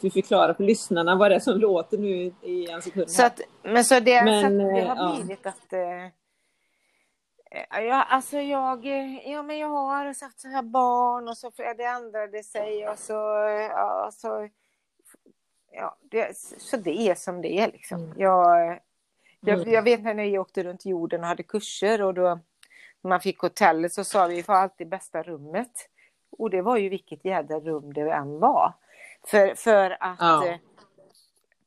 Så vi förklarar för lyssnarna vad det är som låter nu i en sekund. Så att, men så det, Men, så att det eh, har ja. blivit att... Eh, eh, ja, alltså jag, eh, ja, men jag har sagt så här barn och så det ändrade sig och så... eh, Ja, så ja, det, så det är som det är liksom. Mm. Jag, jag, Mm. jag vet när jag åkte runt jorden och hade kurser och då man fick hotellet så sa vi vi får alltid bästa rummet. Och det var ju vilket jädra rum det än var. För, för att Ja. eh,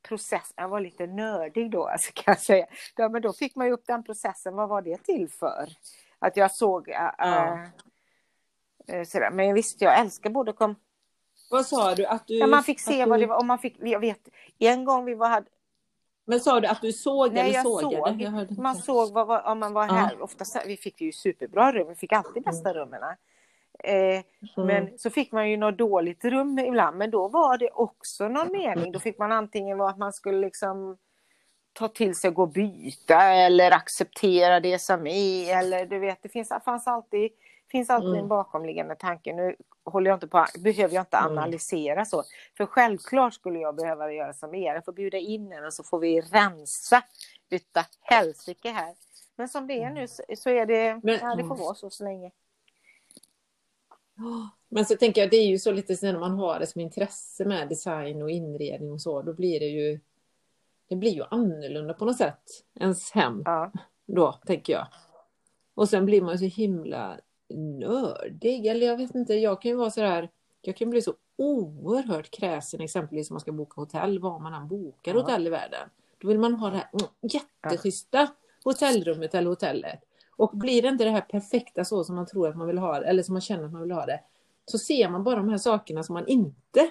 processen, jag var lite nördig då alltså, kan jag säga. Ja, men då fick man ju upp den processen, vad var det till för? Att jag såg äh, Ja. äh, sådär. Men visst, jag älskar både kom... Vad sa du? Att du, Ja, man fick se vad du, det var, och man fick, jag vet, en gång vi var, hade, Men sa du att du såg Nej, eller jag sågade? såg. Jag Man såg vad, vad, om man var Ja. här. Ofta, så- vi fick ju superbra rum, vi fick alltid bästa rummen. Eh, Mm. Men så fick man ju något dåligt rum ibland, men då var det också någon mening. Då fick man antingen vara att man skulle liksom ta till sig och gå och byta eller acceptera det som är. Eller du vet, det finns, fanns alltid, finns alltid Mm. en bakomliggande tanke. Nu håller jag inte på, behöver jag inte Mm. analysera så. För självklart skulle jag behöva göra som er. Jag får bjuda in er och så får vi rensa utav helsike här. Men som det är nu så, så är det, Men- ja, det får vara så så länge. Men så tänker jag, det är ju så lite när man har det som intresse med design och inredning och så, då blir det ju det blir ju annorlunda på något sätt, ens hem Ja. då, tänker jag. Och sen blir man så himla nördig, eller jag vet inte, jag kan ju vara så här, jag kan bli så oerhört kräsen exempelvis om man ska boka hotell, var man än bokar Ja. hotell i världen. Då vill man ha det här mm, jätteschyssta hotellrummet eller hotellet. Och blir det inte det här perfekta så som man tror att man vill ha det, eller som man känner att man vill ha det, så ser man bara de här sakerna som man inte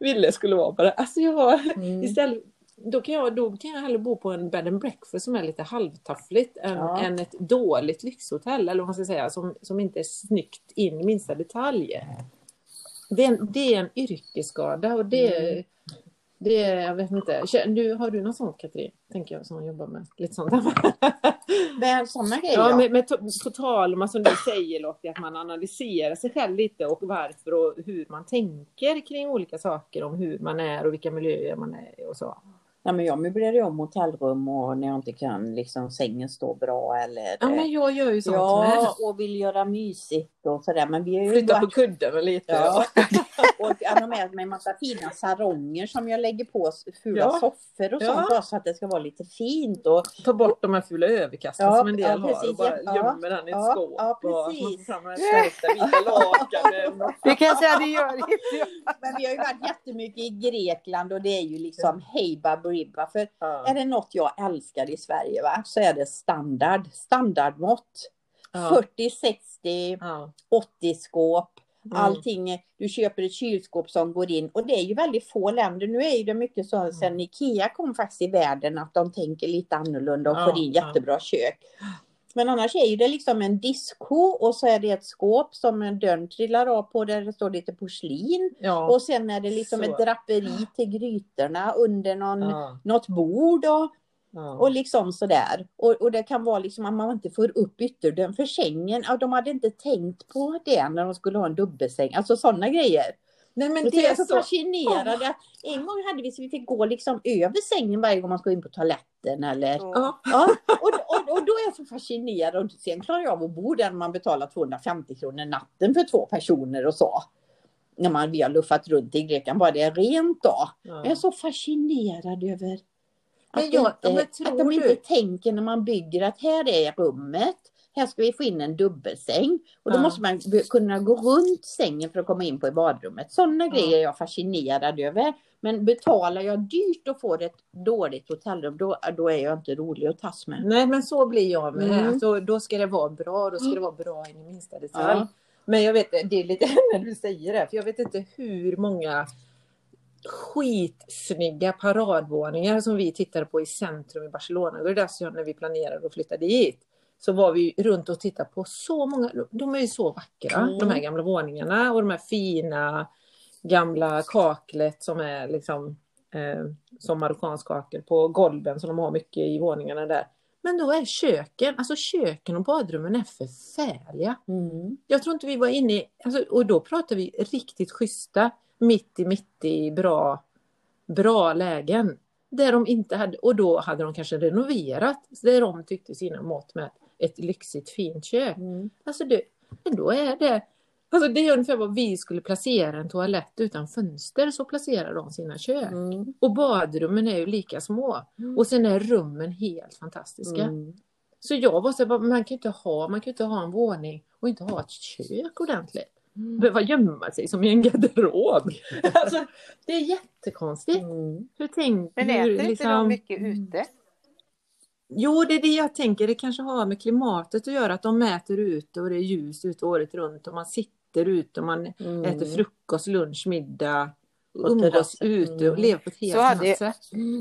ville skulle vara bara. Alltså jag Mm. istället, då kan, jag, då kan jag hellre bo på en bed and breakfast som är lite halvtaffligt än, Ja. än ett dåligt lyxhotell, eller vad man ska säga, som, som inte är snyggt in i minsta detalj. Det är en, det är en yrkesskada och det, Mm. Det är, jag vet inte. Du, har du något sånt Katrin? Tänker jag som jobbar med lite sånt. Men sådana grejer. Ja, ja. med, med på tal om, som du säger Lottie, att man analyserar sig själv lite och varför och hur man tänker kring olika saker om hur man är och vilka miljöer man är i och så. Nej, men jag möblerar ju om hotellrum och när jag inte kan liksom sängen stå bra eller Ja, men jag gör ju sånt Ja, och vill göra mysigt och sådär. Men vi med. ju Flytta på varit... kuddarna lite. Ja. och jag har med mig en massa fina saronger som jag lägger på fula Ja. soffor och Ja. sånt bara så att det ska vara lite fint. Och, Ta bort de här fula överkasten Ja, som en del ja, har precis, och bara ja. gömmer den i ett Ja, skåp. ja, och man precis. får vita lakanen. Det kan jag säga, det gör inte jag. men vi har ju varit jättemycket i Grekland och det är ju liksom hej baberiba. För Ja. är det något jag älskar i Sverige va, så är det standard. Standardmått. Ja. 40, 60, Ja. 80 skåp. Mm. Allting, du köper ett kylskåp som går in och det är ju väldigt få länder. Nu är det mycket Mm. så sen Ikea kom faktiskt i världen att de tänker lite annorlunda och Ja, får in ja. jättebra kök. Men annars är ju det liksom en diskho och så är det ett skåp som en dörren trillar av på där det står lite porslin. Ja. Och sen är det liksom Så. ett draperi till grytorna under någon, Ja. något bord och, Ja. och liksom sådär. Och, och det kan vara liksom att man inte får upp ytterdörren för sängen. Ja, de hade inte tänkt på det när de skulle ha en dubbelsäng. Alltså sådana grejer. Nej men det är så så... fascinerad. att En gång hade vi så vi fick gå liksom över sängen varje gång man skulle in på toaletten eller Ja. Ja, och, och, och då är jag så fascinerad och sen klarar jag av att bo där när man betalar 250 kronor natten för två personer och så. När man, vi har luffat runt i Grekland, bara det är rent då. Ja. Jag är så fascinerad över Men att, jag- inte, men att de du- inte tänker när man bygger att här är rummet, här ska vi få in en dubbelsäng. Och då Ja. måste man kunna gå runt sängen för att komma in på i badrummet. Sådana Ja. grejer är jag fascinerad över. Men betalar jag dyrt och får ett dåligt hotellrum, då, då är jag inte rolig att tas med. Nej men så blir jag med. Mm. Alltså, då ska det vara bra, då ska det vara bra in i minsta detalj. Ja. Men jag vet, det är lite när du säger det, för jag vet inte hur många skitsnygga paradvåningar som vi tittade på i centrum i Barcelona. Det jag, när vi planerade att flytta dit. Så var vi runt och tittade på så många, de är ju så vackra, Mm. de här gamla våningarna och de här fina gamla kaklet som är liksom eh, som marockansk kakel på golven som de har mycket i våningarna där. Men då är köken, alltså köken och badrummen är förfärliga. Mm. Jag tror inte vi var inne i, alltså, och då pratar vi riktigt schyssta, mitt i mitt i bra, bra lägen. Där de inte hade, och då hade de kanske renoverat, där de tyckte sina mått med ett lyxigt fint kök. Mm. Alltså det, men då är det, alltså det är ungefär vad vi skulle placera en toalett utan fönster, så placerar de sina kök. Mm. Och badrummen är ju lika små. Och sen är rummen helt fantastiska. Mm. Så jag var så här, man kan inte ha, man kan inte ha en våning och inte ha ett kök ordentligt. Behöva gömma sig som i en garderob. alltså, det är jättekonstigt. Mm. Hur tänk, Men hur, äter inte liksom- de mycket ute? Jo, det är det jag tänker. Det kanske har med klimatet att göra. Att de mäter ute och det är ljus ute året runt och man sitter ute och man Mm. äter frukost, lunch, middag. Umgås ute och Mm. lever på ett helt annat sätt.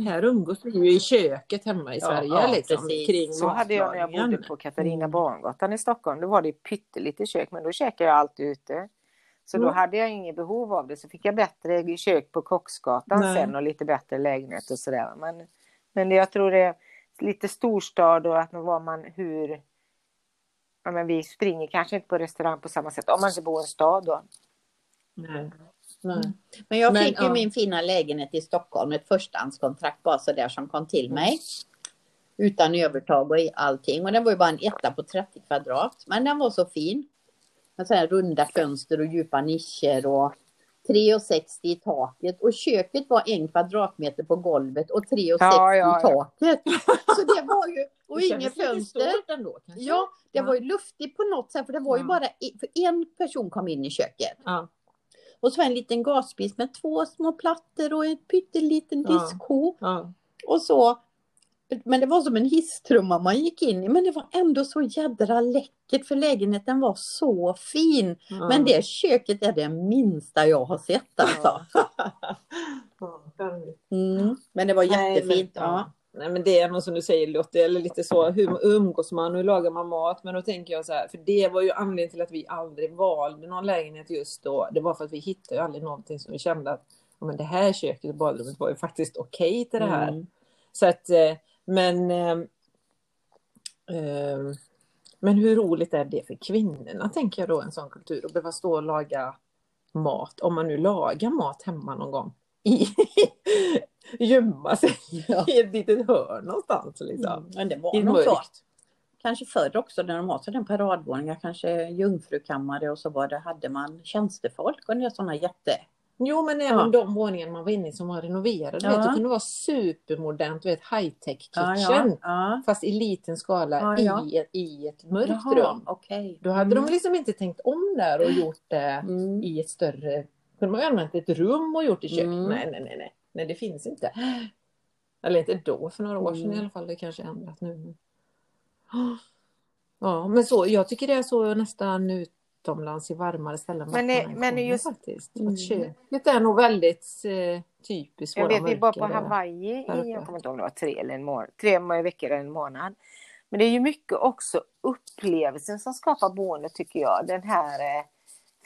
Här umgås vi ju i köket hemma i Ja, Sverige. ja, liksom, kring Så hade jag när jag bodde på Katarina Mm. Barngatan i Stockholm. Då var det pyttelite kök, men då käkade jag alltid ute. Så då Mm. hade jag inget behov av det. Så fick jag bättre kök på Kocksgatan Nej. sen och lite bättre lägenhet och sådär. Men, men jag tror det är lite storstad och att var man hur... Ja, men vi springer kanske inte på restaurang på samma sätt om man inte bor i en stad då. Nej. Nej. Men jag Men, fick ju ja. min fina lägenhet i Stockholm, ett förstahandskontrakt bara så där som kom till mig. Utan övertag och i allting. Och den var ju bara en etta på 30 kvadrat. Men den var så fin. Med så här runda fönster och djupa nischer och 3,60 i taket. Och köket var en kvadratmeter på golvet och 3,60 Ja, ja, i ja. taket. Så det var ju, och inget fönster. stort ändå kanske. Ja, det var ju luftigt på något sätt för det var ju bara i- för en person kom in i köket. Och så en liten gasspis med två små plattor och en pytteliten diskho. Ja. Och så. Men det var som en hisstrumma man gick in i. Men det var ändå så jädra läckert för lägenheten var så fin. Ja. Men det köket är det minsta jag har sett alltså. Mm. Men det var Nej, jättefint. men, ja. Nej men det är nog som du säger Lotte, eller lite så, hur umgås man, hur lagar man mat? Men då tänker jag så här, för det var ju anledningen till att vi aldrig valde någon lägenhet just då. Det var för att vi hittade ju aldrig någonting som vi kände att men det här köket och badrummet var ju faktiskt okej till det här. Mm. Så att, eh, men ehm, ehm, men hur roligt är det för kvinnorna, tänker jag då, en sån kultur, att behöva stå och laga mat, om man nu lagar mat hemma någon gång. I, gömma sig Ja. i ett litet hörn någonstans. Liksom. Mm. Men det var nog så. Kanske förr också när de har sådana paradvåningar, kanske jungfrukammare och så var det, hade man tjänstefolk och sådana jätte... Jo, men även Ja. de våningarna man var inne i som var renoverade. Ja. Vet, det kunde vara supermodernt, vet, high-tech kitchen. Ja. Fast i liten skala. I, ett- i ett mörkt Jaha, rum. okej. Då hade de liksom inte tänkt om där och gjort det Mm. i ett större... Kunde man ju använt ett rum och gjort i köket. Mm. Nej, nej, nej, nej. Nej, det finns inte. Eller inte då, för några år sedan Mm. i alla fall. Det kanske är ändrat nu. Ja, men så, jag tycker det är så nästan utomlands i varmare ställen. Men det- men just- faktiskt. Mm. Att köket är nog väldigt eh, typiskt Jag vet, vi var på. Hawaii i, jag kommer inte ihåg om det var tre eller en månad, tre veckor eller en månad. Men det är ju mycket också upplevelsen som skapar boende tycker jag. Den här eh,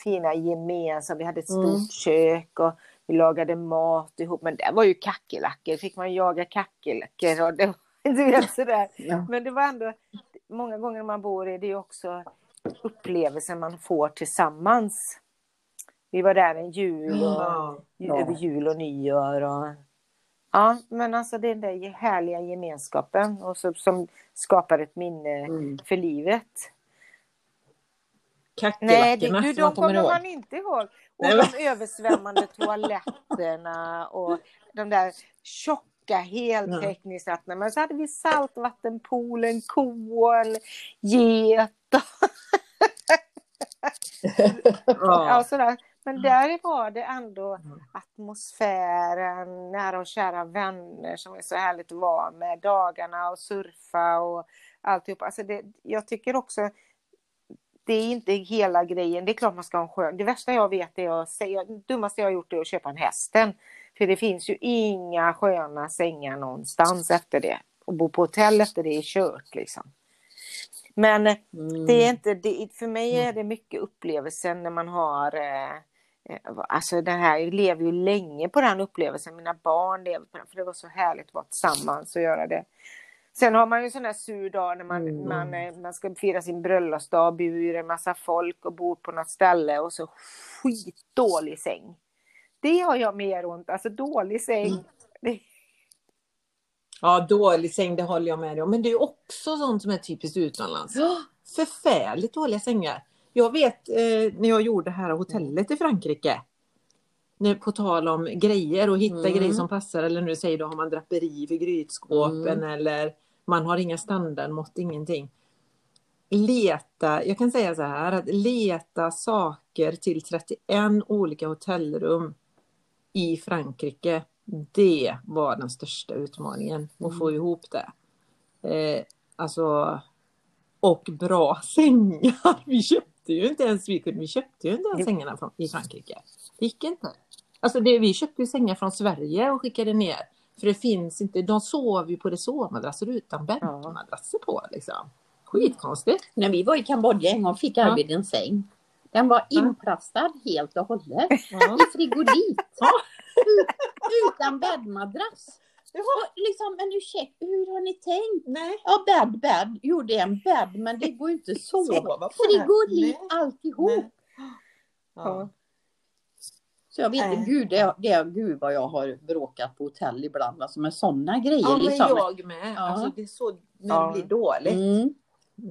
fina gemensamma, vi hade ett stort Mm. kök och vi lagade mat ihop. Men det var ju kackerlackor, fick man jaga kackerlackor och det var, du vet sådär. Ja. Men det var ändå, många gånger när man bor i det är också upplevelsen man får tillsammans. Vi var där en jul och Ja. Ja. över jul och nyår. Och... Ja, men alltså den där härliga gemenskapen och så, som skapar ett minne Mm. för livet. Nej, Kackerlackorna det, du, som man de kommer ihåg. man inte ihåg. Och Nej, de översvämmande toaletterna och de där tjocka heltäckningsvattnen. Men så hade vi saltvattenpoolen, ko och en get. Ja, sådär. Men där var det ändå Mm. atmosfären, nära och kära vänner som är så härligt att vara med. Dagarna och surfa och alltihop. Alltså det, jag tycker också det är inte hela grejen. Det är klart man ska ha en skön... Det värsta jag vet är att säga... Det dummaste jag har gjort är att köpa en hästen. För det finns ju inga sköna sängar någonstans efter det. Och bo på hotell efter det är kört liksom. Men Mm. det är inte, det, för mig är det mycket upplevelsen när man har eh, eh, Alltså den här, jag lever ju länge på den upplevelsen, mina barn lever på den, för det var så härligt att vara tillsammans och göra det. Sen har man ju en sån där sur dag när man, Mm. man, eh, man ska fira sin bröllopsdag, bjuder en massa folk och bor på något ställe och så skitdålig säng. Det har jag mer ont, alltså dålig säng. Mm. Det, Ja, dålig säng, det håller jag med dig om. Men det är också sånt som är typiskt utomlands. Förfärligt dåliga sängar. Jag vet eh, när jag gjorde det här hotellet i Frankrike. Nu, på tal om grejer och hitta Mm. grejer som passar. Eller nu säger du har man draperi vid grytskåpen Mm. eller Man har inga standardmått, ingenting. Leta, jag kan säga så här, att leta saker till 31 olika hotellrum i Frankrike. Det var den största utmaningen, att få ihop det. Eh, alltså, och bra sängar. Vi köpte ju inte ens, vi, vi köpte ju inte ens sängarna från, i Frankrike. Det gick inte. Alltså det, vi köpte ju sängar från Sverige och skickade ner. För det finns inte, de sov ju på resårmadrasser utan bäddmadrasser på liksom. Skitkonstigt. När vi var i Kambodja en gång fick Ja. Arvid en säng. Den var inplastad helt och hållet Ja. i frigolit. Ja. Ut- Utan bäddmadrass. Och liksom, men ursäkta, hur har ni tänkt? Nej. Ja, bädd, bädd. Jo, det är en bädd, men det går ju inte att sova. Frigolit, alltihop. Ja. Så jag vet inte, gud, det, det, gud vad jag har bråkat på hotell ibland, alltså med sådana grejer. Ja, men liksom. jag med. Ja. Alltså, det är så när Ja. det blir dåligt. Mm.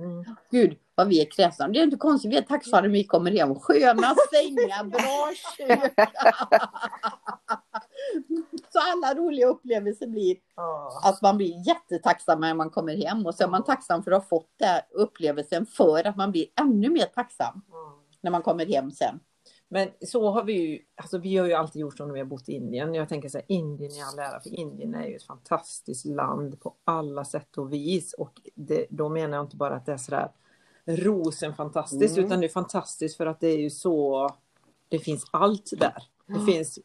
Mm. Gud vad vi är kräsna. Det är inte konstigt, vi är tacksamma när vi kommer hem. Sköna sängar, bra kök. Så alla roliga upplevelser blir Ja. att man blir jättetacksam när man kommer hem och så är man tacksam för att ha fått den upplevelsen för att man blir ännu mer tacksam när man kommer hem sen. Men så har vi ju, alltså vi har ju alltid gjort så när vi har bott i Indien. Jag tänker så här, Indien i all ära, för Indien är ju ett fantastiskt land på alla sätt och vis. Och det, då menar jag inte bara att det är sådär rosenfantastiskt, Mm. utan det är fantastiskt för att det är ju så, det finns allt där. Det finns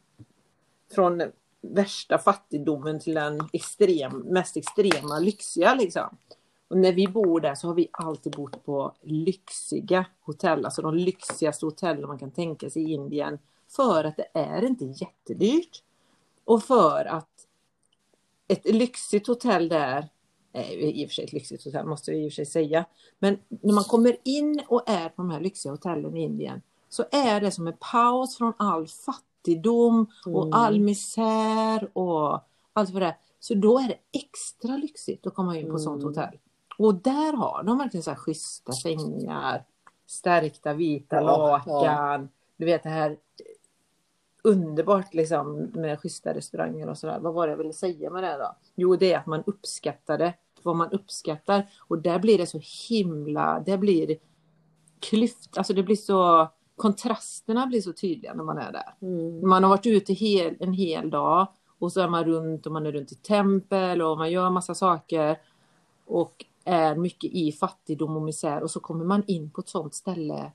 från värsta fattigdomen till den extrem, mest extrema lyxiga liksom. Och när vi bor där så har vi alltid bott på lyxiga hotell, alltså de lyxigaste hotellen man kan tänka sig i Indien. För att det är inte jättedyrt. Och för att ett lyxigt hotell där, är ju i och för sig ett lyxigt hotell måste jag i och för sig säga. Men när man kommer in och är på de här lyxiga hotellen i Indien så är det som en paus från all fattigdom och Mm. all misär och allt vad det är. Så då är det extra lyxigt att komma in på sånt Mm. hotell. Och där har de verkligen så här schyssta sängar, stärkta vita Ja, lakan. Du vet det här underbart liksom med schyssta restauranger och sådär. Vad var det jag ville säga med det då? Jo, det är att man uppskattar det. Vad man uppskattar. Och där blir det så himla, det blir klyft, alltså det blir så, kontrasterna blir så tydliga när man är där. Mm. Man har varit ute hel, en hel dag och så är man runt och man är runt i tempel och man gör massa saker och är mycket i fattigdom och misär och så kommer man in på ett sånt ställe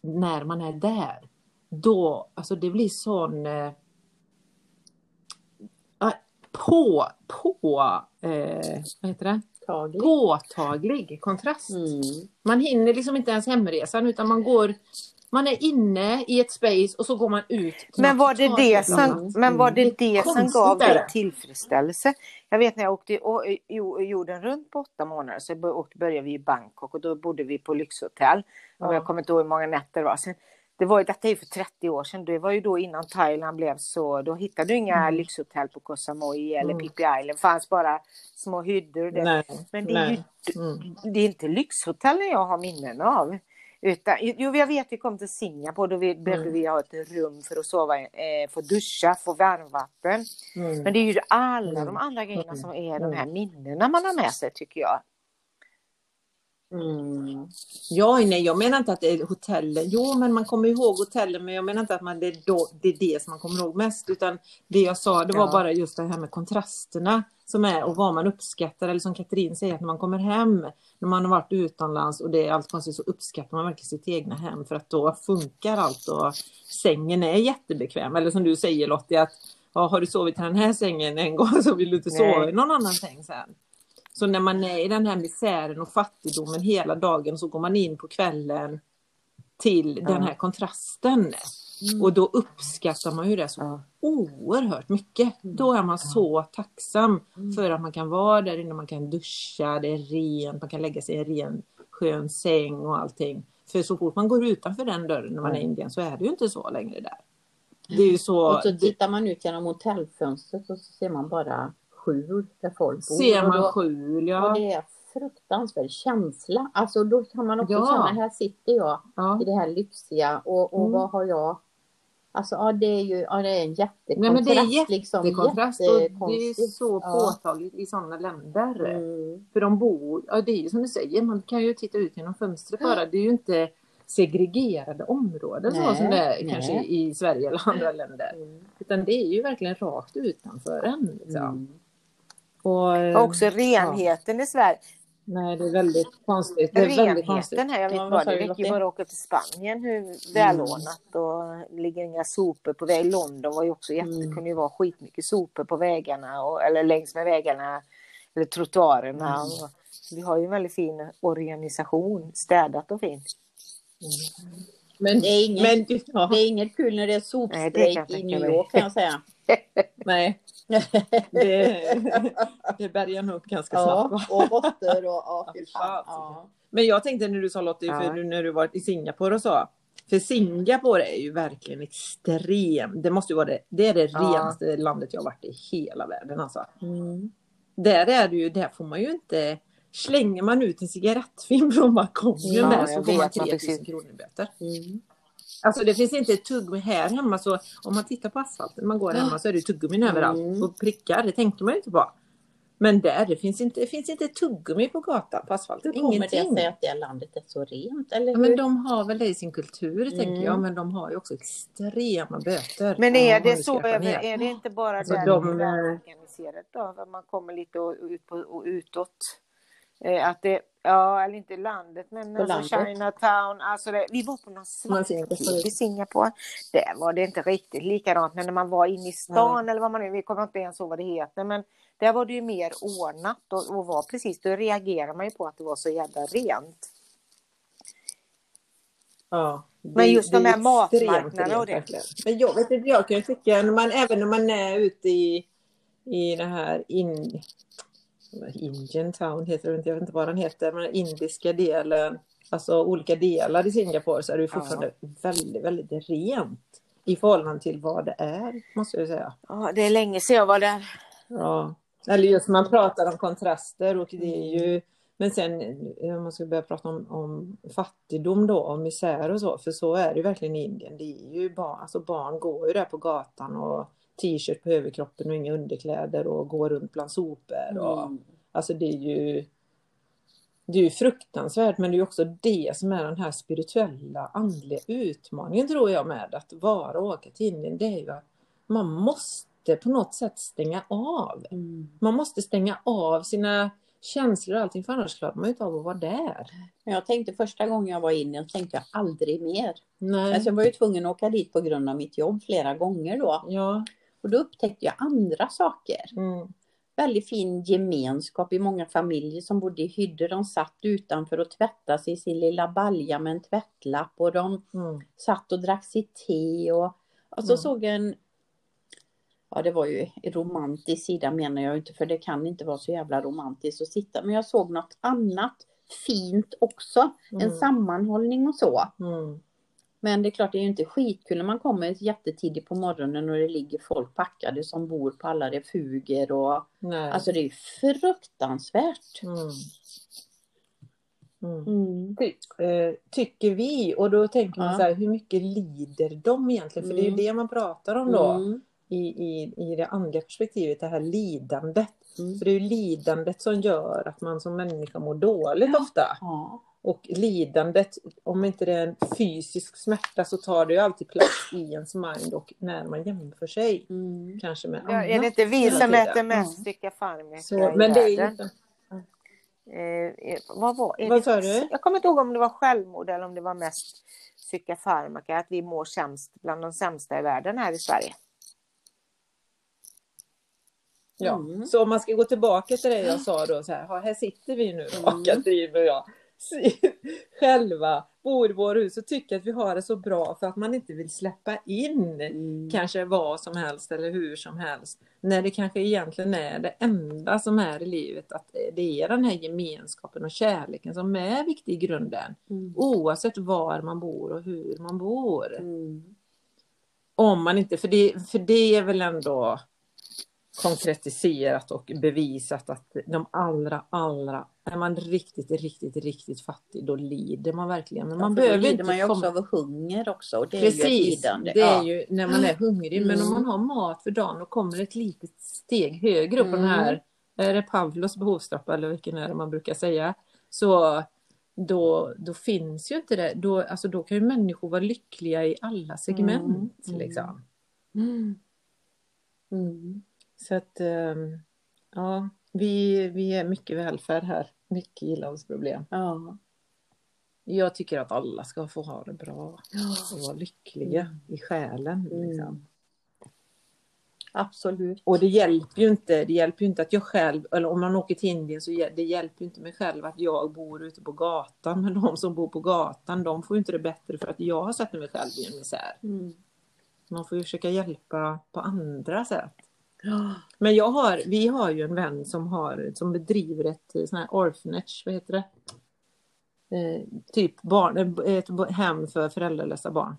när man är där. Då, alltså det blir sån eh, ah, på, på, eh, vad heter det? Tragiskt. Påtaglig kontrast. Mm. Man hinner liksom inte ens hemresan utan man går Man är inne i ett space och så går man ut. Men var det det som, men var det det som gav dig tillfredsställelse? Jag vet när jag åkte och, jo, jorden runt på åtta månader så åkte, började vi i Bangkok och då bodde vi på lyxhotell. Och Ja. jag kommer inte ihåg hur många nätter det var. Sen, det var ju, detta är ju för 30 år sedan. Det var ju då innan Thailand blev så. Då hittade du inga Mm. lyxhotell på Koh Samui eller Mm. Phi Island. Det fanns bara små hyddor. Det. Nej, Men det är, ju. Mm. det är inte lyxhotellen jag har minnen av. Utan, jo, jag vet vi kom till Singapore. Då vi, behövde Mm. vi ha ett rum för att sova, eh, få duscha, få varmvatten. Mm. Men det är ju alla Mm. de andra grejerna Mm. som är de här minnena man har med sig tycker jag. Mm. Ja, nej, jag menar inte att det är hotellen. Jo, men man kommer ihåg hotellen, men jag menar inte att man, det, är då, det är det som man kommer ihåg mest. Utan det jag sa, det var Ja. bara just det här med kontrasterna som är och vad man uppskattar. Eller som Katrin säger, att när man kommer hem, när man har varit utomlands och det är allt konstigt så uppskattar man verkligen sitt egna hem. För att då funkar allt och sängen är jättebekväm. Eller som du säger Lottie, att ja, har du sovit i den här sängen en gång så vill du inte sova i någon annan säng sen. Så när man är i den här misären och fattigdomen hela dagen så går man in på kvällen till den Ja. här kontrasten. Och då uppskattar man ju det så Ja. oerhört mycket. Då är man så tacksam för att man kan vara där inne, man kan duscha, det är rent, man kan lägga sig i en ren skön säng och allting. För så fort man går utanför den dörren när man är i Indien så är det ju inte så längre där. Det är ju så, Och så tittar man ut genom hotellfönstret och så ser man bara skjul där folk bor. ser Och man då- skjul, Och ja. det är fruktansvärd känsla. Alltså då kan man också Ja. känna, här sitter jag ja. i det här lyxiga och, och Mm. vad har jag Alltså ja, det är ju ja, det är en jättekontrast. Nej, det är liksom, jättekontrast och det är så påtagligt i sådana länder. Mm. För de bor, ja det är ju som du säger, man kan ju titta ut genom fönstret bara. Det är ju inte segregerade områden så Nej, som det är nej. kanske i Sverige eller andra länder. Mm. Utan det är ju verkligen rakt utanför en. Liksom. Mm. Och, eh, Och också renheten i Sverige. Nej, det är väldigt konstigt. Det är väldigt konstigt. Renheten här, jag vet Ja, bara, det du, räcker ju bara att åka till Spanien hur välordnat och det ligger inga sopor på väg. London var ju också jätte, Mm. kunde ju vara skitmycket sopor på vägarna och, eller längs med vägarna eller trottoarerna. Mm. Och vi har ju en väldigt fin organisation, städat och fint. Men, Det är inget- men, ja, Det är inget kul när det är sopstrejk i New. York kan jag säga. nej. Det, det bärgar nog upp ganska snabbt. Ja, och råttor och ja. Ja, Ja. Men jag tänkte när du sa Lottie, för du, när du varit i Singapore och så. För Singapore är ju verkligen extremt. Det måste ju vara det. Det är det renaste landet jag har varit i hela världen alltså. Mm. Där är det ju, där får man ju inte. Slänger man ut en cigarettfilm från balkongen Ja, där så får man vet, man 3000 fick- kronor böter. Mm. Alltså det finns inte ett tuggummi här hemma så om man tittar på asfalten man går hemma så är det tuggummin överallt Mm. och prickar. Det tänker man ju inte på. Men där det finns inte, det finns inte ett tuggummi på gatan på asfalten. Hur kommer det Ingenting. sig att det landet är så rent? Eller Ja, hur? men de har väl det i sin kultur tänker Mm. jag men de har ju också extrema böter. Men Ja, är det så över, är det inte bara Alltså, där de, eh, organiserat då? För man kommer lite och, ut på, och utåt. Eh, att det, ja, eller inte landet, men På alltså landet. Chinatown. Alltså det, vi var på någon svart Singapore. i Singapore. Där var det inte riktigt likadant. Men när man var inne i stan eller vad man nu, vi kommer inte ens ihåg vad det heter. Men där var det ju mer ordnat och, och var precis, då reagerar man ju på att det var så jävla rent. Ja, det- Men just det de är här matmarknaderna och det. Men jag vet inte, jag kan ju tycka, när man, även när man är ute i, i det här in, Indian town heter det inte, jag vet inte vad den heter, men den indiska delen, alltså olika delar i Singapore så är det ju Ja. fortfarande väldigt, väldigt rent i förhållande till vad det är, måste jag säga. Ja, det är länge sedan jag var där. Ja, eller just man pratar om kontraster och det är ju men sen om man ska börja prata om, om fattigdom då och misär och så, för så är det ju verkligen i Indien. Det är ju barn, alltså barn går ju där på gatan och t-shirt på överkroppen och inga underkläder och går runt bland sopor. Och, Mm. Alltså det är ju det är ju fruktansvärt men det är också det som är den här spirituella andliga utmaningen tror jag med att vara och åka till Indien. Det är ju att man måste på något sätt stänga av. Mm. Man måste stänga av sina känslor och allting för annars klarar man ju inte av att vara där. Jag tänkte första gången jag var i Indien tänkte jag aldrig mer. Nej. Alltså jag var ju tvungen att åka dit på grund av mitt jobb flera gånger då. Ja. Och då upptäckte jag andra saker. Mm. Väldigt fin gemenskap i många familjer som bodde i hyddor. De satt utanför och tvättade sig i sin lilla balja med en tvättlapp och de Mm. satt och drack sitt te och, och så Mm. såg jag en Ja det var ju romantisk sida menar jag inte för det kan inte vara så jävla romantiskt att sitta men jag såg något annat fint också. En Mm. sammanhållning och så. Men det är klart det är ju inte skitkul när man kommer jättetidigt på morgonen och det ligger folk packade som bor på alla refuger och Nej. alltså det är fruktansvärt. Mm. Mm. Mm. Ty, eh, tycker vi och då tänker man Ja. så här hur mycket lider de egentligen? För det är ju Mm. det man pratar om då Mm. i, i, i det andliga perspektivet, det här lidandet. För det är ju lidandet som gör att man som människa mår dåligt Ja. ofta. Ja. Och lidandet, om inte det är en fysisk smärta så tar det ju alltid plats i ens mind och när man jämför sig. Mm. Kanske med Ja, är det inte vi som äter mest psykafarmaka Så, i men det är ju världen? inte... Eh, vad var är Vad sa du? Jag kommer inte ihåg om det var självmord eller om det var mest psykafarmaka, att vi mår sämst bland de sämsta i världen här i Sverige. Ja, Mm. så om man ska gå tillbaka till det jag sa då, så här, här sitter vi nu då, Mm. Katrin och jag, själva, bor i våra hus och tycker att vi har det så bra för att man inte vill släppa in Mm. kanske vad som helst eller hur som helst. När det kanske egentligen är det enda som är i livet, att det är den här gemenskapen och kärleken som är viktig i grunden. Mm. Oavsett var man bor och hur man bor. Mm. Om man inte, för det, för det är väl ändå konkretiserat och bevisat att de allra, allra, är man riktigt, riktigt, riktigt fattig då lider man verkligen. Men man ja, behöver lider inte man ju också komma... av hunger också. Och det är Precis, ju ett lidande. det är ja. ju när man är hungrig. Men om Mm. man har mat för dagen och kommer ett litet steg högre upp på den Mm. här, är det Pavlos behovstrappa eller vilken är det man brukar säga, så då, då finns ju inte det. Då, alltså då kan ju människor vara lyckliga i alla segment. Mm. Liksom. Mm. Mm. Så att, ehm, ja, vi, vi är mycket välfärd här. Mycket gillavsproblem. Ja. Jag tycker att alla ska få ha det bra och vara lyckliga Mm. i själen. Liksom. Absolut. Och det hjälper ju inte, det hjälper ju inte att jag själv, eller om man åker till Indien så hjäl- det hjälper inte mig själv att jag bor ute på gatan. Men de som bor på gatan, de får ju inte det bättre för att jag har satt mig själv i en misär. Mm. Man får ju försöka hjälpa på andra sätt. Men jag har, vi har ju en vän som, har, som bedriver ett eh, sån här orphanage, vad heter det? Eh, typ barn, eh, ett hem för föräldralösa barn.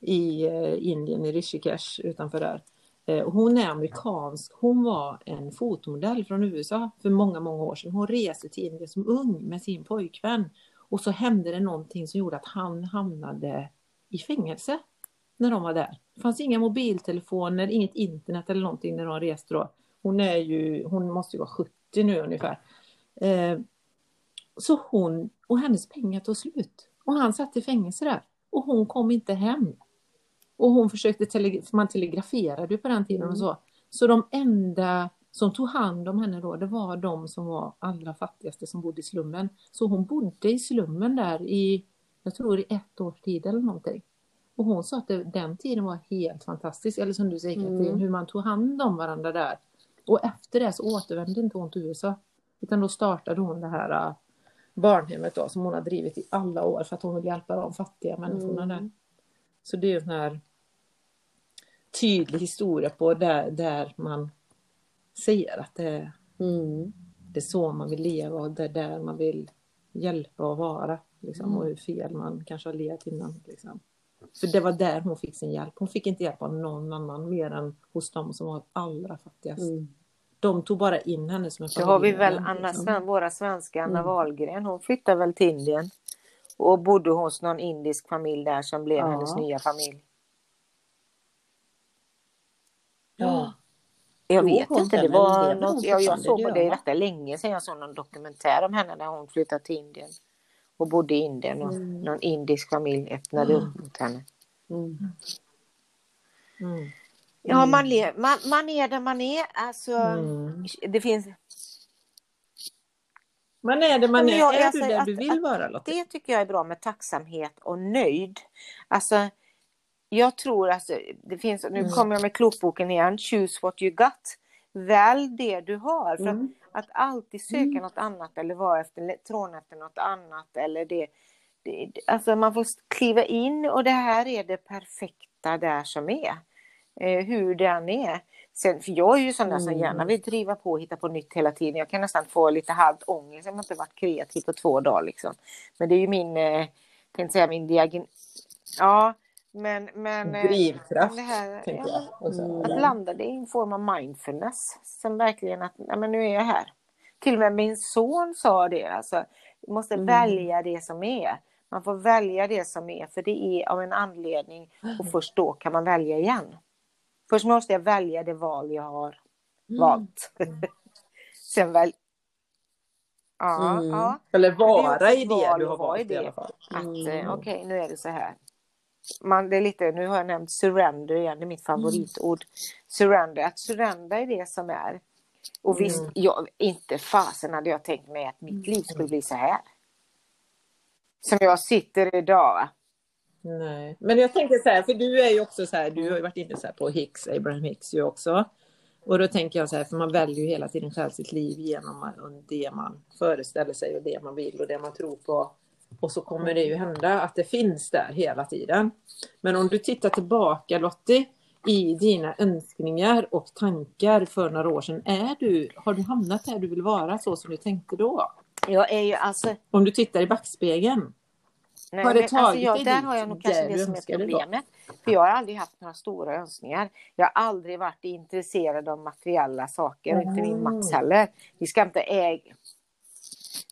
I eh, Indien, i Rishikesh utanför där. Eh, hon är amerikansk. Hon var en fotomodell från USA för många, många år sedan. Hon reste till Indien som ung med sin pojkvän. Och så hände det någonting som gjorde att han hamnade i fängelse när de var där. Det fanns inga mobiltelefoner, inget internet eller någonting när de reste då. Hon är ju, hon måste ju vara 70 nu ungefär. Eh, så hon, och hennes pengar tog slut. Och han satt i fängelse där. Och hon kom inte hem. Och hon försökte, tele, man telegraferade ju på den tiden och så. Så de enda som tog hand om henne då, det var de som var allra fattigaste som bodde i slummen. Så hon bodde i slummen där i, jag tror i ett års tid eller någonting. Och hon sa att det, den tiden var helt fantastisk, eller som du säger Katrin, Mm. hur man tog hand om varandra där. Och efter det så återvände inte hon till USA. Utan då startade hon det här äh, barnhemmet då, som hon har drivit i alla år för att hon vill hjälpa de fattiga människorna Mm. där. Så det är ju en sån här tydlig historia på där, där man ser att det Mm. det är så man vill leva och det är där man vill hjälpa och vara. Liksom, Mm. Och hur fel man kanske har levt innan. Liksom. För det var där hon fick sin hjälp. Hon fick inte hjälp av någon annan mer än hos dem som var allra fattigast. Mm. De tog bara in henne som en Så har vi väl Anna, liksom. Våra svenska Anna Mm. Wahlgren. Hon flyttade väl till Indien. Och bodde hos någon indisk familj där som blev Ja. hennes nya familj. Ja. Jag Jo, vet hon inte, det var något, jag fortfarande, såg det på det rätt länge sedan jag såg någon dokumentär om henne när hon flyttade till Indien. Och bodde i Indien och Mm. någon indisk familj öppnade upp mot henne. Mm. Mm. Ja, man, le, man, man är där man är. Alltså, Mm. det finns, Man är det man är. jag- är jag du där att- du vill vara Lotta? det tycker jag är bra med tacksamhet och nöjd. Alltså, jag tror alltså, det finns, nu Mm. kommer jag med klokboken igen, choose what you got. Välj det du har. För Mm. Att, alltid söka Mm. något annat eller vara efter, tråna efter något annat eller det, det, alltså man får kliva in och det här är det perfekta där som är. Eh, hur den är. Sen, för jag är ju sån där som Mm. gärna vill driva på och hitta på nytt hela tiden. Jag kan nästan få lite halvt ångest om jag inte varit kreativ på två dagar. Liksom. Men det är ju min, eh, tänkte säga min diagen... Ja, men... men eh, Drivkraft, det här, tänker ja, jag. Mm. att landa det i en form av mindfulness. Som verkligen att, ja men nu är jag här. Till och med min son sa det. Alltså, du måste Mm. välja det som är. Man får välja det som är för det är av en anledning och först då kan man välja igen. Först måste jag välja det val jag har valt. Sen väl... Ja, Mm. ja. Eller vara också i det du har i valt i det. alla fall. Att Mm. eh, okej, nu är det så här. Man, det är lite, nu har jag nämnt surrender igen, det är mitt favoritord. Surrender, att surrender är det som är. Och visst, Mm. jag, inte fasen hade jag tänkt mig att mitt liv skulle bli så här. Som jag sitter idag. va. Nej. Men jag tänker så här, för du är ju också så här, du har ju varit inne så här på Hicks, Abraham Hicks ju också. Och då tänker jag så här, för man väljer ju hela tiden själv sitt liv genom det man föreställer sig och det man vill och det man tror på. Och så kommer det ju hända att det finns där hela tiden. Men om du tittar tillbaka Lottie, i dina önskningar och tankar för några år sedan, är du, har du hamnat där du vill vara så som du tänkte då? Jag är ju alltså, Om du tittar i backspegeln. Nej, Har det men tagit alltså jag, dig där dit har jag nog kanske det som är problemet. För jag har aldrig haft några stora önskningar. Jag har aldrig varit intresserad av materiella saker, och inte min Mats heller. Vi ska inte äga...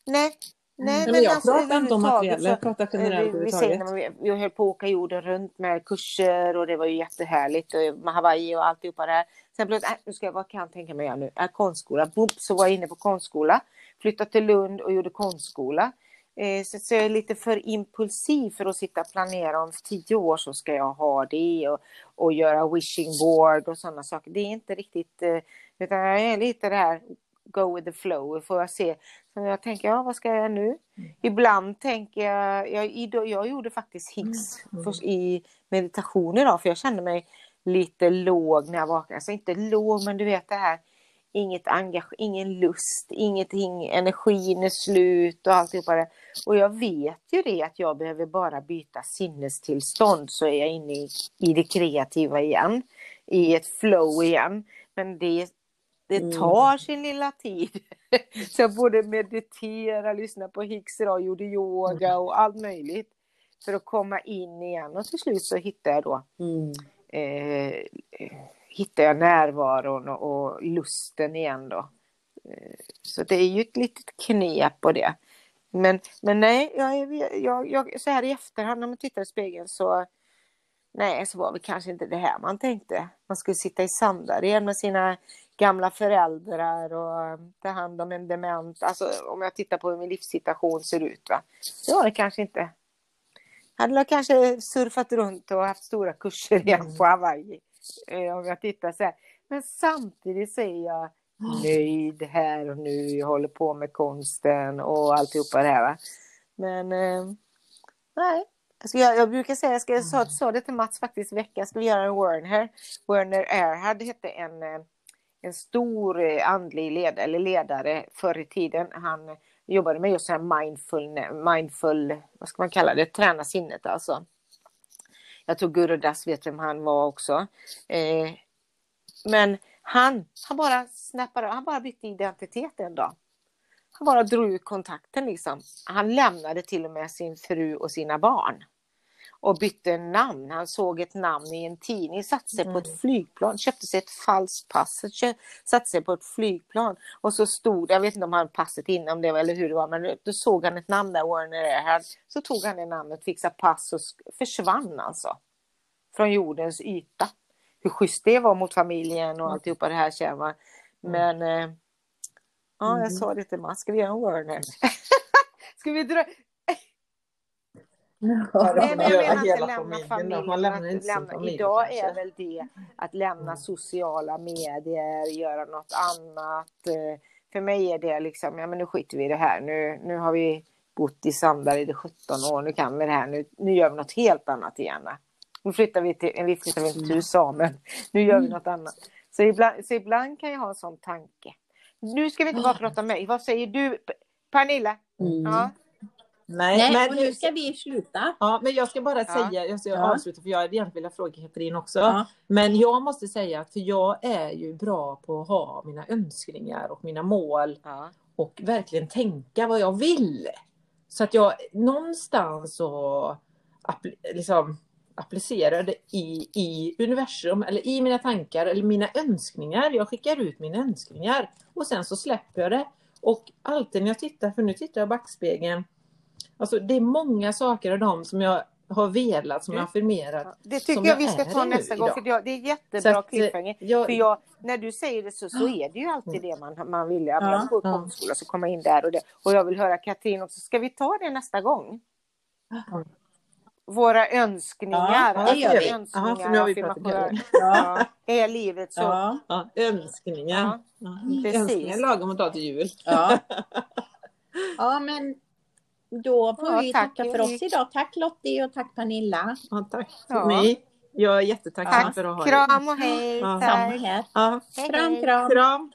Nej, nej men jag alltså, pratar inte om materiella, jag pratar generellt vi, säger överhuvudtaget. vi, vi höll på att åka jorden runt med kurser och det var ju jättehärligt. Och Hawaii och alltihopa det här. Sen plötsligt, äh, nu ska jag, vad kan jag tänka mig göra nu? Äh, konstskola. Boom, så var jag inne på konstskola. Flyttade till Lund och gjorde konstskola. Eh, så, så jag är lite för impulsiv för att sitta och planera om tio år så ska jag ha det och, och göra wishing board och sådana saker. Det är inte riktigt, eh, utan jag är lite det här go with the flow, får jag se. Så jag tänker, ja vad ska jag göra nu? Ibland tänker jag, jag, jag gjorde faktiskt hicks först i meditation idag för jag kände mig lite låg när jag vaknade. Alltså inte låg men du vet det här inget engage, ingen lust, ingenting, energin är slut och alltihopa det. Och jag vet ju det att jag behöver bara byta sinnestillstånd så är jag inne i, i det kreativa igen. I ett flow igen. Men det, det Mm. tar sin lilla tid. Så jag både mediterar, lyssnar på Hicks idag, gjorde yoga och allt möjligt. För att komma in igen och till slut så hittar jag då Mm. eh, eh, hittar jag närvaron och, och lusten igen då. Eh, så det är ju ett litet knep på det. Men, men nej, jag, jag, jag, så här i efterhand när man tittar i spegeln så nej, så var det kanske inte det här man tänkte. Man skulle sitta i Sandared med sina gamla föräldrar och ta hand om en dement. Alltså om jag tittar på hur min livssituation ser ut. Va? Det var det kanske inte. Jag hade väl kanske surfat runt och haft stora kurser igen på Hawaii. eh, Om jag tittar så här. Men samtidigt så är jag nöjd här och nu. Jag håller på med konsten och alltihopa det här. Va? Men eh, nej. Alltså jag, jag brukar säga, jag, ska, jag sa, sa det till Mats faktiskt i veckan, jag skulle göra en Werner. Werner Erhard hette en, eh, en stor eh, andlig ledare, eller ledare förr i tiden. Han jobbade med just så här mindful, mindful, vad ska man kalla det, träna sinnet alltså. Jag tror Gurudas vet vem han var också. Eh, men han, han bara snappade, han bara bytte identitet en dag. Han bara drog ut kontakten liksom. Han lämnade till och med sin fru och sina barn. Och bytte namn. Han såg ett namn i en tidning, satte sig på ett flygplan, köpte sig ett falskt pass, satte sig på ett flygplan. Och så stod, jag vet inte om han passet inom det eller hur det var, men då såg han ett namn där, Warner Erhard. Så tog han det namnet, fixade pass och försvann alltså. Från jordens yta. Hur schysst det var mot familjen och alltihopa det här känner man. Men eh, ja, jag sa det till Mats, ska vi göra en Warner? ska vi dra? Ja, Nej, men jag menar inte lämna familjen. Man lämnar inte lämna, familj idag kanske. är väl det att lämna sociala medier, göra något annat. Eh, För mig är det liksom, ja men nu skiter vi i det här. Nu, nu har vi bott i Sandared i 17 år, nu kan vi det här. Nu, nu gör vi något helt annat igen. Nu flyttar vi till, vi flyttar inte till USA, men nu gör vi något annat. Så ibland, så ibland kan jag ha en sån tanke. Nu ska vi inte bara prata om mig. Vad säger du, Pernilla? Mm. Ja. Nej, Nej, men, och nu ska vi sluta. ja, men jag ska bara Ja. säga, jag ska Ja. avsluta för jag hade egentligen velat fråga Katrin också. Ja. Men jag måste säga att för jag är ju bra på att ha mina önskningar och mina mål och verkligen tänka vad jag vill. Så att jag någonstans så liksom, applicerar det i, i universum eller i mina tankar eller mina önskningar. Jag skickar ut mina önskningar och sen så släpper jag det. Och alltid när jag tittar, för nu tittar jag i backspegeln. Alltså det är många saker av dem som jag har velat, som jag har affirmerat. Det tycker som jag jag vi ska är ta nu nästa gång. idag. För jag- det är jättebra att, eh, cliffhanger. jag- För jag, när du säger det så, så är det ju alltid det man, man vill. Ja. Ja. Jag går i Ja. konstskola så kommer jag in där och det. Och jag vill höra Katrin också. Ska vi ta det nästa gång? Våra önskningar. Ja, det gör vi. önskningar, Ja, för nu har vi pratat. Ja. Ja, är livet så? Ja. Ja, önskningar. Ja, Ja, precis. Önskningar lagom att ta till jul. Ja. ja, men då får Ja, vi tack. tacka för oss idag. Tack Lottie och tack Pernilla. Ja, tack för Ja. mig. Jag är jättetacksam Tack. för att ha er. Kram och hej. Ja. Samma Tack. här. Ja, Hej, Kram, kram. kram.